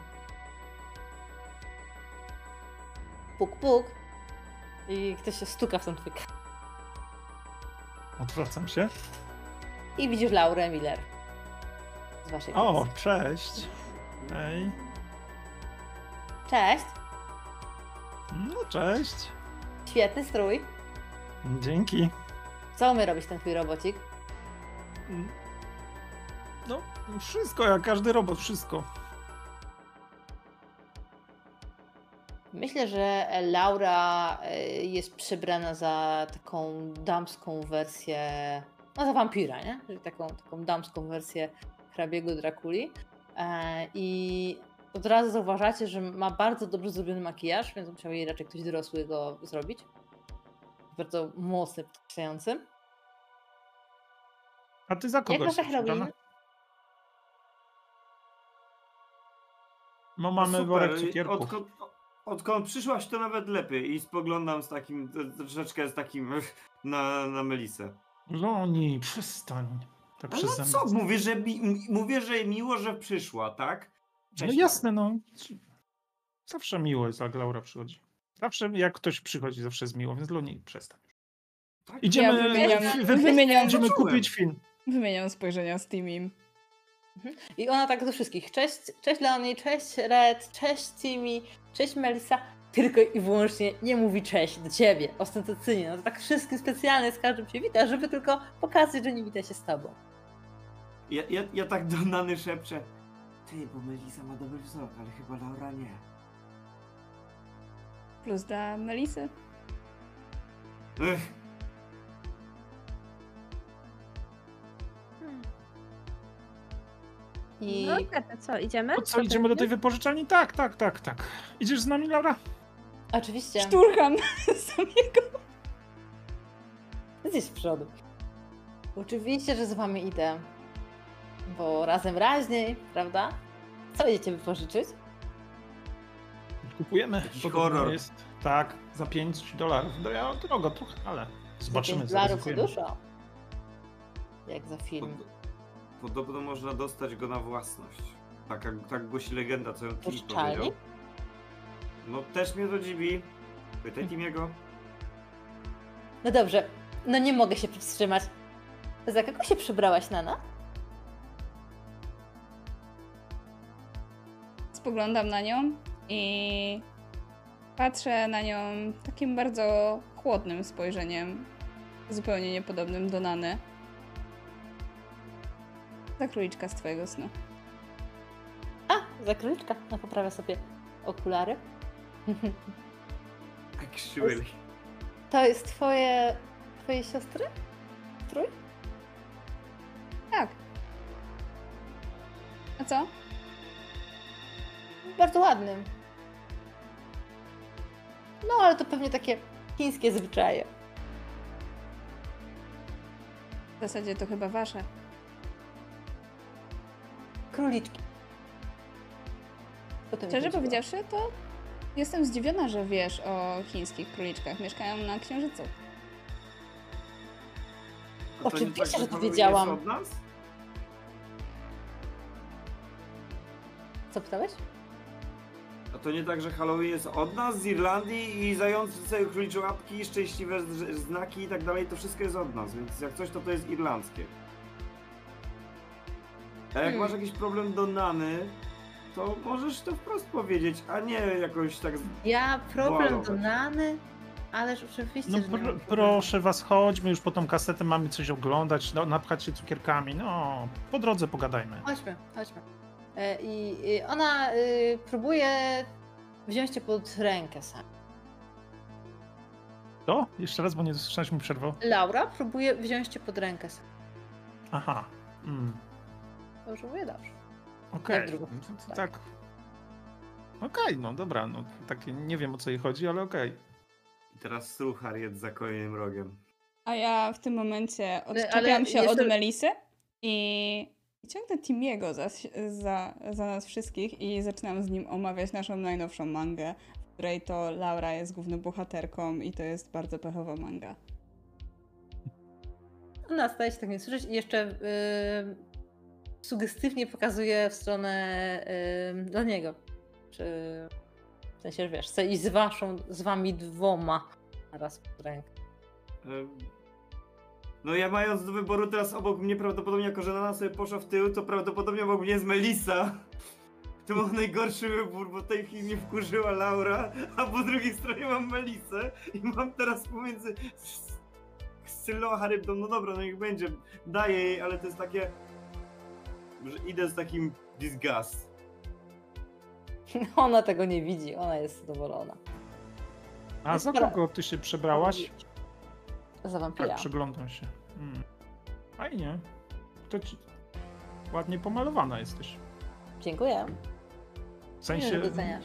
puk puk i ktoś się stuka w tą twój Odwracam się. I widzisz Laurę Miller. Z waszej O, klasy. cześć. Hej. Cześć! No, cześć. Świetny strój. Dzięki. Co my robisz ten twój robocik? No, wszystko, jak każdy robot, wszystko. Myślę, że Laura y, jest przebrana za taką damską wersję, no za wampira, nie? Czyli taką, taką damską wersję hrabiego Drakuli. E, I od razu zauważacie, że ma bardzo dobrze zrobiony makijaż, więc musiał jej raczej ktoś dorosły go zrobić. Bardzo mocny, podkreślający. A ty za kogo Jak No mamy worek cukierków. Odkąd, odkąd przyszłaś, to nawet lepiej. I spoglądam z takim, troszeczkę z takim *laughs* na, na Melisę. Loni, przestań. Tak No, no co, mówię że, mi, mówię, że miło, że przyszła, tak? No Cześć, jasne, no. Zawsze miło jest, jak Laura przychodzi. Zawsze jak ktoś przychodzi, zawsze jest miło, więc Loni, przestań. Tak? Idziemy, Ja wymieniam- wy- wy- wymieniam- kupić film. Wymieniam spojrzenia z Timim. I ona tak do wszystkich. Cześć, cześć Leonie, cześć Red, cześć Timmy, cześć Melissa. Tylko i wyłącznie nie mówi cześć do ciebie, ostentacyjnie. No to tak wszystkim specjalnie z każdym się wita, żeby tylko pokazać, że nie wita się z tobą. Ja, ja, ja tak do Nany szepczę. Ty, bo Melisa ma dobry wzrok, ale chyba Laura nie. Plus dla Melisy. Ech, I No to co, idziemy? To co, idziemy do tej wypożyczalni? Tak, tak, tak, tak. Idziesz z nami, Laura? oczywiście Szturcham *laughs* samego. gdzieś z przodu. Oczywiście, że z wami idę. Bo razem raźniej, prawda? Co idziecie wypożyczyć? Kupujemy. Jakiś Podobno horror. Jest, tak, za 5 dolarów. No ja drogo trochę, ale zobaczymy, Za pięć dolarów to zaryzykujemy. dużo. Jak za film. pod, podobno można dostać go na własność. Tak, jak- tak głosi legenda, co ją Pożyczalni? powiedział. No też mnie to dziwi. Pytaj Timiego. No dobrze, no nie mogę się powstrzymać. Za kogo się przybrałaś, Nana? Spoglądam na nią i patrzę na nią takim bardzo chłodnym spojrzeniem, zupełnie niepodobnym do Nany. Za króliczka z twojego snu. A, za króliczka. No poprawia sobie okulary. *laughs* Actually. To jest twoje... twojej siostry? Strój? Tak. A co? Bardzo ładny. No, ale to pewnie takie chińskie zwyczaje. W zasadzie to chyba wasze. Króliczki. Szczerze chodziło. powiedziawszy, to jestem zdziwiona, że wiesz o chińskich króliczkach. Mieszkają na Księżycu. A to nie Oczywiście, że to wiedziałam. jest od nas? Co pytałeś? A to nie tak, że Halloween jest od nas, z Irlandii i zające sobie królicze łapki, szczęśliwe z- znaki i tak dalej, to wszystko jest od nas, więc jak coś, to to jest irlandzkie. A jak Hmm. masz jakiś problem do Nany, to możesz to wprost powiedzieć, a nie jakoś tak... Ja problem do. Nany? Ależ oczywiście, No że nie pr- proszę was, chodźmy już po tą kasetę, mamy coś oglądać, no, napchać się cukierkami, no, po drodze pogadajmy. Chodźmy, chodźmy. E, I, i ona y, próbuje wziąć cię pod rękę sam. To? Jeszcze raz, bo nie słyszałeś mi przerwał. Laura próbuje wziąć cię pod rękę sam. Aha. Mm. Dobrze mówię? Dobrze. Okej. No to- to Tak. tak. Okej, no dobra, no takie nie wiem o co jej chodzi, ale okej. I teraz strój Harriet za kolejnym rogiem. A ja w tym momencie odczepiam się jeszcze- od Melisy i i ciągnę Timiego za, za, za nas wszystkich i zaczynam z nim omawiać naszą najnowszą mangę, w której to Laura jest główną bohaterką i to jest bardzo pechowa manga. Ona staje się tak nie słyszeć i jeszcze yy, sugestywnie pokazuje w stronę yy, do niego. Czy w sensie, wiesz, chce iść z waszą, z wami dwoma raz pod rękę. No ja mając do wyboru teraz obok mnie prawdopodobnie jako że Nana sobie poszła w tył, to prawdopodobnie obok mnie jest Melisa. *laughs* To był najgorszy wybór, bo tej chwili mnie wkurzyła Laura, a po drugiej stronie mam Melisę i mam teraz pomiędzy Scyllą a Charybdą, no dobra, no niech będzie, daję jej, ale to jest takie, że idę z takim disgust. *laughs* Ona tego nie widzi, ona jest zadowolona. A za Dobra. kogo ty się przebrałaś? Za wampira. Tak, przeglądam się. Mm. Fajnie. To ci... Ładnie pomalowana jesteś. Dziękuję. W sensie... doceniasz.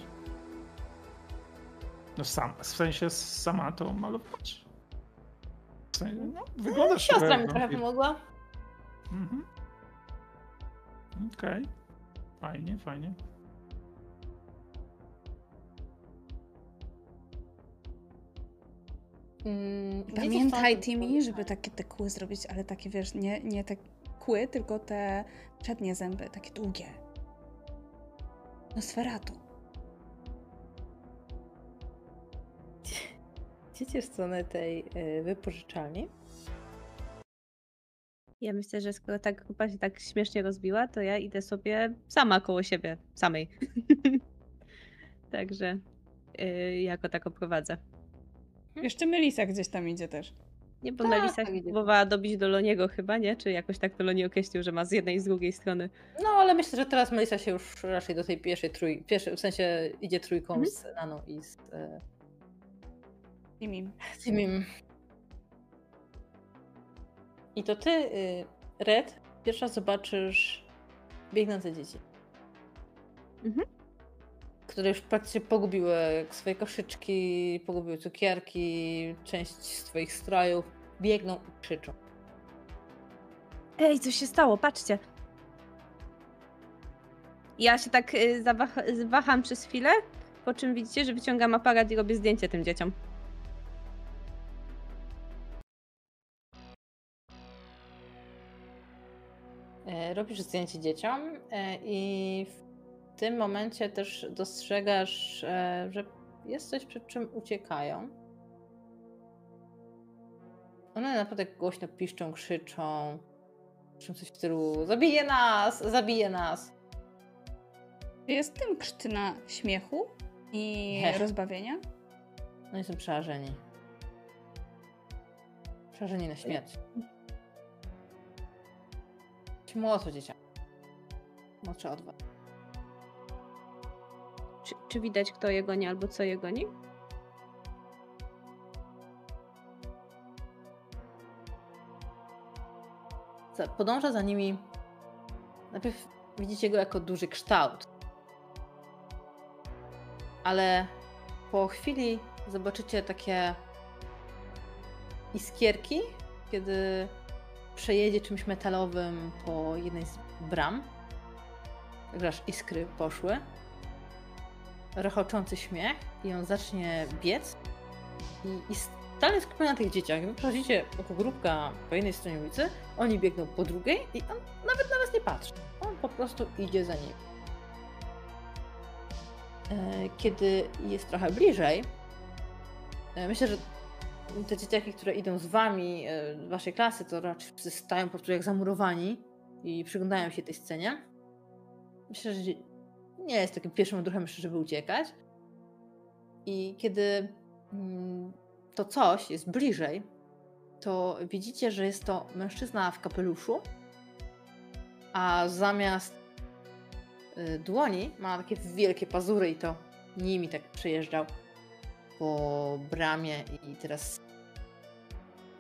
No sam, w sensie sama to malować. W sensie, no, wyglądasz Siostra mi trochę pomogła. Mhm. Okej. Fajnie, fajnie. Mm, Pamiętaj, Timi, żeby takie te kły zrobić, ale takie wiesz, nie, nie te kły, tylko te przednie zęby, takie długie. Nosferatu. Idziecie w stronę tej y, wypożyczalni. Ja myślę, że skoro ta grupa się tak śmiesznie rozbiła, to ja idę sobie sama koło siebie, samej. *laughs* Także yy, jako tako prowadzę. Jeszcze Melisa gdzieś tam idzie też. Nie, bo Tak, Melisa tak próbowała dobić do Loniego chyba, nie? Czy jakoś tak to Loni określił, że ma z jednej i z drugiej strony. No ale myślę, że teraz Melisa się już raczej do tej pierwszej trójki, pierwszej, w sensie idzie trójką Mhm. z Naną i z e, Timi. Timim. I to ty, y, Red, pierwsza zobaczysz biegnące dzieci. Mhm. Które już praktycznie pogubiły swoje koszyczki, pogubiły cukierki, część z twoich strojów. Biegną i krzyczą. Ej, coś się stało, patrzcie. Ja się tak y, zawah- waham przez chwilę, po czym widzicie, że wyciągam aparat i robię zdjęcie tym dzieciom. Robisz zdjęcie dzieciom e, i w tym momencie też dostrzegasz, e, że jest coś, przed czym uciekają. One naprawdę głośno piszczą, krzyczą. Krzyczą coś w stylu zabije nas, zabije nas. Jest tym krztyna śmiechu i Nie. rozbawienia? Oni są przerażeni. Przerażeni na śmierć. Ci młodsze dzieciaki. Młodsze od was. Czy, czy widać, kto je goni albo co je goni? Podąża za nimi. Najpierw widzicie go jako duży kształt. Ale po chwili zobaczycie takie iskierki, kiedy przejedzie czymś metalowym po jednej z bram. Także aż iskry poszły. Rechoczący śmiech i on zacznie biec. I, i stale skupiony na tych dzieciach. Wy przechodzicie jako grupka po jednej stronie ulicy, oni biegną po drugiej i on nawet na was nie patrzy. On po prostu idzie za nimi. E, Kiedy jest trochę bliżej, e, myślę, że te dzieciaki, które idą z wami, e, z waszej klasy, to raczej stają po prostu jak zamurowani i przyglądają się tej scenie. Myślę, że nie jest takim pierwszym odruchem żeby uciekać. I kiedy mm, to coś jest bliżej, to widzicie, że jest to mężczyzna w kapeluszu, a zamiast y, dłoni ma takie wielkie pazury i to nimi tak przejeżdżał po bramie i teraz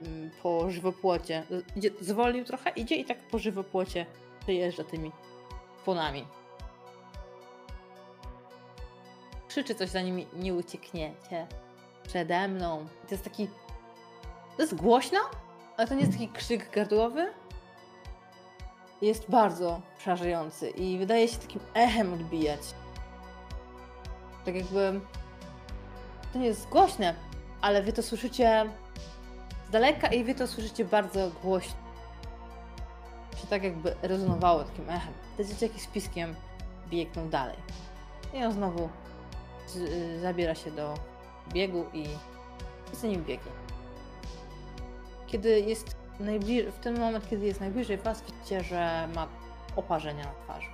mm, po żywopłocie. Idzie, zwolnił trochę, idzie i tak po żywopłocie przejeżdża tymi ponami. Krzyczy coś za nimi, nie uciekniecie przede mną. I to jest taki. To jest głośno, ale to nie jest taki krzyk gardłowy. Jest bardzo przerażający i wydaje się takim echem odbijać. Tak jakby. To nie jest głośne, ale wy to słyszycie z daleka i wy to słyszycie bardzo głośno. Się tak jakby rezonowało takim echem. Te dzieciaki z piskiem biegną dalej. I on znowu z, y, zabiera się do biegu i, i za nim biegnie. Kiedy jest najbliżej, w ten moment, kiedy jest najbliżej was, widzicie, że ma oparzenia na twarzy.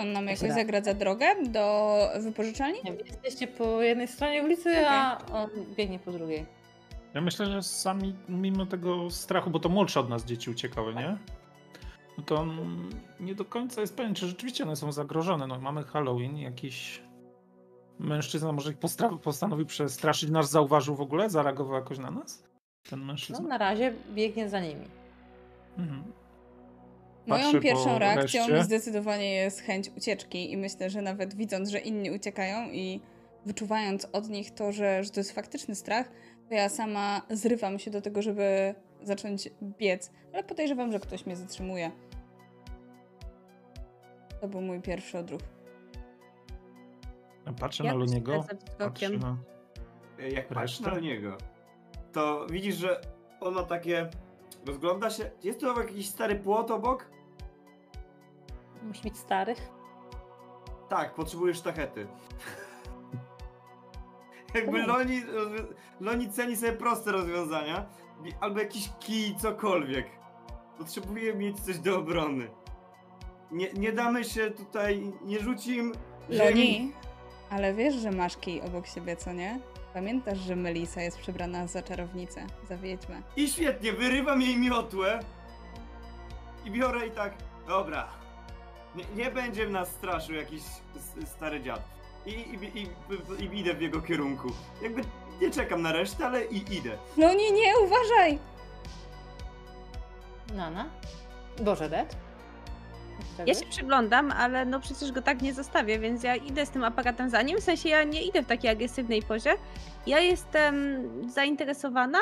On nam jakoś zagradza drogę do wypożyczalni? Nie Jesteście po jednej stronie ulicy, a on biegnie po drugiej. Ja myślę, że sami mimo tego strachu, bo to młodsze od nas dzieci uciekały, nie? No to on nie do końca jest pewien, czy rzeczywiście one są zagrożone. No mamy Halloween, jakiś mężczyzna może ich postanowił przestraszyć, nas zauważył w ogóle, zareagował jakoś na nas? Ten No, mężczyzna? na razie biegnie za nimi. Mhm. Moją pierwszą reakcją reszcie. zdecydowanie jest chęć ucieczki i myślę, że nawet widząc, że inni uciekają i wyczuwając od nich to, że, że to jest faktyczny strach, to ja sama zrywam się do tego, żeby zacząć biec, ale podejrzewam, że ktoś mnie zatrzymuje. To był mój pierwszy odruch. Patrzę Ja na Luniego, patrzę na... Jak patrzysz na niego, to widzisz, że on ma takie. Rozgląda się. Jest tu jakiś stary płot obok? Musi być starych. Tak, potrzebujesz sztachety. *laughs* Jakby. Loni, Loni ceni sobie proste rozwiązania, albo jakiś kij, cokolwiek. Potrzebuje mieć coś do obrony. Nie, nie damy się tutaj, nie rzucim ziemi. Loni, ale wiesz, że masz kij obok siebie, co nie? Pamiętasz, że Melisa jest przebrana za czarownicę, za wiedźmę. I świetnie, wyrywam jej miotłę i biorę i tak, dobra, nie, nie będzie nas straszył jakiś s- stary dziad. I, i, i, i, i idę w jego kierunku. Jakby nie czekam na resztę, ale i idę. Loni, nie, uważaj! Nana. Boże, Dead. Ja się przyglądam, ale no przecież go tak nie zostawię, więc ja idę z tym aparatem za nim. W sensie ja nie idę w takiej agresywnej pozie. Ja jestem zainteresowana.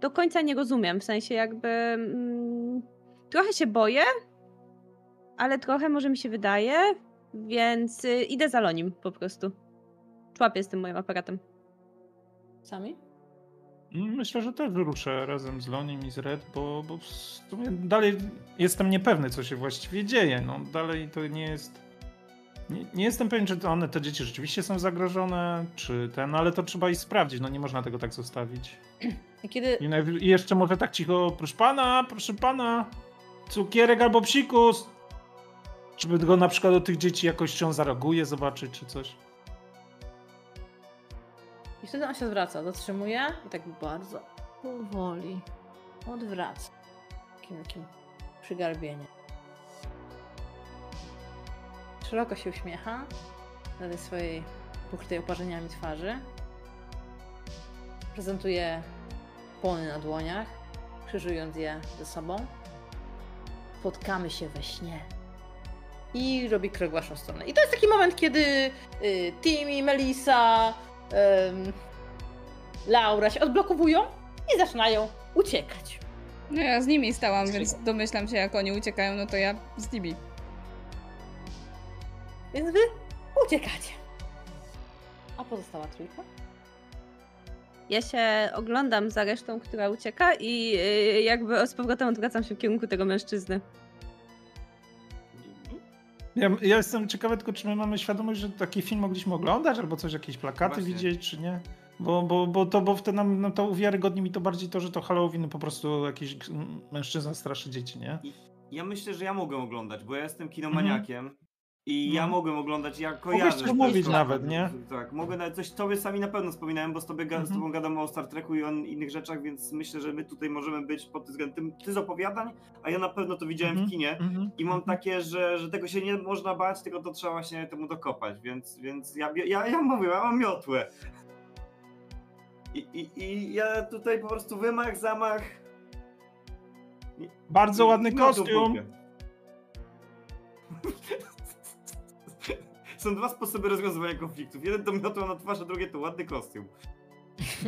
Do końca nie rozumiem. W sensie jakby. Mm, trochę się boję, ale trochę może mi się wydaje, więc y, idę za Lonim po prostu. Człapię z tym moim aparatem. Sami? Myślę, że też ruszę razem z Lonim i z Red, bo, bo w sumie dalej jestem niepewny, co się właściwie dzieje. No, dalej to nie jest. Nie, nie jestem pewien, czy one, te dzieci rzeczywiście są zagrożone, czy ten, ale to trzeba i sprawdzić. No nie można tego tak zostawić. I kiedy I, najw- i jeszcze może tak cicho, proszę pana, proszę pana, cukierek albo psikus. Żeby go na przykład do tych dzieci jakoś czy on zareaguje, zobaczyć, czy coś. I wtedy on się zwraca, zatrzymuje i tak bardzo powoli odwraca. Takim, takim przygarbieniem. Szeroko się uśmiecha na tej swojej pokrytej oparzeniami twarzy. Prezentuje płony na dłoniach, krzyżując je ze sobą. Spotkamy się we śnie. I robi krok w waszą stronę. I to jest taki moment, kiedy y, Timmy, Melissa, em, Laura się odblokowują i zaczynają uciekać. No ja z nimi stałam, więc domyślam się, jak oni uciekają, no to ja z nimi. Więc wy uciekacie. A pozostała trójka? Ja się oglądam za resztą, która ucieka i y, jakby z powrotem odwracam się w kierunku tego mężczyzny. Ja, ja jestem ciekawy tylko, czy my mamy świadomość, że taki film mogliśmy oglądać, albo coś, jakieś plakaty Właśnie. widzieć, czy nie? Bo, bo, bo to, bo wtedy nam no to uwiarygodni mi to bardziej to, że to Halloween po prostu jakiś mężczyzna straszy dzieci, nie? Ja myślę, że ja mogę oglądać, bo ja jestem kinomaniakiem. I ja No. mogłem oglądać, ja Mogłeś kojarzę. coś to mówić jest- nawet, nie? Tak, mogę nawet coś tobie sami na pewno wspominałem, bo z, tobie, ga- z Mhm. tobą gadamy o Star Treku i o innych rzeczach, więc myślę, że my tutaj możemy być pod tym względem ty z opowiadań, a ja na pewno to widziałem Mhm, w kinie. mhm, I mam mhm. takie, że, że tego się nie można bać, tylko to trzeba właśnie temu dokopać, więc, więc ja, ja, ja mówię, ja mam miotłę. I, i, I ja tutaj po prostu wymach, zamach. Bardzo i- ładny w kostium. dupie. Są dwa sposoby rozwiązywania konfliktów. Jeden to miotła na twarz, a drugie to ładny kostium.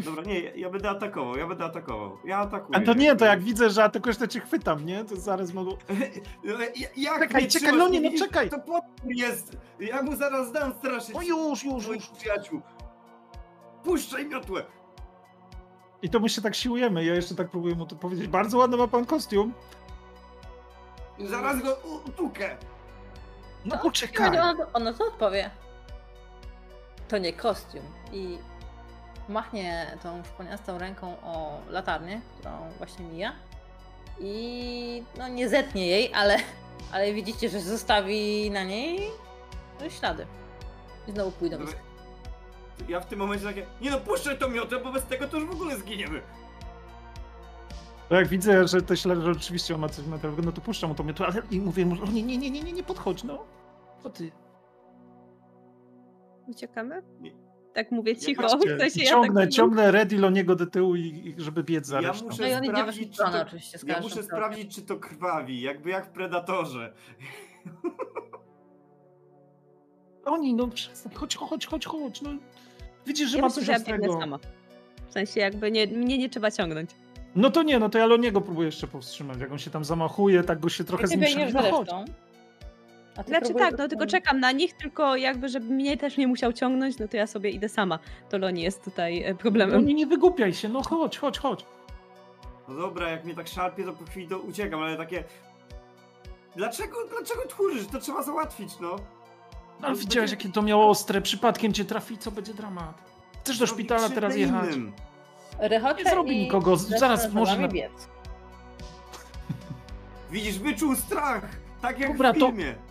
Dobra, nie, ja, będę atakował, ja będę atakował. Ja atakuję. A to nie, to jak widzę, że atakujesz, to cię chwytam, nie? To zaraz mogą... *laughs* Ja, jak Czekaj, czekaj, no nie, no czekaj. To potwór jest! Ja mu zaraz dam straszyć O już, już, moich już. przyjaciół. Puszczaj miotłę! I to my się tak siłujemy. Ja jeszcze tak próbuję mu to powiedzieć. Bardzo ładny ma pan kostium. Zaraz go utukę! No To poczekaj. Ona, ona to odpowie. To nie kostium. I machnie tą szponiastą ręką o latarnię, którą właśnie mija. I no nie zetnie jej, ale, ale widzicie, że zostawi na niej no, ślady. I znowu pójdą. Ja w tym momencie takie, nie no puszczaj tą miotę, bo bez tego to już w ogóle zginiemy. Bo jak widzę, że te ślady, rzeczywiście on ma coś na no to puszczam mu to mnie tu, ale i mówię mu, nie, nie, nie, nie, nie podchodź, no. Co ty? Uciekamy? Nie. Tak mówię cicho. Patrzcie, W sensie ja ciągnę, tak... ciągnę Red Iloniego do tyłu i, i żeby biec za Ja resztą. muszę No i on idzie sprawdzić, czy to, oczywiście ja muszę sprawdzić, czy to krwawi, jakby jak w Predatorze. *laughs* Oni, no przestań, chodź, chodź, chodź, chodź, no. Widzisz, że Ja ma myślę, coś ja ostrego. sama. W sensie jakby nie, mnie nie trzeba ciągnąć. No to nie, no to ja Loniego próbuję jeszcze powstrzymać. Jak on się tam zamachuje, tak go się trochę Ty z nim biegniesz za przebi- no chodź. Znaczy próbujesz- tak, no tylko czekam na nich, tylko jakby, żeby mnie też nie musiał ciągnąć, no to ja sobie idę sama. To Loni jest tutaj e, problemem. Loni, nie wygłupiaj się, no chodź, chodź, chodź. No dobra, jak mnie tak szarpie, to po chwili to uciekam, ale takie... Dlaczego, dlaczego tchórzysz? To trzeba załatwić, no. No, ale To widziałeś, będzie- jakie to miało ostre, przypadkiem cię trafi, co będzie dramat. Chcesz do szpitala teraz jechać? innym. Rechocze Nie zrobi nikogo, zaraz za może na-. Widzisz, wyczuł strach! Tak jak Dobra, w filmie. To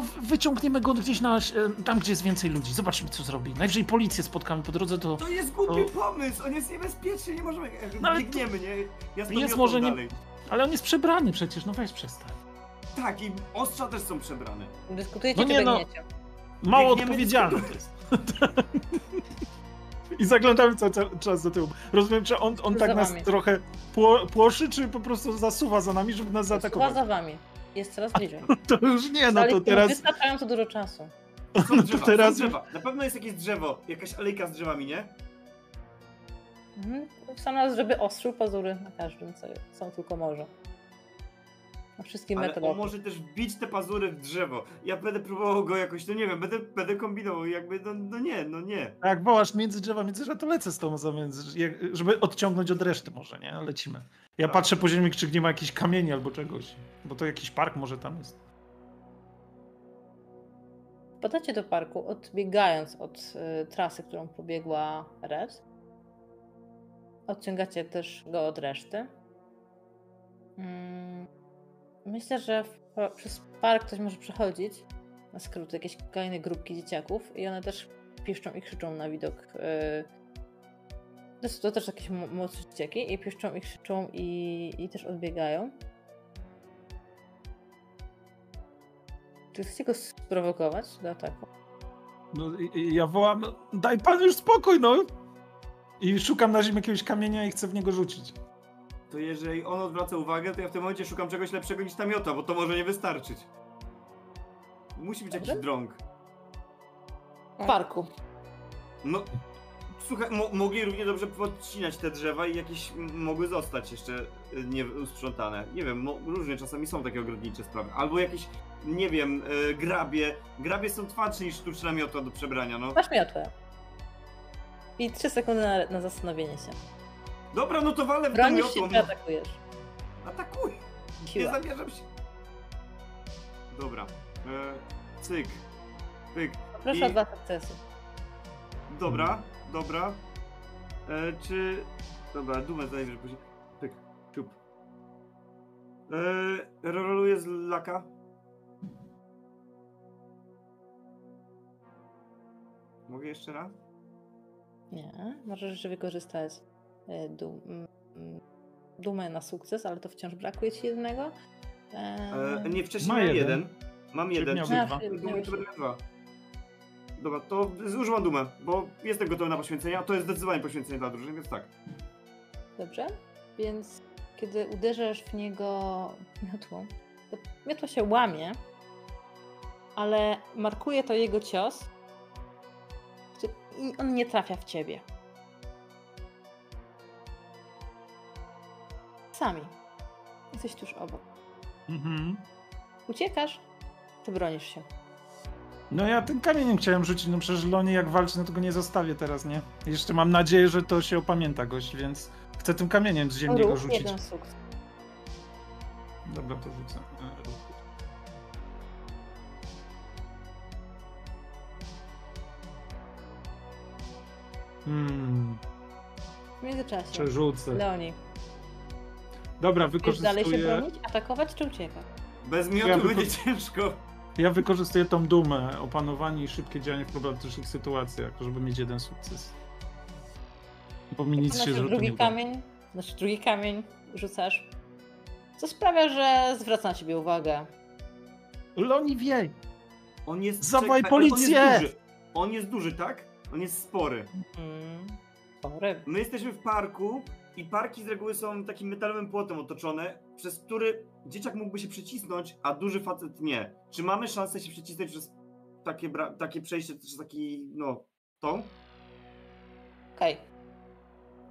w- wyciągniemy go gdzieś na, e, tam, gdzie jest więcej ludzi. Zobaczymy, co zrobi. Najwyżej policję spotkamy po drodze, to To jest głupi To- pomysł, on jest niebezpieczny, nie możemy... No ale to- biegniemy, nie? Ja Jest może nie- dalej. Ale on jest przebrany przecież, no weź przestań. Tak, i ostrza też są przebrane. Dyskutujecie, No nie, no. Mało odpowiedzialne to jest. *laughs* I zaglądamy cały ca- czas do tyłu. Rozumiem, czy on, on tak nas trochę pło, płoszy, czy po prostu zasuwa za nami, żeby nas zaatakować? za wami. Jest coraz bliżej. *laughs* To już nie, no to teraz... Wystarczająco dużo czasu. Są *laughs* No drzewa, to teraz... są drzewa. Na pewno jest jakieś drzewo, jakaś alejka z drzewami, nie? Mhm. Sam raz, żeby ostrzył pazury na każdym, co są tylko może. Na wszystkim Ale metodach. on może też wbić te pazury w drzewo. Ja będę próbował go jakoś, no nie wiem, będę, będę kombinował, jakby, no, no nie, no nie. Jak wołasz między drzewa, między drzewa, to lecę z tą żeby odciągnąć od reszty może, nie? Lecimy. Ja Tak. patrzę po ziemi, czy nie ma jakichś kamieni albo czegoś. Bo to jakiś park może tam jest. Wpadacie do parku, odbiegając od y, trasy, którą pobiegła Red. Odciągacie też go od reszty. Mm, Myślę, że w, przez park ktoś może przechodzić. Na skrót, jakieś kolejne grupki dzieciaków i one też piszczą i krzyczą na widok. y, To, są- to też jakieś młodsze dzieciaki i piszczą i krzyczą i, i też odbiegają. Czy chcecie go sprowokować do ataku? No, i- i ja wołam, "No, daj pan już spokój, no! I szukam na ziemi jakiegoś kamienia i chcę w niego rzucić. To jeżeli on odwraca uwagę, to ja w tym momencie szukam czegoś lepszego niż ta miota, bo to może nie wystarczyć. Musi być jakiś drąg. W parku. No, słuchaj, mo mogli równie dobrze podcinać te drzewa i jakieś mogły zostać jeszcze y, nie usprzątane. Nie wiem, różnie czasami są takie ogrodnicze sprawy. Albo jakieś, nie wiem, y, grabie. Grabie są twardsze niż sztuczna miotła do przebrania, no. Masz miotłę. I 3 sekundy na, na zastanowienie się. Dobra, no to walę w tą się, miotłą. czy No. atakujesz? Atakuj! Nie Siła. zamierzam się. Dobra. E, cyk. Pyk. Proszę I- o dwa sukcesy. Dobra, dobra. E, czy. Dobra, dumę zajmę później. Pyk, ciup. E, roluję z laka. Mogę jeszcze raz? Nie, możesz jeszcze wykorzystać e, dum, dumę na sukces, ale to wciąż brakuje ci jednego. E, Eee, nie, wcześniej Ma miałem jeden. jeden. Mam Czyli jeden. miał Czyli dwa. Miałeś- Dumy miałeś- to będę miał dwa. Dobra, to zużywam dumę, bo jestem gotowy na poświęcenia. To jest zdecydowanie poświęcenie dla drużyny, więc tak. Dobrze, więc kiedy uderzasz w niego miotłą, to miotła się łamie, ale markuje to jego cios i on nie trafia w ciebie. Sami. Jesteś tuż obok. Mhm. Uciekasz, czy bronisz się? No ja tym kamieniem chciałem rzucić, no przecież Lonie jak walczy, no to go nie zostawię teraz, nie? Jeszcze mam nadzieję, że to się opamięta gość, więc chcę tym kamieniem z ziemi go Ruch, rzucić. jeden sukces. Dobra, to rzucę. E, ruch. Hmm, W międzyczasie. przerzucę. Leoni, Dobra, chcesz dalej się wykorzystuję. bronić, atakować czy uciekać? Bez miotu Ja będzie wyko- ciężko. Ja wykorzystuję tą dumę, opanowanie i szybkie działanie w problematycznych sytuacjach, żeby mieć jeden sukces. Bo mi nic się drugi nie kamień, znaczy drugi kamień rzucasz, co sprawia, że zwraca na ciebie uwagę. Loni wie! On jest. Ale policję! On jest, duży. on jest duży, tak? On jest spory. Mm. Spory. My jesteśmy w parku i parki z reguły są takim metalowym płotem otoczone, przez który dzieciak mógłby się przycisnąć, a duży facet nie. Czy mamy szansę się przycisnąć przez takie, takie przejście, przez taki, no, tą? Okej,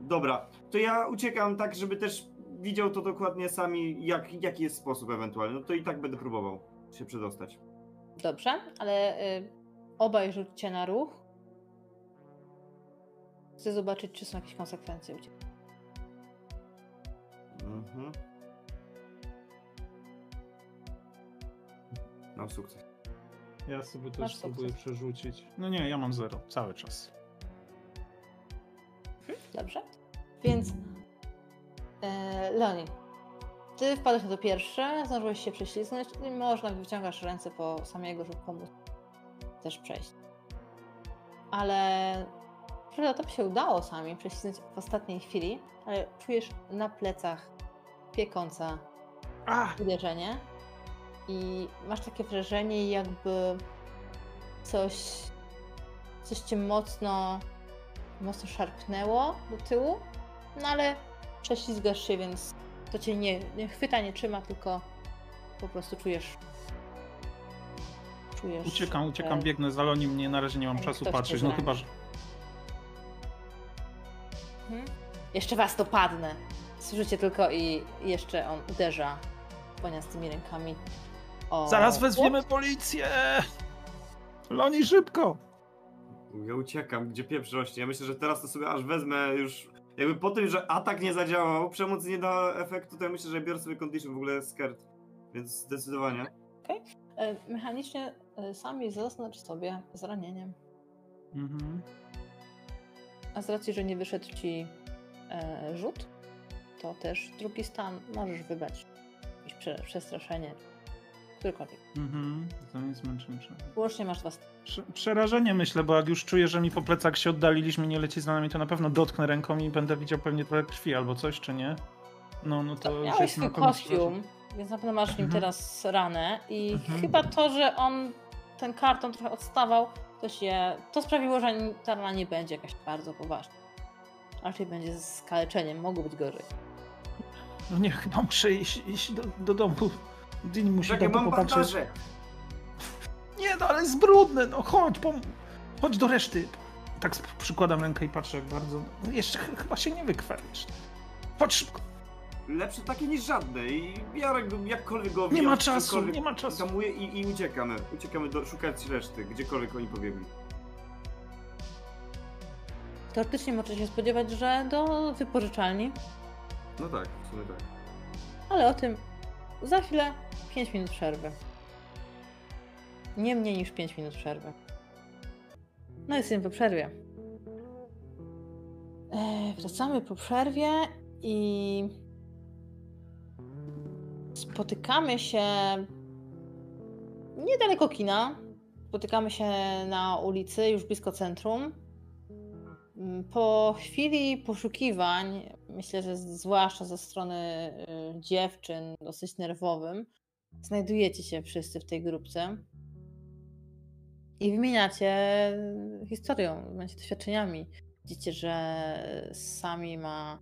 Dobra, to ja uciekam tak, żeby też widział to dokładnie sami, jak, jaki jest sposób ewentualny. No to i tak będę próbował się przedostać. dobrze, ale y, obaj rzućcie na ruch. Chcę zobaczyć, czy są jakieś konsekwencje u ciebie. Mhm. Mam sukces. Ja sobie też Masz spróbuję sukces. przerzucić. No nie, ja mam zero, cały czas. Dobrze? Więc e, Leoni, ty wpadłeś na to pierwsze, zdążyłeś się prześlizgnąć i można wyciągasz ręce po samego, żeby pomóc też przejść. Ale prawda, to by się udało sami prześlizgnąć w ostatniej chwili, ale czujesz na plecach piekące A! uderzenie i masz takie wrażenie, jakby coś, coś cię mocno, mocno szarpnęło do tyłu, no ale prześlizgasz się, więc to cię nie, nie chwyta, nie trzyma, tylko po prostu czujesz. czujesz Uciekam, uciekam, że- biegnę za Lonim, nie, na razie nie mam Jak czasu patrzeć, no chyba, że... Mhm. Jeszcze was to padnę. Słyszycie tylko i jeszcze on uderza poniastymi rękami. O, Zaraz wezwiemy policję! Loni, szybko! Ja uciekam, gdzie pieprz rośnie. Ja myślę, że teraz to sobie aż wezmę już. Jakby po tym, że atak nie zadziałał, przemoc nie da efektu, to ja myślę, że biorę sobie condition w ogóle skirt. Więc zdecydowanie. E, Mechanicznie e, sami zaznacz sobie zranieniem. Mhm. A z racji, że nie wyszedł ci e, rzut, to też drugi stan możesz wybrać. Jakieś prze, przestraszenie, którykolwiek. Mhm. To nie zmęczenie. Łącznie masz dwa Przerażenie myślę, bo jak już czuję, że mi po plecach się oddaliliśmy, nie leci za nami, to na pewno dotknę ręką i będę widział pewnie trochę krwi albo coś, czy nie? No, no to, To miałeś jest swój kostium, więc na pewno masz nim Mhm. teraz ranę i Mhm. chyba to, że on ten karton trochę odstawał, to się, to sprawiło, że ta rana nie będzie jakaś bardzo poważna. Raczej będzie z skaleczeniem, mogło być gorzej. No nie, chyba muszę iść, iść do, do domu. Dean musi Czekaj, mam popatrzeć. Nie, no ale jest brudny, no chodź, pom- chodź do reszty. Tak przykładam rękę i patrzę jak bardzo. No jeszcze ch- chyba się nie wykrwawisz. Chodź szybko. Lepsze takie niż żadne i go jakkolwiek go Nie ma czasu, nie ma czasu. Tamuję i, i uciekamy. Uciekamy do, szukać reszty, gdziekolwiek oni pobiegli. Teoretycznie możecie się spodziewać, że do wypożyczalni, No tak, w sumie tak. ale o tym za chwilę 5 minut przerwy. Nie mniej niż 5 minut przerwy. No jesteśmy po przerwie. E, wracamy po przerwie i spotykamy się niedaleko kina spotykamy się na ulicy, już blisko centrum. Mm, Po chwili poszukiwań, myślę, że zwłaszcza ze strony y, dziewczyn, dosyć nerwowym, znajdujecie się wszyscy w tej grupce i wymieniacie historią, macie doświadczeniami. Widzicie, że sami ma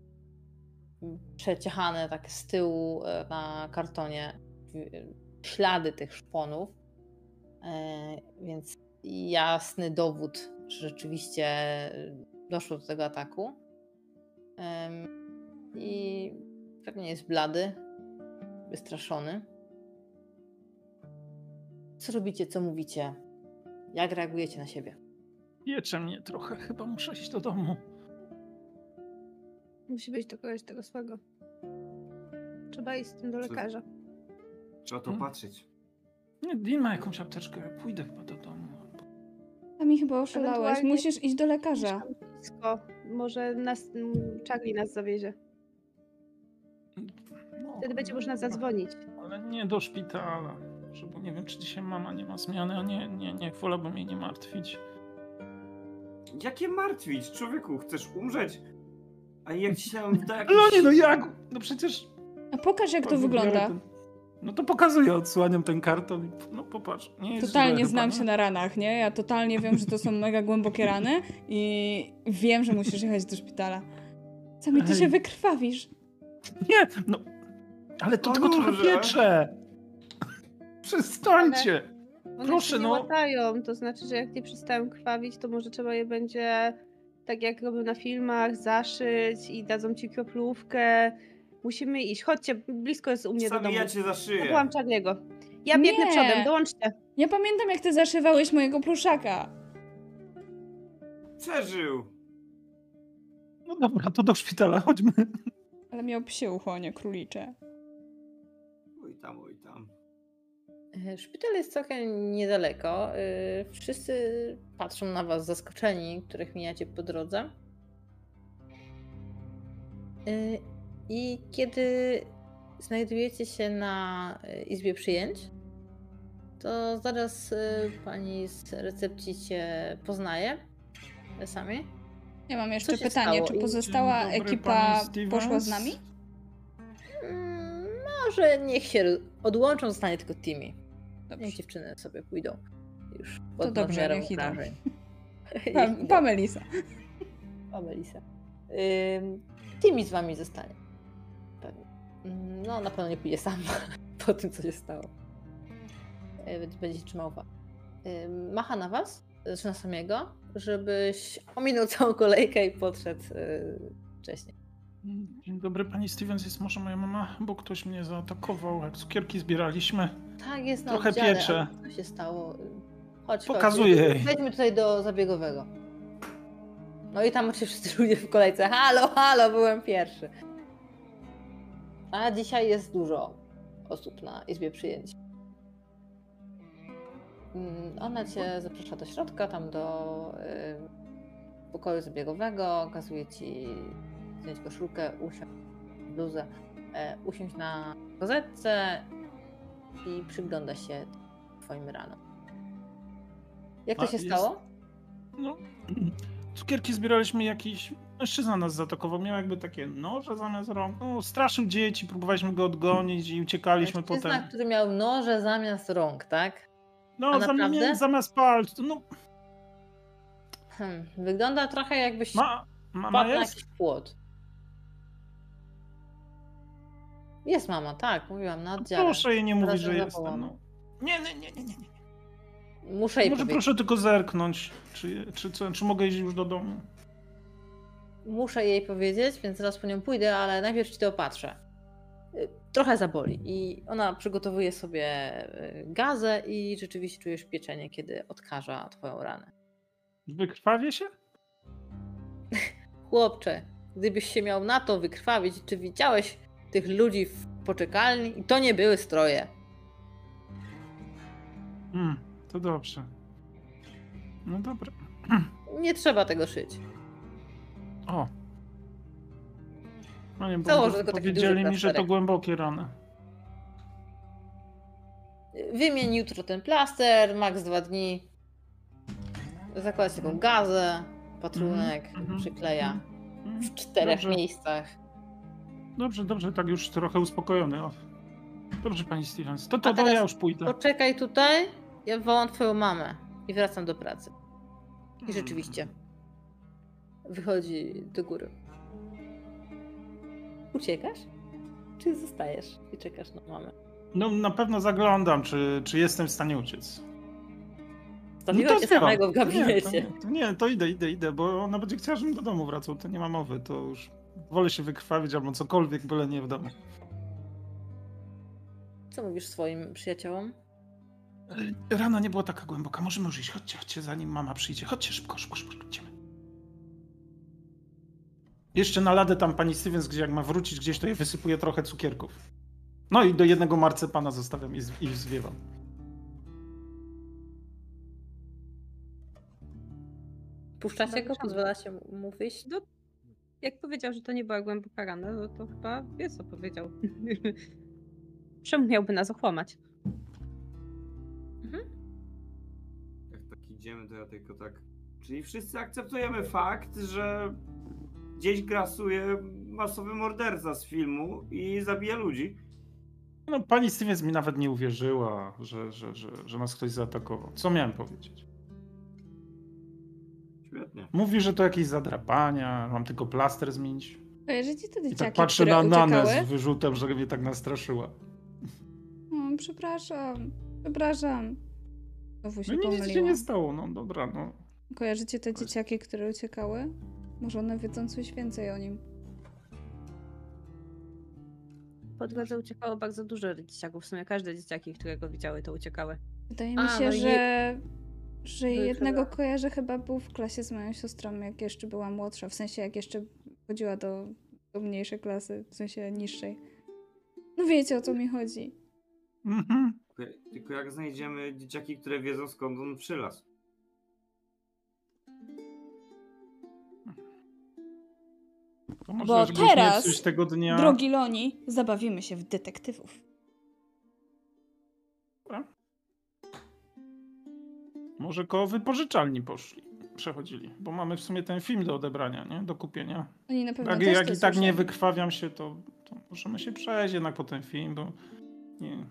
przeciechane tak z tyłu e, na kartonie y, ślady tych szponów, E, więc jasny dowód, że rzeczywiście doszło do tego ataku. I pewnie jest blady, wystraszony. Co robicie, co mówicie? Jak reagujecie na siebie? Piecze mnie trochę, chyba muszę iść do domu. Musi być do kogoś tego swego. Trzeba iść z tym do Co- lekarza. Trzeba to Hmm. patrzeć. Nie, Dean ma jakąś apteczkę, ja pójdę chyba do domu. A mi chyba oszalałeś. Ewentualnie- Musisz iść do lekarza. Blisko. Może nas, m, Charlie nas zawiezie. No, Wtedy będzie no, można zadzwonić. Ale nie do szpitala. Żeby nie wiem, czy dzisiaj mama nie ma zmiany, a nie, nie, nie, wolałbym jej nie martwić. Jakie martwić? Człowieku, chcesz umrzeć? A jak ci się da jakiś... Lonie, no jak? No przecież... A pokaż, jak to wygląda. ten- No to pokazuję, odsłaniam ten karton i no popatrz. Nie jest Totalnie źle znam chyba, się nie? na ranach, nie? Ja totalnie wiem, że to są mega głębokie rany i wiem, że musisz jechać do szpitala. Sami ty Ej. się wykrwawisz. Nie, no. Ale to tylko trochę piecze. Przestańcie. One Proszę, się nie no. łatają, to znaczy, że jak nie przestają krwawić, to może trzeba je będzie, tak jak robią na filmach, zaszyć i dadzą ci kroplówkę. Musimy iść. Chodźcie, blisko jest u mnie do Sami domu. ja cię za szyję. Wołam Charlie'ego. Ja biegnę Nie. przodem, dołączcie. Ja pamiętam, jak ty zaszywałeś mojego pluszaka. Przeżył. No dobra, to do szpitala, chodźmy. Ale miał psie ucho, nie królicze. Oj tam, oj tam. E, Szpital jest całkiem niedaleko. e, Wszyscy patrzą na was zaskoczeni, których mijacie po drodze. E, I kiedy znajdujecie się na izbie przyjęć, to zaraz pani z recepcji cię poznaje. Sami. Ja mam jeszcze się pytanie, stało? czy pozostała Dzień dobry, ekipa pani Stevens. poszła z nami? Mm, Może niech się odłączą, zostanie tylko Timmy. Dobrze. Niech dziewczyny sobie pójdą. Już To pod dobrze, nadmiarem niech idą. Niech Pa, *laughs* idą. Pamelisa. O, Melisa. Ym, Timmy z wami zostanie. Pewnie. Ym, No, na pewno nie pójdzie sam *laughs* po tym, co się stało. Yy, Będzie trzymał was. Ym, Macha na was, zaczyna samego, żebyś ominął całą kolejkę i podszedł yy, wcześniej. Dzień dobry, pani Stevens, jest może moja mama, bo ktoś mnie zaatakował, jak cukierki zbieraliśmy. Tak, jest na Trochę oddziale, piecze. Co się stało? Chodź, Pokazuję chodź. Wejdźmy tutaj do zabiegowego. No i tam oczywiście wszyscy ludzie w kolejce. Halo, halo, byłem pierwszy. A dzisiaj jest dużo osób na izbie przyjęć. Mm, Ona cię zaprasza do środka, tam do y, pokoju zabiegowego, kazuje ci zdjąć koszulkę, usiąść bluzę, e, usiąść na kozetce i przygląda się twoim ranom. Jak to A, się jest- stało? No, cukierki zbieraliśmy jakiś... Mężczyzna nas zaatakował, miał jakby takie noże zamiast rąk. No, straszył dzieci, próbowaliśmy go odgonić i uciekaliśmy Mężczyzna, potem. który miał noże zamiast rąk, tak? No, A zam- naprawdę? nie, zamiast palców. No, Hmm, wygląda trochę jakbyś ma, wpadł na jest? jakiś płot. Jest mama, tak, mówiłam, na oddziale. Proszę jej nie mówić, że jestem. No. Nie, nie, nie, nie, nie. nie. Muszę jej Może powiedzieć. proszę tylko zerknąć, czy, czy, co, czy mogę iść już do domu. Muszę jej powiedzieć, więc zaraz po nią pójdę, ale najpierw ci to opatrzę. Trochę zaboli i ona przygotowuje sobie y, gazę i rzeczywiście czujesz pieczenie, kiedy odkaża twoją ranę. Wykrwawię się? *laughs* Chłopcze, gdybyś się miał na to wykrwawić, czy widziałeś tych ludzi w poczekalni? I to nie były stroje. Hmm, to dobrze. No dobra. *clears throat* Nie trzeba tego szyć. O. No nie, bo Założę tylko taki powiedzieli mi, że to plasterek. głębokie rany. Wymień jutro ten plaster, max dwa dni zakładać taką gazę, patrunek, Mhm, przykleja Mhm. w czterech Dobrze. miejscach. Dobrze, dobrze, tak już trochę uspokojony. O. Dobrze, pani Stevens. To, to, to teraz ja już pójdę. Poczekaj tutaj, ja wołam twoją mamę i wracam do pracy. I rzeczywiście wychodzi do góry. Uciekasz? Czy zostajesz i czekasz na mamę? No na pewno zaglądam, czy, czy jestem w stanie uciec. Zostawiła cię zbieram. samego w To to gabinecie. nie, to nie, to idę, idę, idę, bo ona będzie chciała, żebym do domu wracał, to nie ma mowy, to już wolę się wykrwawić albo cokolwiek, byle nie w domu. Co mówisz swoim przyjaciołom? Rana nie była taka głęboka, możemy już iść, chodźcie, chodźcie, zanim mama przyjdzie, chodźcie szybko, szybko, szybko, idziemy. Jeszcze na ladę tam pani Stevens, gdzie jak ma wrócić gdzieś, to je wysypuję trochę cukierków. No i do jednego marcepana zostawiam i, z- i zwiewam. Puszczacie go? Pozwalacie mu wyjść? No, jak powiedział, że to nie była głęboka rana, no to chyba wie co powiedział. *laughs* Czemu miałby nas okłamać? Jak tak idziemy, to ja tylko tak. Czyli wszyscy akceptujemy fakt, że gdzieś grasuje masowy morderca z filmu i zabija ludzi. No pani Stevens mi nawet nie uwierzyła, że, że, że, że nas ktoś zaatakował. Co miałem powiedzieć? Świetnie. Mówi, że to jakieś zadrapania, mam tylko plaster zmienić. Kojarzycie te I dzieciaki, tak patrzę które na Nanę z wyrzutem, że mnie tak nastraszyła. O, przepraszam, przepraszam. Znowu się No nic się nie stało, no dobra, no. Kojarzycie te dzieciaki, które uciekały? Może one wiedzą coś więcej o nim. Po drodze uciekało bardzo dużo dzieciaków. W sumie każde dzieciaki, które go widziały, to uciekały. Wydaje mi A, się, no że, że były jednego chyba- kojarzę chyba był w klasie z moją siostrą, jak jeszcze była młodsza. W sensie, jak jeszcze chodziła do, do mniejszej klasy, w sensie niższej. No wiecie, o co mi chodzi. Mhm. Tylko- Tylko jak znajdziemy dzieciaki, które wiedzą skąd on przylazł. To może, Bo teraz, tego dnia... Drogi Loni, zabawimy się w detektywów. Może koło wypożyczalni poszli, przechodzili, bo mamy w sumie ten film do odebrania, nie? Do kupienia. Oni na pewno Jak, też jak to i tak nie wykrwawiam się, to, to możemy się przejść jednak po ten film, bo nie.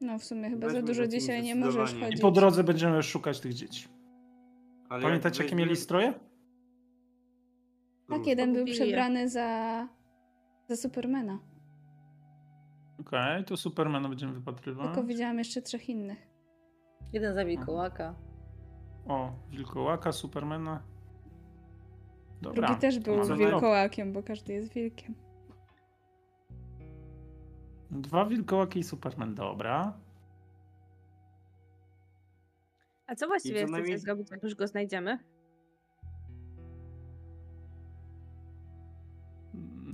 No w sumie chyba za Weźmy dużo lecimy dzisiaj nie możesz chodzić. I po drodze będziemy szukać tych dzieci. Ale Pamiętacie, jak jakie mieli stroje? Tak, jeden był przebrany za, za Supermana. Okej, to Supermana będziemy wypatrywać. Tylko widziałam jeszcze trzech innych. Jeden zabij kołaka. O, Wilkołaka, Supermana. Dobra. Drugi też był wilkołakiem, bo każdy jest wilkiem. Dwa Wilkołaki i Superman, dobra. A co właściwie chcecie najmniej- zrobić, jak już go znajdziemy?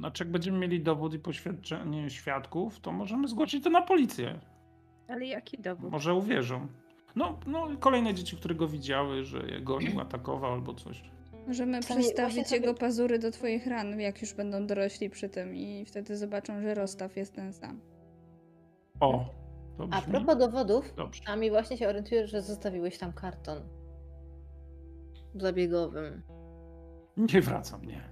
Znaczy, jak będziemy mieli dowód i poświadczenie świadków, to możemy zgłosić to na policję. Ale jaki dowód? Może uwierzą. No, no kolejne dzieci, które go widziały, że je gonił, atakował albo coś. Możemy przystawić właśnie jego sobie- pazury do twoich ran, jak już będą dorośli przy tym i wtedy zobaczą, że rozstaw jest ten sam. O, to A propos dowodów, dobrze. a mi właśnie się orientuję, że zostawiłeś tam karton zabiegowym. Nie wracam, nie.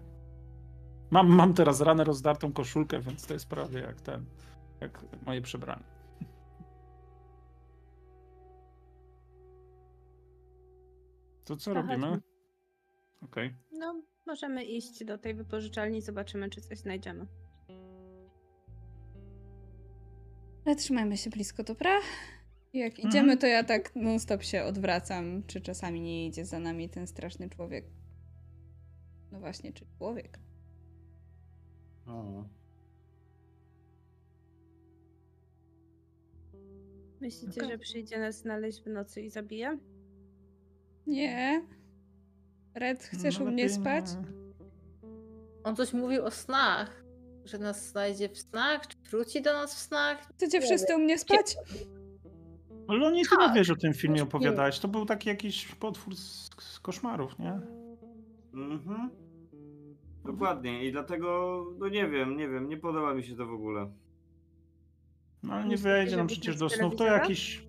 Mam, mam teraz ranę rozdartą koszulkę, więc to jest prawie jak ten, jak moje przebranie. To co To robimy? Okej. No, możemy iść do tej wypożyczalni i zobaczymy, czy coś znajdziemy. Ale trzymajmy się blisko, dobra? Jak Mhm. idziemy, to ja tak non-stop się odwracam, czy czasami nie idzie za nami ten straszny człowiek. No właśnie, czy człowiek? O. Myślicie, że przyjdzie nas znaleźć w nocy i zabije? Nie. Red, chcesz No u mnie spać? nie. On coś mówił o snach. Że nas znajdzie w snach, czy wróci do nas w snach. Chcecie Nie wszyscy u mnie spać? Ale oni ty nie Tak. wiesz o tym filmie Już opowiadałeś. To był taki jakiś potwór z, z koszmarów, nie? Mhm. Dokładnie. I dlatego, no nie wiem, nie wiem, nie podoba mi się to w ogóle. No ale nie wejdzie nam przecież do snów. To jakiś...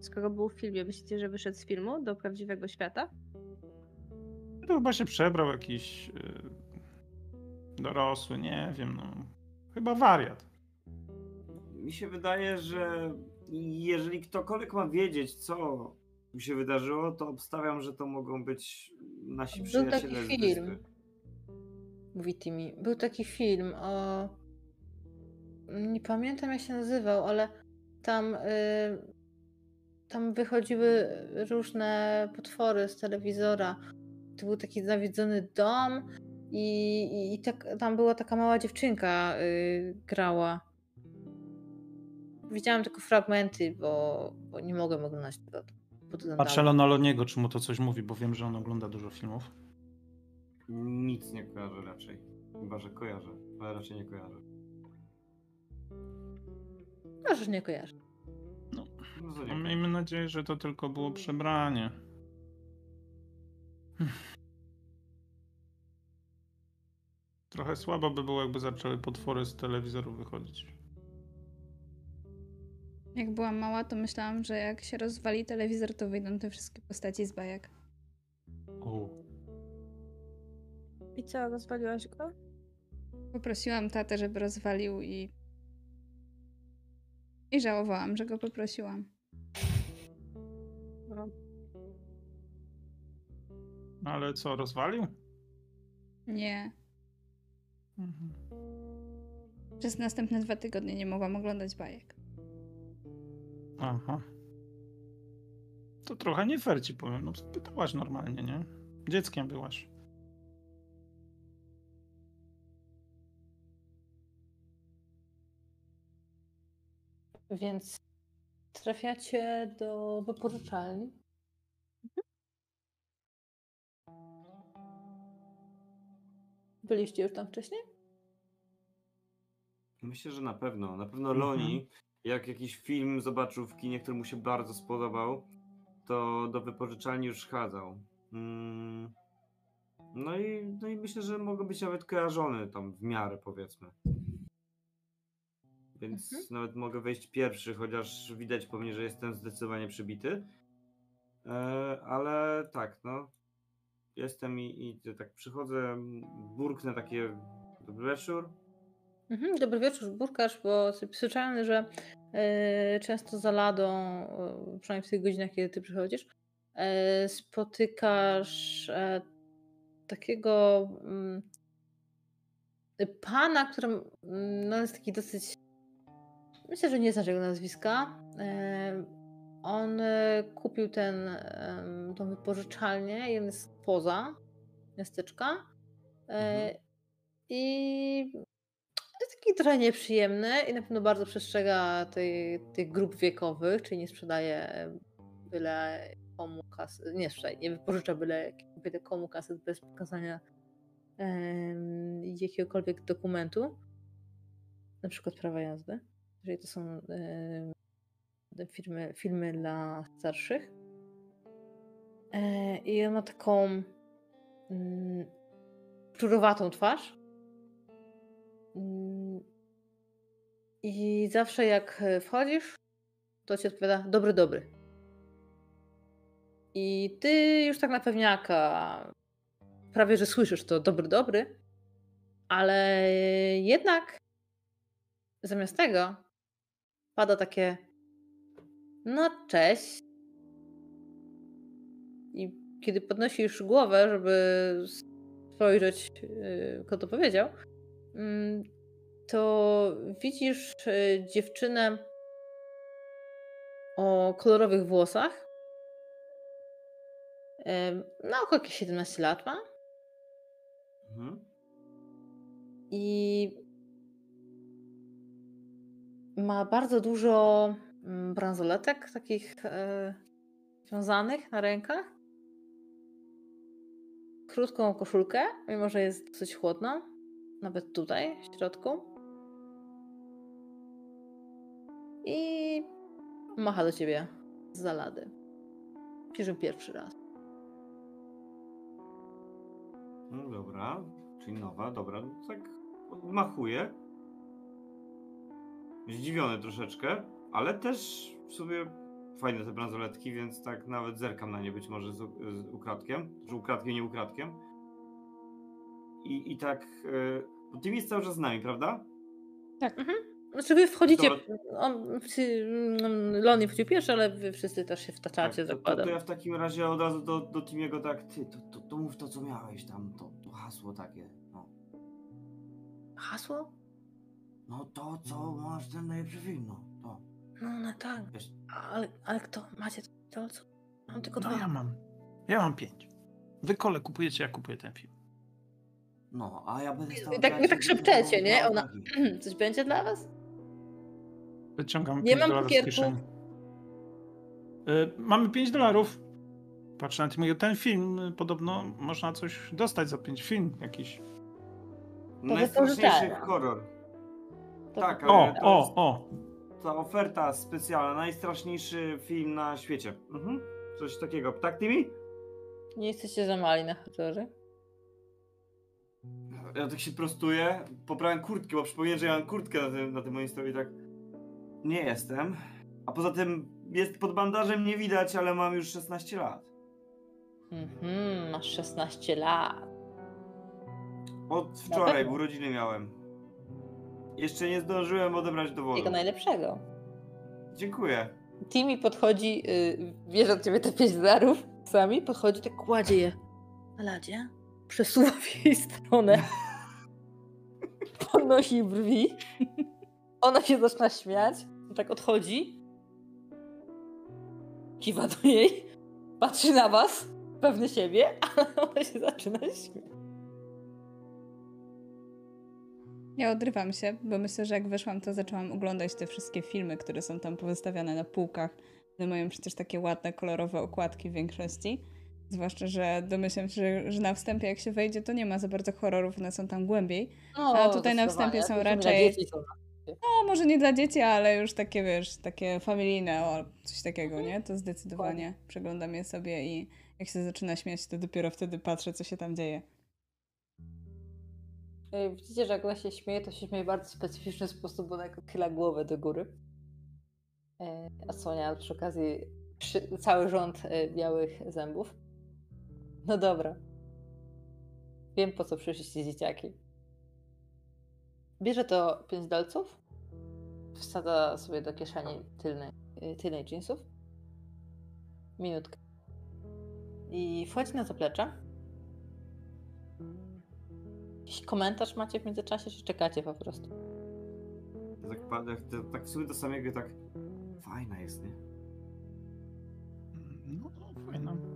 Skoro był w filmie, myślicie, że wyszedł z filmu do prawdziwego świata? To chyba się przebrał jakiś y, dorosły, nie wiem, no. Chyba wariat. Mi się wydaje, że jeżeli ktokolwiek ma wiedzieć, co mu się wydarzyło, to obstawiam, że to mogą być nasi Był taki z film. Mówi Timmy. Był taki film o. Nie pamiętam jak się nazywał, ale tam. y, Tam wychodziły różne potwory z telewizora. To był taki nawiedzony dom i, i, i tak, tam była taka mała dziewczynka y, grała. Widziałam tylko fragmenty, bo, bo nie mogłem oglądać tego. Podglądałam. Patrzę na Loniego, czy mu to coś mówi, bo wiem, że on ogląda dużo filmów. Nic nie kojarzę raczej. Chyba, że kojarzę, ale raczej nie kojarzę. Możesz nie kojarzy. No No, miejmy nadzieję, że to tylko było przebranie. Trochę słabo by było, jakby zaczęły potwory z telewizorów wychodzić. Jak byłam mała, to myślałam, że jak się rozwali telewizor, to wyjdą te wszystkie postaci z bajek. O. I co, rozwaliłaś go? Poprosiłam tatę, żeby rozwalił i. I żałowałam, że go poprosiłam. No. Ale co, rozwalił? Nie. Mhm. Przez następne dwa tygodnie nie mogłam oglądać bajek. Aha. To trochę nie fair ci powiem. No, pytałaś normalnie, nie? Dzieckiem byłaś. Więc trafiacie do wypożyczalni. Byliście już tam wcześniej? Myślę, że na pewno. Na pewno Mhm. Loni, jak jakiś film zobaczył w kinie, który mu się bardzo spodobał, to do wypożyczalni już chadzał. Mm. No i, no i myślę, że mogę być nawet kojarzony tam w miarę, powiedzmy. Więc Mhm. nawet mogę wejść pierwszy, chociaż widać po mnie, że jestem zdecydowanie przybity. E, ale tak, no. Jestem i, i tak przychodzę, burknę takie dobry wieczór. Mhm, dobry wieczór, burkarz, bo słyszałem, że e, często za ladą, e, przynajmniej w tych godzinach, kiedy ty przychodzisz, e, spotykasz takiego mm, pana, który mm, no, jest taki dosyć. Myślę, że nie znasz jego nazwiska. On kupił ten, tą wypożyczalnię, jeden jest poza miasteczka. Mhm. I jest taki trochę nieprzyjemny i na pewno bardzo przestrzega tych grup wiekowych, czyli nie sprzedaje byle komu kasy, nie sprzedaje, nie wypożycza byle, komu kasy bez pokazania em, jakiegokolwiek dokumentu, na przykład prawa jazdy, jeżeli to są em, te firmy, filmy dla starszych. E, I on ma taką mm, szczurowatą twarz. Mm, I zawsze jak e, wchodzisz, to ci odpowiada dobry, dobry. I ty już tak na pewniaka prawie, że słyszysz to dobry, dobry, ale jednak zamiast tego pada takie no cześć. I kiedy podnosisz głowę, żeby spojrzeć, yy, kto to powiedział, to widzisz y, dziewczynę o kolorowych włosach. Na około jakieś 17 lat ma. Mhm. I ma bardzo dużo mm, bransoletek takich e, wiązanych na rękach. Krótką koszulkę, mimo że jest dosyć chłodna. Nawet tutaj, w środku. I macha do ciebie z zalady. Pisze pierwszy raz. No dobra, czyli nowa, dobra, no tak odmachuję. Zdziwiony troszeczkę, ale też sobie fajne te bransoletki, więc tak nawet zerkam na nie być może z, z ukradkiem, czy ukradkiem, nie ukradkiem. I, i tak, yy, bo ty jest cały czas z nami, prawda? Znaczy wy wchodzicie, on, mm, Lon nie wchodził pierwszy, ale wy wszyscy też się wtaczacie, Tak, to, to, zakładam. to ja w takim razie od razu do, do Timiego tak, ty, to, to, to mów to, co miałeś tam, to, to hasło takie, no. Hasło? No to, co masz ten najlepszy film, no, to. No, no tak. Wiesz, Ale, ale kto? Macie to, co? Mam tylko No dwa. ja mam. Ja mam pięć. Wy kole kupujecie, ja kupuję ten film. No, a ja będę stał... Tak- wy tak szepczecie, nie? Ona- Ona... *clears throat* Coś będzie dla was? Wyciągam Nie 5 mam dolarów z kieszeni. Y, mamy 5 dolarów. Patrzę na tym, ten film y, podobno można coś dostać za 5 film jakiś. Najstraszniejszy wypożyczalnia. horror. To Tak, to- O, Ale to o, jest- o. Ta oferta specjalna, najstraszniejszy film na świecie. Mhm. Coś takiego. Tak, Timi? Nie jesteście za mali na horrorze? Ja tak się prostuję, poprawiam kurtkę, bo przypomniałem, że ja mam kurtkę na tym, na tym moim stole i tak nie jestem. A poza tym jest pod bandażem nie widać, ale mam już 16 lat. Mhm, masz 16 lat. Od wczoraj pewno. urodziny miałem. Jeszcze nie zdążyłem odebrać dowodu. Jego najlepszego. Dziękuję. Timmy podchodzi, yy, bierze od ciebie te 5 dolarów, sami podchodzi, tak kładzie je na ladzie, przesuwa w jej stronę, *laughs* podnosi brwi, ona się zaczyna śmiać, tak odchodzi, kiwa do niej, patrzy na was, pewny siebie, *laughs* ale ona się zaczyna śmiać. Ja odrywam się, bo myślę, że jak weszłam, to zaczęłam oglądać te wszystkie filmy, które są tam powystawiane na półkach. One mają przecież takie ładne, kolorowe okładki w większości. Zwłaszcza, że domyślam się, że, że na wstępie jak się wejdzie, to nie ma za bardzo horrorów, one są tam głębiej. No, A tutaj na wstępie są raczej-. No, może nie dla dzieci, ale już takie, wiesz, takie familijne, o, coś takiego, nie? To zdecydowanie przeglądam je sobie i jak się zaczyna śmiać, to dopiero wtedy patrzę, co się tam dzieje. Ej, Widzicie, że jak ona się śmieje, to się śmieje w bardzo specyficzny sposób, bo ona chyla głowę do góry. E, A Sonia przy okazji cały rząd e, białych zębów. No dobra. Wiem po co przyszliście dzieciaki. Bierze to pięć dolców, wsadza sobie do kieszeni tylnej, e, tylnej jeansów. Minutkę. I wchodzi na zaplecze. Jakiś komentarz macie w międzyczasie, czy czekacie po prostu? Ja tak, to- tak w sumie to samego tak fajna jest, nie? No, fajna.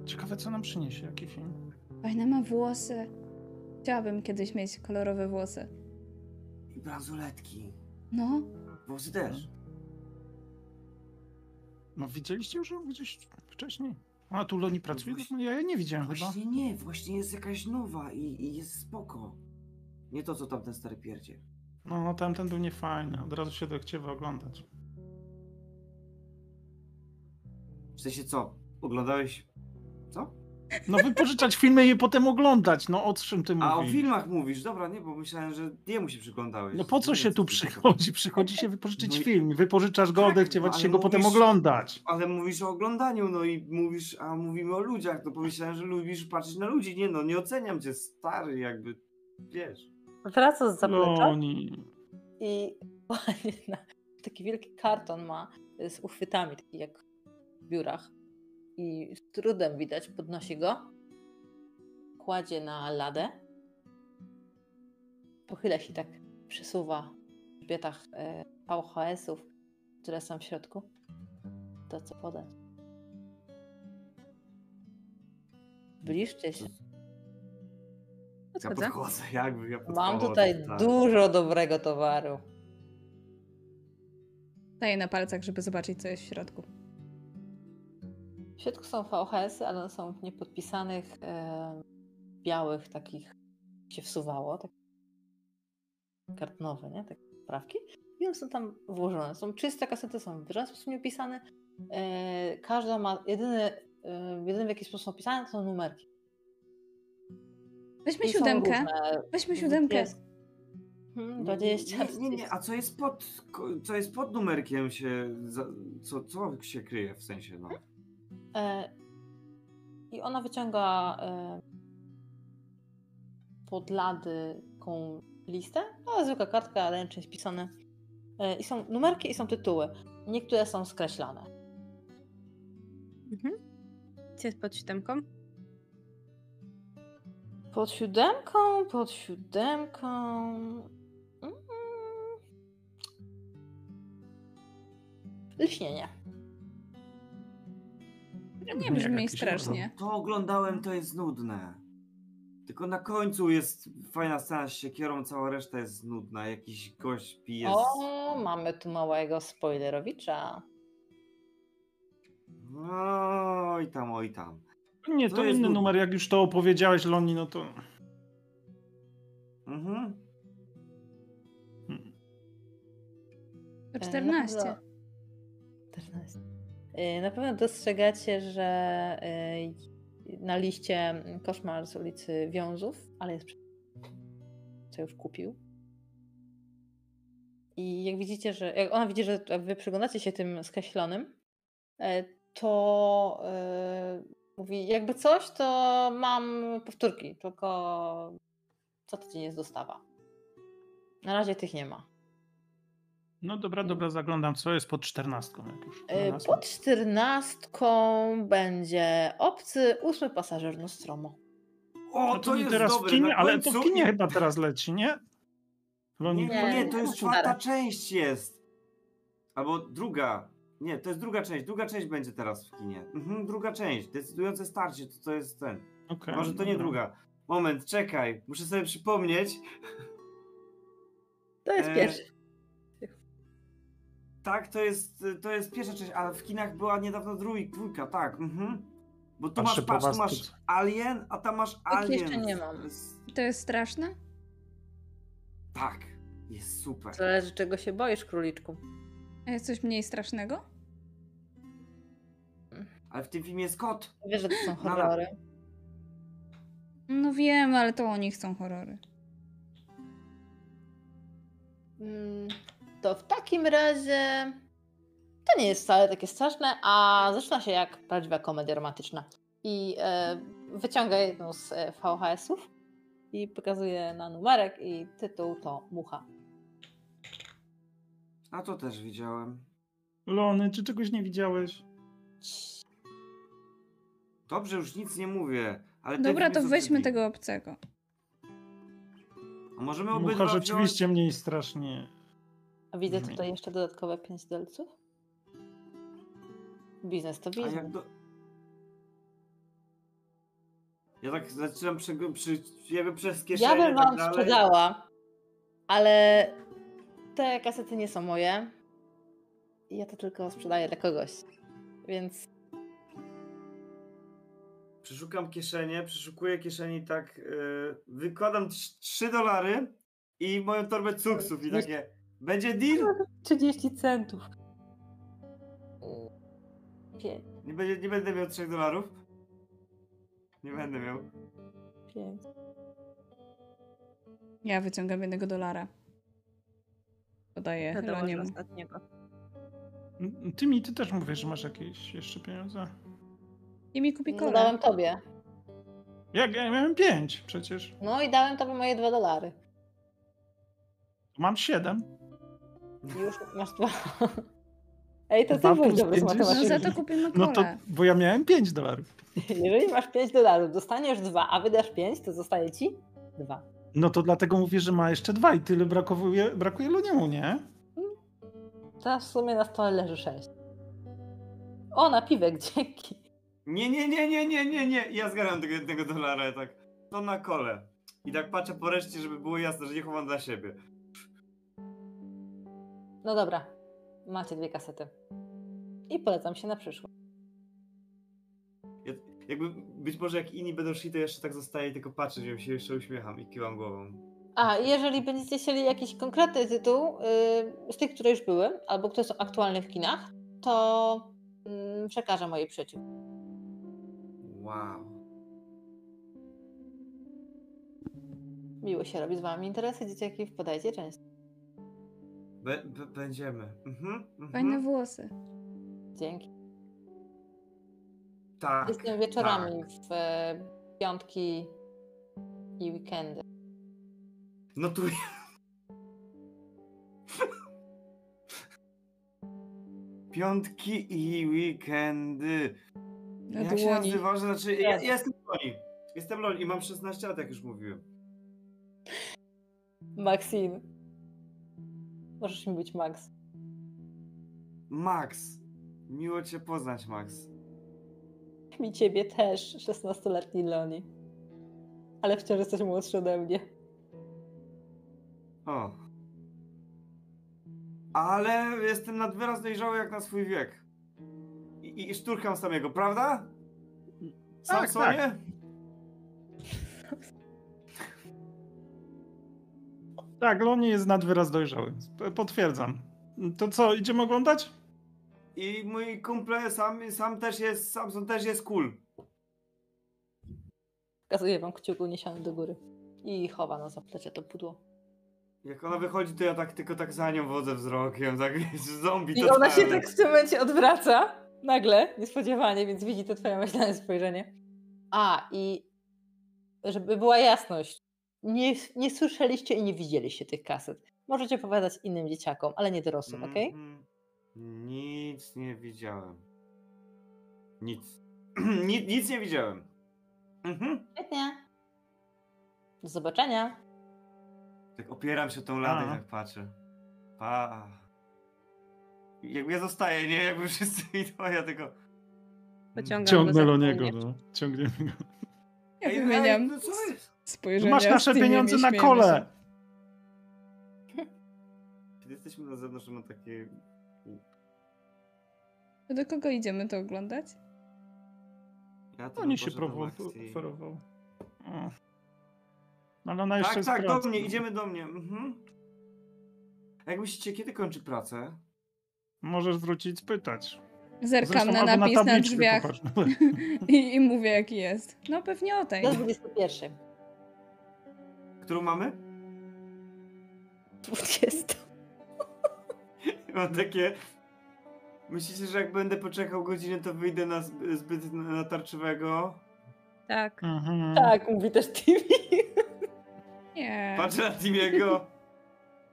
Ciekawe, co nam przyniesie, jaki film. Fajne ma włosy. Chciałabym kiedyś mieć kolorowe włosy. I bransoletki. No, Włosy też. No, widzieliście już ją gdzieś wcześniej? A tu Loni pracuje? właśnie- No, ja jej nie widziałem chyba. Właśnie nie, właśnie jest jakaś nowa i, i jest spoko. Nie to, co tamten stary pierdzie. No, no, tamten był niefajny. Od razu się chciałem oglądać. W sensie co? Oglądałeś... Co? No, wypożyczać filmy i je potem oglądać. No, o czym ty mówisz? A o filmach mówisz, dobra, nie, bo myślałem, że jemu się przyglądałeś. No po co Nie, się tu przychodzi? *laughs* Przychodzi się wypożyczyć No i- film. Wypożyczasz go, Tak, odechciewać no, się go potem oglądać. Ale mówisz o oglądaniu, no i mówisz, a mówimy o ludziach, to pomyślałem, że lubisz patrzeć na ludzi. Nie no, nie oceniam cię, stary, jakby, wiesz. Wraca z zaplecza. Loni. I *laughs* taki wielki karton ma z uchwytami, taki jak w biurach. I z trudem widać, podnosi go, kładzie na ladę, pochyla się tak, przesuwa w grzbietach e, VHS-ów, które są w środku. To co podać? Zbliżcie się. Ja Podchodzę. podchodzę, jakby, ja podchodzę. Mam tutaj tak. dużo dobrego towaru. daję na palcach, żeby zobaczyć, co jest w środku. W środku są VHS-y, ale one są w niepodpisanych, e, białych takich, się wsuwało, tak kartonowe, nie? Takie sprawki. I one są tam włożone. Są czyste kasety, są w żaden sposób nieopisane. E, każda ma, jedyny, e, jedyny w jaki sposób są opisane, to są numerki. Weźmy I siódemkę. różne. Weźmy siódemkę. Jest- Nie, 20. Nie, nie, nie, a co jest pod, co jest pod numerkiem się, co, co się kryje w sensie, no. E, I ona wyciąga e, pod lady taką listę. No, zwykła kartka, ale ręcznie spisane. E, I są numerki i są tytuły. Niektóre są skreślane. Mhm. Co jest pod siódemką? Pod siódemką, pod siódemką. Mm. Lśnienie. Nie brzmi strasznie. To oglądałem, to jest nudne. Tylko na końcu jest fajna scena z siekierą, cała reszta jest nudna. Jakiś gość pije. O, mamy tu małego spoilerowicza. Oj tam, oj tam. Nie, To to inny nudne. numer. Jak już to opowiedziałeś, Loni, no to... Mhm. Hmm. To E, na 14. pewno- 14. E, Na pewno dostrzegacie, że e, na liście koszmar z ulicy Wiązów, ale jest co już kupił. I jak widzicie, że jak ona widzi, że wy przyglądacie się tym skreślonym, e, to e, mówi, jakby coś, to mam powtórki, tylko co tydzień jest dostawa. Na razie tych nie ma. No dobra, dobra, zaglądam, co jest pod czternastką. E. Pod czternastką będzie obcy ósmy pasażer Nostromo. O, No to, to nie jest teraz dobre, w kinie, ale to w kinie chyba teraz leci, nie? Nie, Loni, nie, nie, to Nie, jest nie, czwarta część jest. Albo druga. Nie, to jest druga część. Druga część będzie teraz w kinie. Mhm, druga część. Decydujące starcie, to, to jest ten. Okej, Może to nie dobra. druga. Moment, czekaj. Muszę sobie przypomnieć. To jest E, pierwszy. Tak, to jest, to jest pierwsza część, ale w kinach była niedawno drój, dwójka, tak. Mhm. Bo tu Patrzę masz, po patrz, tu was, masz tu- Alien, a tam masz Tak Alien. jeszcze nie mam. To jest straszne? Tak, jest super. Zależy czego się boisz, króliczku. A jest coś mniej strasznego? Ale w tym filmie jest kot. Wiesz, że to są horrory. No wiem, ale to oni chcą horrory. Mm, To w takim razie to nie jest wcale takie straszne, a zaczyna się jak prawdziwa komedia romantyczna. I e, wyciąga jedną z e, VHS-ów i pokazuje na numerek i tytuł to Mucha. A to też widziałem. Lony, czy czegoś nie widziałeś? Dobrze, już nic nie mówię. Ale Dobra, to weźmy tego obcego. A możemy Mucha obydwa rzeczywiście mniej strasznie. A widzę Brzmi. tutaj jeszcze dodatkowe 5 dolców. Biznes to wziąć? A biznes. jak do... Ja tak zaczynam przy, przy, jakby przez kieszenie Ja bym tak wam dalej. sprzedała, ale te kasety nie są moje. I ja to tylko sprzedaję dla kogoś. Więc Przeszukam kieszenie, przeszukuję kieszeni tak, yy, wykładam 3 dolary i moją torbę cuksów i takie, będzie deal? 30 centów. Pięć, Nie, będzie, nie będę miał 3 dolarów? Nie będę miał. pięć. Ja wyciągam jednego dolara. Podaję To dołożę Loniemu. ostatniego. Ty mi, ty też mówisz, że masz jakieś jeszcze pieniądze? I mi kupi No kolę. dałem tobie. Jak? Ja miałem pięć przecież. No i dałem tobie moje dwa dolary. Mam siedem. I już masz dwa. *laughs* Ej, to ty jest- No matematyki. za to kupimy No to, kolę. bo ja miałem pięć dolarów. *laughs* Jeżeli masz 5 dolarów, dostaniesz dwa, a wydasz 5, to zostaje ci dwa. No to dlatego mówię, że ma jeszcze dwa i tyle brakuje, brakuje Loniemu, nie? Teraz w sumie na stole leży 6. O, napiwek, *laughs* dzięki. Nie, nie, nie, nie, nie, nie, nie. Ja zgarnę tego jednego dolara, tak. To na kole. I tak patrzę po reszcie, żeby było jasne, że nie chowam dla siebie. No dobra, macie dwie kasety. I polecam się na przyszłość. Ja, jakby być może jak inni będą szli, to jeszcze tak zostaje tylko patrzę, że się jeszcze uśmiecham i kiwam głową. A, jeżeli będziecie chcieli jakiś konkretny tytuł yy, z tych, które już były, albo które są aktualne w kinach, to yy, przekażę mojej przyjaciółce. Wow. Miło się robi z wami. Interesy dzieciaki wpadajcie często. Be, be, będziemy. Mhm, mhm. Fajne włosy. Dzięki. Tak. Jestem wieczorami tak. w e, piątki i weekendy. No tu. Piątki i weekendy. Na Jak się dłoni. nazywa? Znaczy, ja, ja jestem Loni. Jestem Loni i mam 16 lat, jak już mówiłem. Maxine. Możesz mi być Max. Max. Miło cię poznać, Max. Mi ciebie też, 16-letni Loni. Ale wciąż jesteś młodszy ode mnie. O. Ale jestem nad wyraz dojrzały jak na swój wiek. I, i szturcham samego, prawda? Sam Tak, sobie? tak. Tak, Loni jest nad wyraz dojrzały. Potwierdzam. To co, idziemy oglądać? I mój kumple sam, sam też jest, Samson też jest cool. Pokazuję wam kciuk uniesiony do góry. I chowa na zaplecze to pudło. Jak ona wychodzi, to ja tak tylko tak za nią wodzę wzrokiem, tak wiesz, zombie I ona się tak w tym momencie odwraca. Nagle, niespodziewanie, więc widzi to twoje myślane spojrzenie. A, i żeby była jasność. Nie, nie słyszeliście i nie widzieliście tych kaset. Możecie opowiadać innym dzieciakom, ale nie dorosłym, okej? Mhm. Nic nie widziałem. Nic. *clears throat* nic, nic nie widziałem. Mhm. Świetnie. Do zobaczenia. Tak opieram się tą ladę i tak patrzę. Pa. Jakby ja zostaję, nie? Jakby wszyscy *laughs* idą, ja tylko... Pociągam Ciągnę Loniego, dłonie. no. Ciągniemy go. Ja wymieniam ej, no co jest? Spojrzenia. Masz nasze pieniądze na kole. Kiedy jesteśmy na zewnątrz, mam takie... To do kogo idziemy to oglądać? Ja to Oni się. O. Ale ona jeszcze Tak, tak, do mnie, idziemy do mnie. Mhm. A Jak myślicie, kiedy kończy pracę? Możesz wrócić spytać. Zerkam Zresztą na napis na, tabliczkę drzwiach *laughs* i, i mówię jaki jest. No pewnie o tej. Do 21. Którą mamy? 20. *laughs* Mam takie... Myślicie, że jak będę poczekał godzinę, to wyjdę na zb- zbyt natarczywego? Tak. Mhm. Tak, mówi też Timmy. Nie. Patrzę na Timiego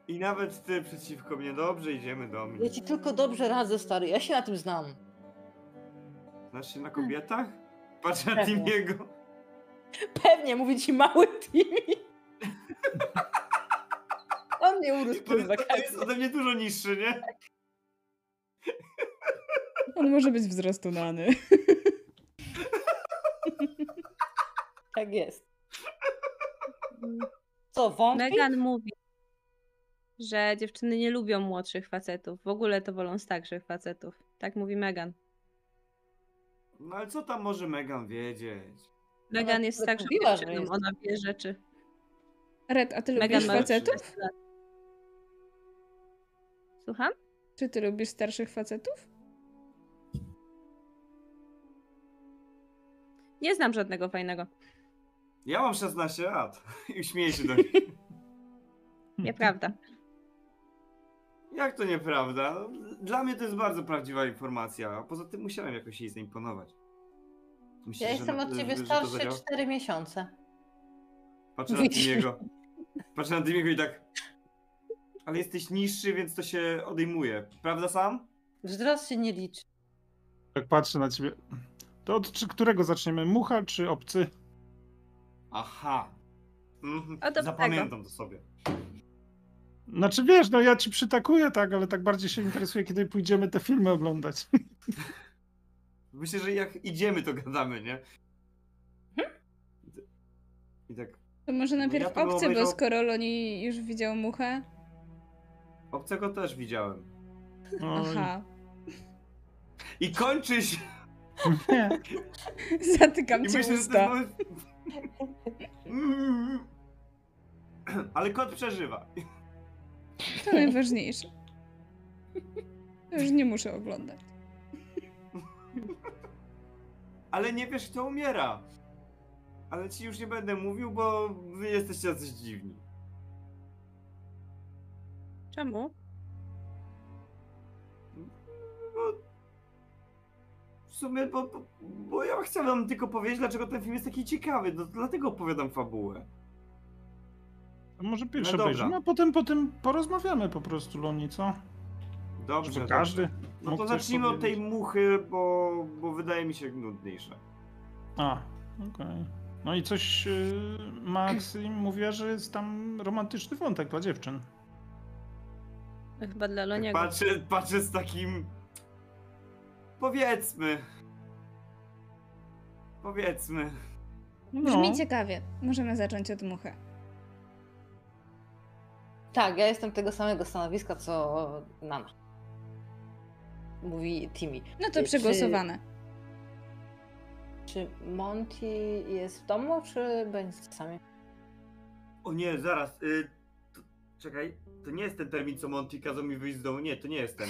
i nawet ty przeciwko mnie. Dobrze, idziemy do mnie. Ja ci tylko dobrze radzę, stary. Ja się na tym znam. Znasz się na kobietach? Patrzę na Pewnie. Timiego. Pewnie, mówi ci mały Timmy. *laughs* On mnie urósł To jest, to jest ode mnie dużo niższy, nie? On może być wzrostu nany. *laughs* Tak jest. Co, wątpisz? Megan mówi, że dziewczyny nie lubią młodszych facetów. W ogóle to wolą starszych facetów. Tak mówi Megan. No ale co tam może Megan wiedzieć? Megan jest starszą dziewczyną, ona wie rzeczy. Red, a ty lubisz ma facetów? 30 lat. Słucham? Czy ty lubisz starszych facetów? Nie znam żadnego fajnego. Ja mam 16 lat *laughs* i śmieję się do nich. *laughs* Nieprawda. Jak to nieprawda? No, Dla mnie to jest bardzo prawdziwa informacja, a poza tym musiałem jakoś jej zaimponować. Myślisz, Ja że jestem na- od ciebie że to starszy zadziała? 4 miesiące. Patrzę na Widzisz. Timiego. Patrzę na Timiego i tak... Ale jesteś niższy, więc to się odejmuje. Prawda sam? Wzrost się nie liczy. Tak patrzę na ciebie. To od czy, którego zaczniemy? Mucha czy obcy? Aha. Mhm. A Zapamiętam to sobie. Znaczy wiesz, no ja ci przytakuję, tak, ale tak bardziej się interesuję, kiedy pójdziemy te filmy oglądać. Myślę, że jak idziemy, to gadamy, nie? I tak... To może najpierw ja bo obejrzał- skoro Loni już widział muchę. Obcego też widziałem. Oj. Aha. I kończy się... *laughs* Zatykam I ci myślę, że usta. to jest... Mm. *laughs* Ale kot przeżywa. To najważniejsze. To już nie muszę oglądać. Ale nie wiesz, kto umiera. Ale ci już nie będę mówił, bo wy jesteście jacyś dziwni. Czemu? Bo... W sumie, bo, bo, bo ja chcę wam tylko powiedzieć, dlaczego ten film jest taki ciekawy, no, dlatego opowiadam fabułę. To może pierwsze No obejrzymy, a potem, potem porozmawiamy po prostu, Loni, co? Dobrze, Żeby dobrze. każdy No mógł to zacznijmy od tej muchy, bo, bo wydaje mi się nudniejsze. A, okej. No i coś yy, Max im mówiła, że jest tam romantyczny wątek dla dziewczyn. Chyba dla Tak Loniego. patrzę, patrzę z takim. Powiedzmy. Powiedzmy. Brzmi No. ciekawie. Możemy zacząć od muchy. Tak, ja jestem tego samego stanowiska, co Nana. Mówi Timmy. No to przegłosowane. Czy Monty jest w domu, czy będzie sami? O nie, zaraz. Y, to, czekaj, to nie jest ten termin, co Monty kazał mi wyjść z domu. Nie, to nie jest ten.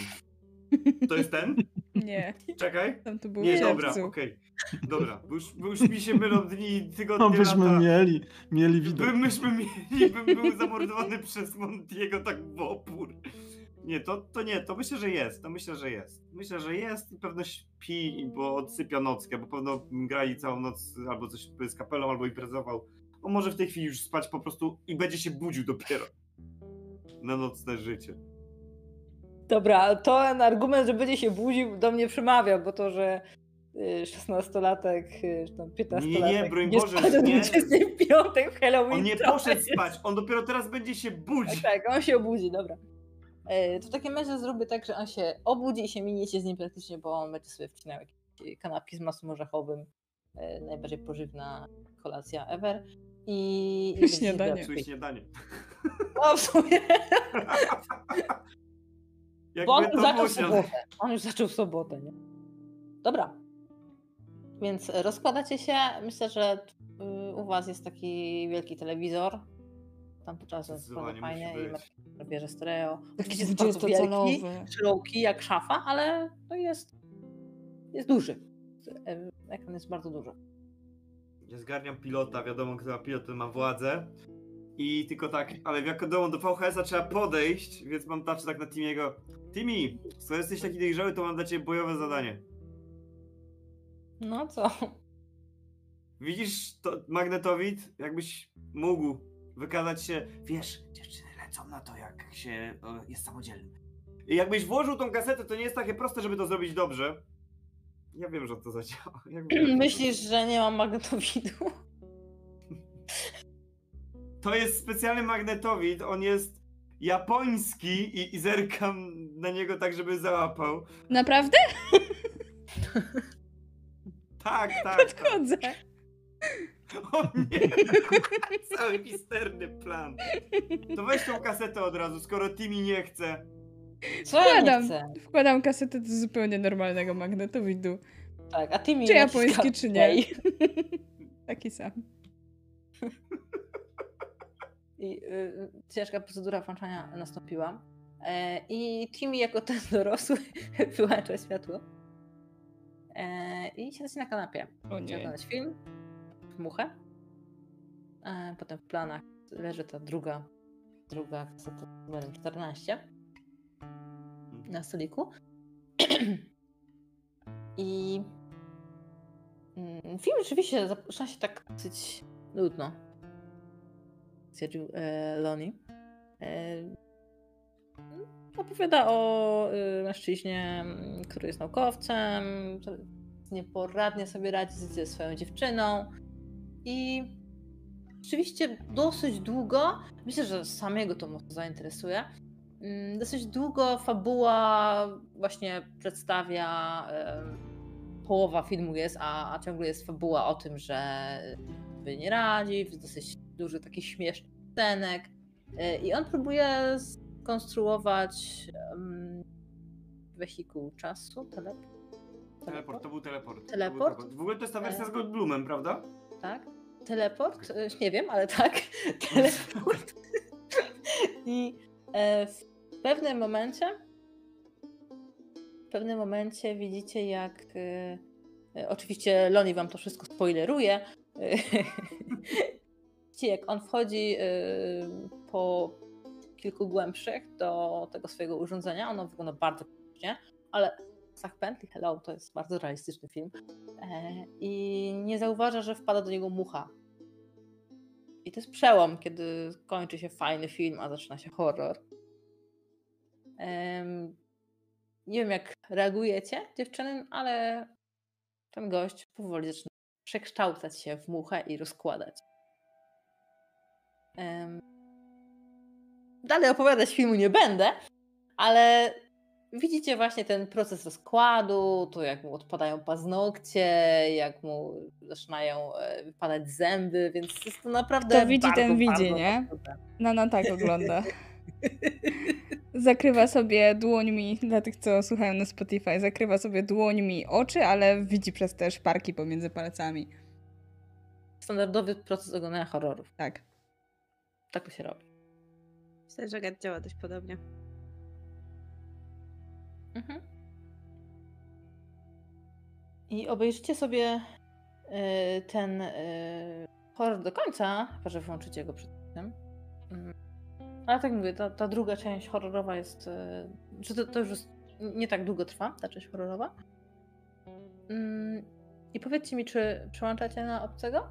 To jest ten? *laughs* Nie, Czekaj. tam to było Nie, dobra, okej. Dobra, bo już, bo już mi się mylą dni, tygodnie, No byśmy lata. mieli, mieli widok. By, myśmy mieli, bym był zamordowany *laughs* przez Montiego tak w opór. Nie, to, to nie, to myślę, że jest, to myślę, że jest. Myślę, że jest i pewno śpi, bo odsypia nockę, bo pewno grali całą noc albo coś z kapelą, albo imprezował. On może w tej chwili już spać po prostu i będzie się budził dopiero *laughs* na nocne życie. Dobra, to ten argument, że będzie się budził, do mnie przemawia, bo to, że y, 16-latek, y, czy tam 15-latek Nie, nie, broń nie Boże, spadł nie. 25 w Halloween. On nie poszedł spać, on dopiero teraz będzie się budzić. Tak, on się obudzi, dobra. E, To w takim razie zrobię tak, że on się obudzi i się miniecie z nim praktycznie, bo on będzie sobie wcinał jakieś kanapki z masłem orzechowym. E, Najbardziej pożywna kolacja ever. I... i Śniadanie. się Czyli śniadanie. No w sumie, *laughs* bo on już zaczął sobotę. On już zaczął w sobotę, nie? Dobra. Więc rozkładacie się. Myślę, że y, u was jest taki wielki telewizor. Tam to czasem jest bardzo fajnie i bierze stereo. Taki Oczywiście jest bardzo wielki. 20-calowy. szeroki jak szafa, ale to jest, jest duży. Ekran jest bardzo duży. Ja zgarniam pilota, wiadomo, kto ma pilot, ten ma władzę. I tylko tak, ale wiadomo, do VHS-a trzeba podejść, więc mam patrzę tak na Timiego. Timi, skoro jesteś taki dojrzały, to mam dla ciebie bojowe zadanie. No co? Widzisz to magnetowid? Jakbyś mógł wykazać się, wiesz, dziewczyny lecą na to, jak się o, jest samodzielny. I jakbyś włożył tą kasetę, to nie jest takie proste, żeby to zrobić dobrze. Ja wiem, że to zadziała. Ja wiem, że to Myślisz, że nie mam magnetowidu? To jest specjalny magnetowid, on jest japoński i, i zerkam na niego tak, żeby załapał. Naprawdę? Tak, tak. tak. O nie! *laughs* Cały misterny plan. To weź tą kasetę od razu, skoro Timmy nie chce. Co ja nie Wkładam. chcę? Wkładam kasetę do zupełnie normalnego magnetowidu. Tak, a ty mi Czy naciska japoński, czy nie? play. *laughs* Taki sam. I y, ciężka procedura włączania nastąpiła. E, I Timmy jako ten *laughs* dorosły wyłącza światło. E, I siada się na kanapie. O Chciał nie. oglądać film, w muchę. E, potem w planach leży ta druga, druga kaseta numerem 14 na stoliku. *clears throat* I mm, film rzeczywiście zaczyna się tak dosyć nudno. Stwierdził e, Loni. E, opowiada o e, mężczyźnie, m, który jest naukowcem, nieporadnie sobie radzi ze swoją dziewczyną. I rzeczywiście dosyć długo, myślę, że samego to mocno zainteresuje, mm, dosyć długo fabuła właśnie przedstawia, połowa filmu jest, a, a ciągle jest fabuła o tym, że sobie nie radzi, w dosyć dużo takich śmiesznych scenek E, i on próbuje skonstruować um, wehikuł czasu, teleport, Teleport, to był teleport. To był Teleport? W ogóle to jest ta wersja z Goldblumem, prawda? Tak? Teleport? Nie wiem, ale tak. *laughs* Teleport. *laughs* I e, w pewnym momencie w pewnym momencie widzicie jak e, e, oczywiście Loni wam to wszystko spoileruje, *laughs* jak on wchodzi po kilku głębszych do tego swojego urządzenia, ono wygląda bardzo pięknie, ale Zach Bentley, hello, to jest bardzo realistyczny film e, i nie zauważa, że wpada do niego mucha. I to jest przełom, kiedy kończy się fajny film, a zaczyna się horror. Nie wiem, jak reagujecie, dziewczyny, ale ten gość powoli zaczyna przekształcać się w muchę i rozkładać. Dalej opowiadać filmu nie będę, ale widzicie właśnie ten proces rozkładu, to jak mu odpadają paznokcie, jak mu zaczynają e, wypadać zęby, więc jest to naprawdę Kto widzi, bardzo, ten widzi, bardzo nie? okrutne. Nana tak ogląda. *laughs* Zakrywa sobie dłońmi, dla tych, co słuchają na Spotify, zakrywa sobie dłońmi oczy, ale widzi przez te szparki pomiędzy palcami. Standardowy proces oglądania horrorów. Tak. Tak to się robi. Myślę, że działa dość podobnie. Mhm. I obejrzycie sobie y, ten y, horror do końca, chyba że włączycie go przed tym. Mm. Ale tak mówię, ta, ta druga część horrorowa jest. y, Czy to, to już jest, nie tak długo trwa, ta część horrorowa. Mm, I powiedzcie mi, czy przełączacie na obcego?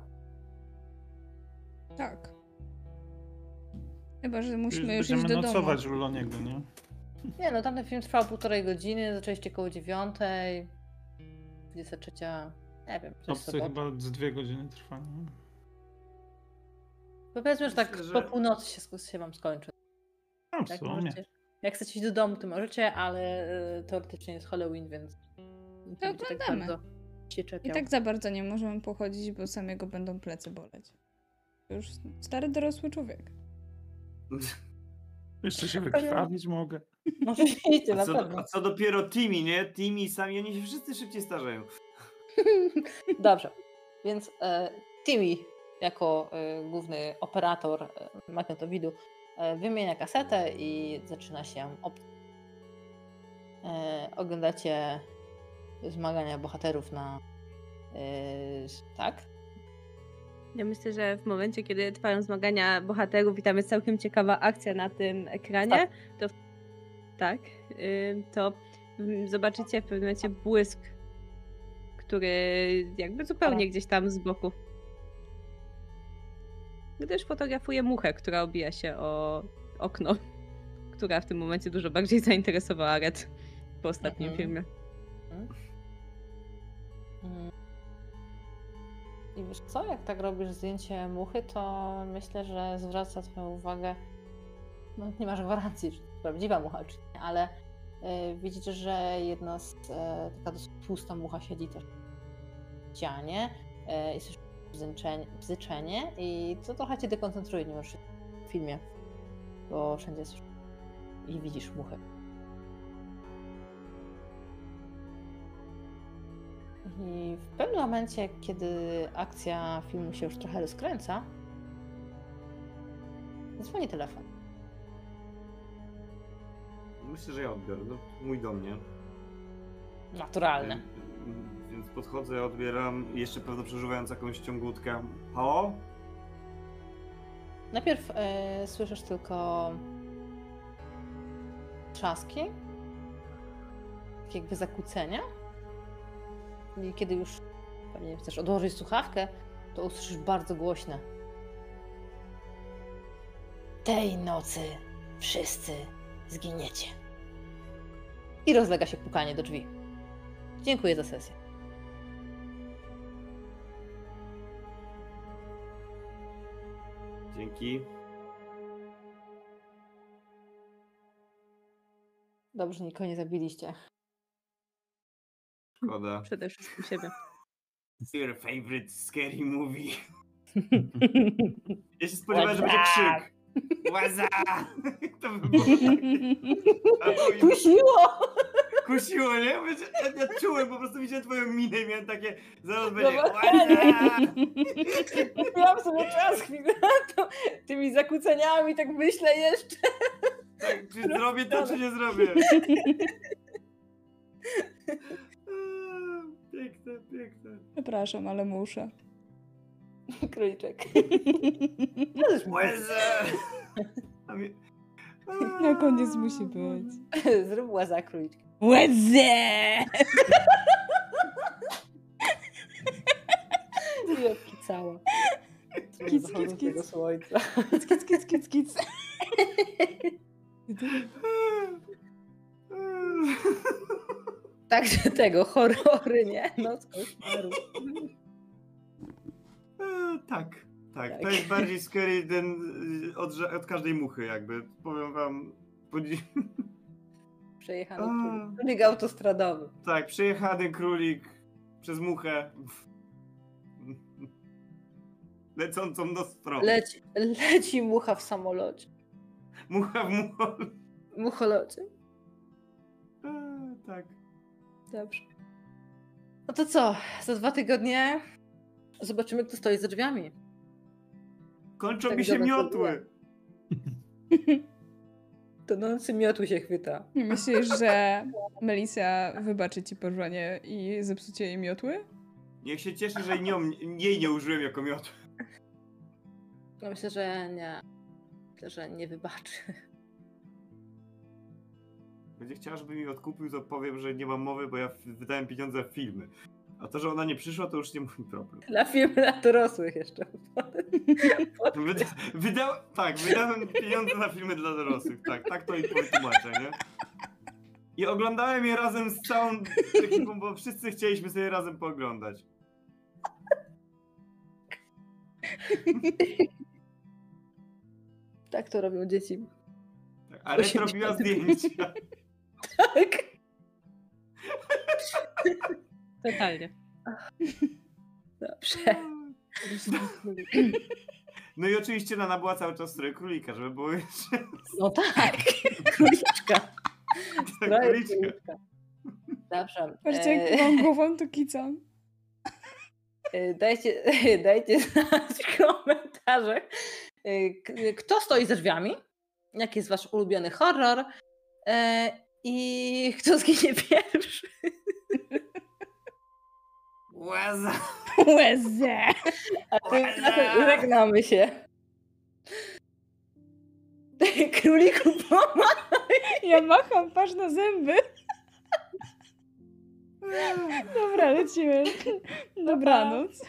Tak. Chyba, że musimy już będziemy iść do domu. nocować u Loniego, nie? Nie, no tamten film trwał półtorej godziny, zaczęliście koło dziewiątej. 23. Nie wiem, Obcy chyba z dwie godziny trwa, nie? Powiedzmy, że tak Myślę, że- po północy się, się wam skończy. No w Tak, sumie. możecie, jak chcecie iść do domu, to możecie, ale y, teoretycznie jest Halloween, więc będziecie tak oglądamy. się I tak za bardzo nie możemy pochodzić, bo samego będą plecy boleć. Już stary dorosły człowiek. Jeszcze się wykrwawić mogę. *laughs* No na co, pewno. a co dopiero Timmy, nie? Timmy sami, oni się wszyscy szybciej starzeją. *laughs* Dobrze, więc e, Timmy jako e, główny operator e, magnetowidu e, wymienia kasetę i zaczyna się op- e, oglądacie zmagania bohaterów na e, tak? Ja myślę, że w momencie, kiedy trwają zmagania bohaterów i tam jest całkiem ciekawa akcja na tym ekranie, to tak, to zobaczycie w pewnym momencie błysk, który jakby zupełnie gdzieś tam z boku. Gdyż fotografuje muchę, która obija się o okno, *laughs* która w tym momencie dużo bardziej zainteresowała Red po ostatnim Mhm. filmie. Mm. I wiesz co, jak tak robisz zdjęcie muchy, to myślę, że zwraca twoją uwagę, no nie masz gwarancji, to prawdziwa mucha, czy nie, ale y, widzicie, że jedna z, y, taka dosyć tłusta mucha siedzi też w ścianie i słyszysz bzyczenie, i to trochę cię dekoncentruje, nie w filmie, bo wszędzie słyszysz i widzisz muchę. I w pewnym momencie, kiedy akcja filmu się już trochę rozkręca, dzwoni telefon. Myślę, że ja odbiorę. No, mój do mnie. Naturalne. Więc- podchodzę, odbieram, jeszcze pewno przeżywając jakąś ciągutkę. Halo? Najpierw e, słyszysz tylko trzaski, jakby zakłócenia. I kiedy już pewnie chcesz odłożyć słuchawkę, to usłyszysz bardzo głośne. Tej nocy wszyscy zginiecie. I rozlega się pukanie do drzwi. Dziękuję za sesję. Dzięki. Dobrze, nikogo nie zabiliście. Szkoda. Przede wszystkim siebie. *laughs* Your favorite scary movie. *laughs* Ja się spodziewałem, że będzie krzyk. Łaza! *laughs* To by było. *laughs* Kusiło! Kusiło, nie? Będzie- Ja, ja czułem, po prostu widziałem twoją minę i miałem takie... Zaraz będzie... Zobaczenie. Łaza! Miałam *laughs* sobie czas chwilę to, tymi zakłóceniami, tak myślę jeszcze. Tak, czy zrobię to, czy nie zrobię? Eee, Piękne, piękne. Przepraszam, ale muszę. *laughs* Króliczek. A mi- Na koniec musi być. *laughs* Zrób łaza króliczka. Łezę! Jopki cała. Kic, kic, kic. słońca. Kic, kic, kic, kic, kic. *laughs* Także tego, horrory, nie? Noc koszmaru. E, Tak, tak. Tak. To jest bardziej scary ten y, od, od każdej muchy, jakby. Powiem wam. Przejechany A. królik. Królik autostradowy. Tak, przejechany królik przez muchę. Lecącą do strony. Leci, leci mucha w samolocie. Mucha w mucho. Mucholocie. E, Tak. Dobrze. No to co? Za dwa tygodnie zobaczymy, kto stoi za drzwiami. Kończą Tak mi się dobra, *laughs* to miotły. Tonący miotu się chwyta. Myślisz, że Melisa wybaczy ci porwanie i zepsucie jej miotły? Niech się cieszy, że nią, jej nie użyłem jako miotły. No myślę, że nie. Myślę, że nie wybaczy. Będzie chciała, żeby mi odkupił, to powiem, że nie mam mowy, bo ja wydałem pieniądze w filmy. A to, że ona nie przyszła, to już nie mój problem. *laughs* Dla filmu dla dorosłych jeszcze. *laughs* Wyda, wydał, tak, wydałem pieniądze na filmy dla dorosłych. Tak, tak to i tłumaczę, nie? I oglądałem je razem z całą ekipą, bo wszyscy chcieliśmy sobie razem pooglądać. *laughs* Tak to robią dzieci. Tak, a Red robiła zdjęcia. Tak. Totalnie. Dobrze. *laughs* No i oczywiście Nana była cały czas stroju królika, żeby było jeszcze No tak. *laughs* Króliczka. *laughs* tak króliczka. króliczka. Dobrze. Patrzcie, jak E, mam głową, to kicam. e, Dajcie, dajcie znać w komentarzach, e, kto stoi za drzwiami, jaki jest wasz ulubiony horror e, i kto zginie pierwszy. Łeza. Łezę! A tymczasem żegnamy się. Króliku pomagaj! Ja macham, patrz na zęby. Dobra, lecimy. Dobranoc.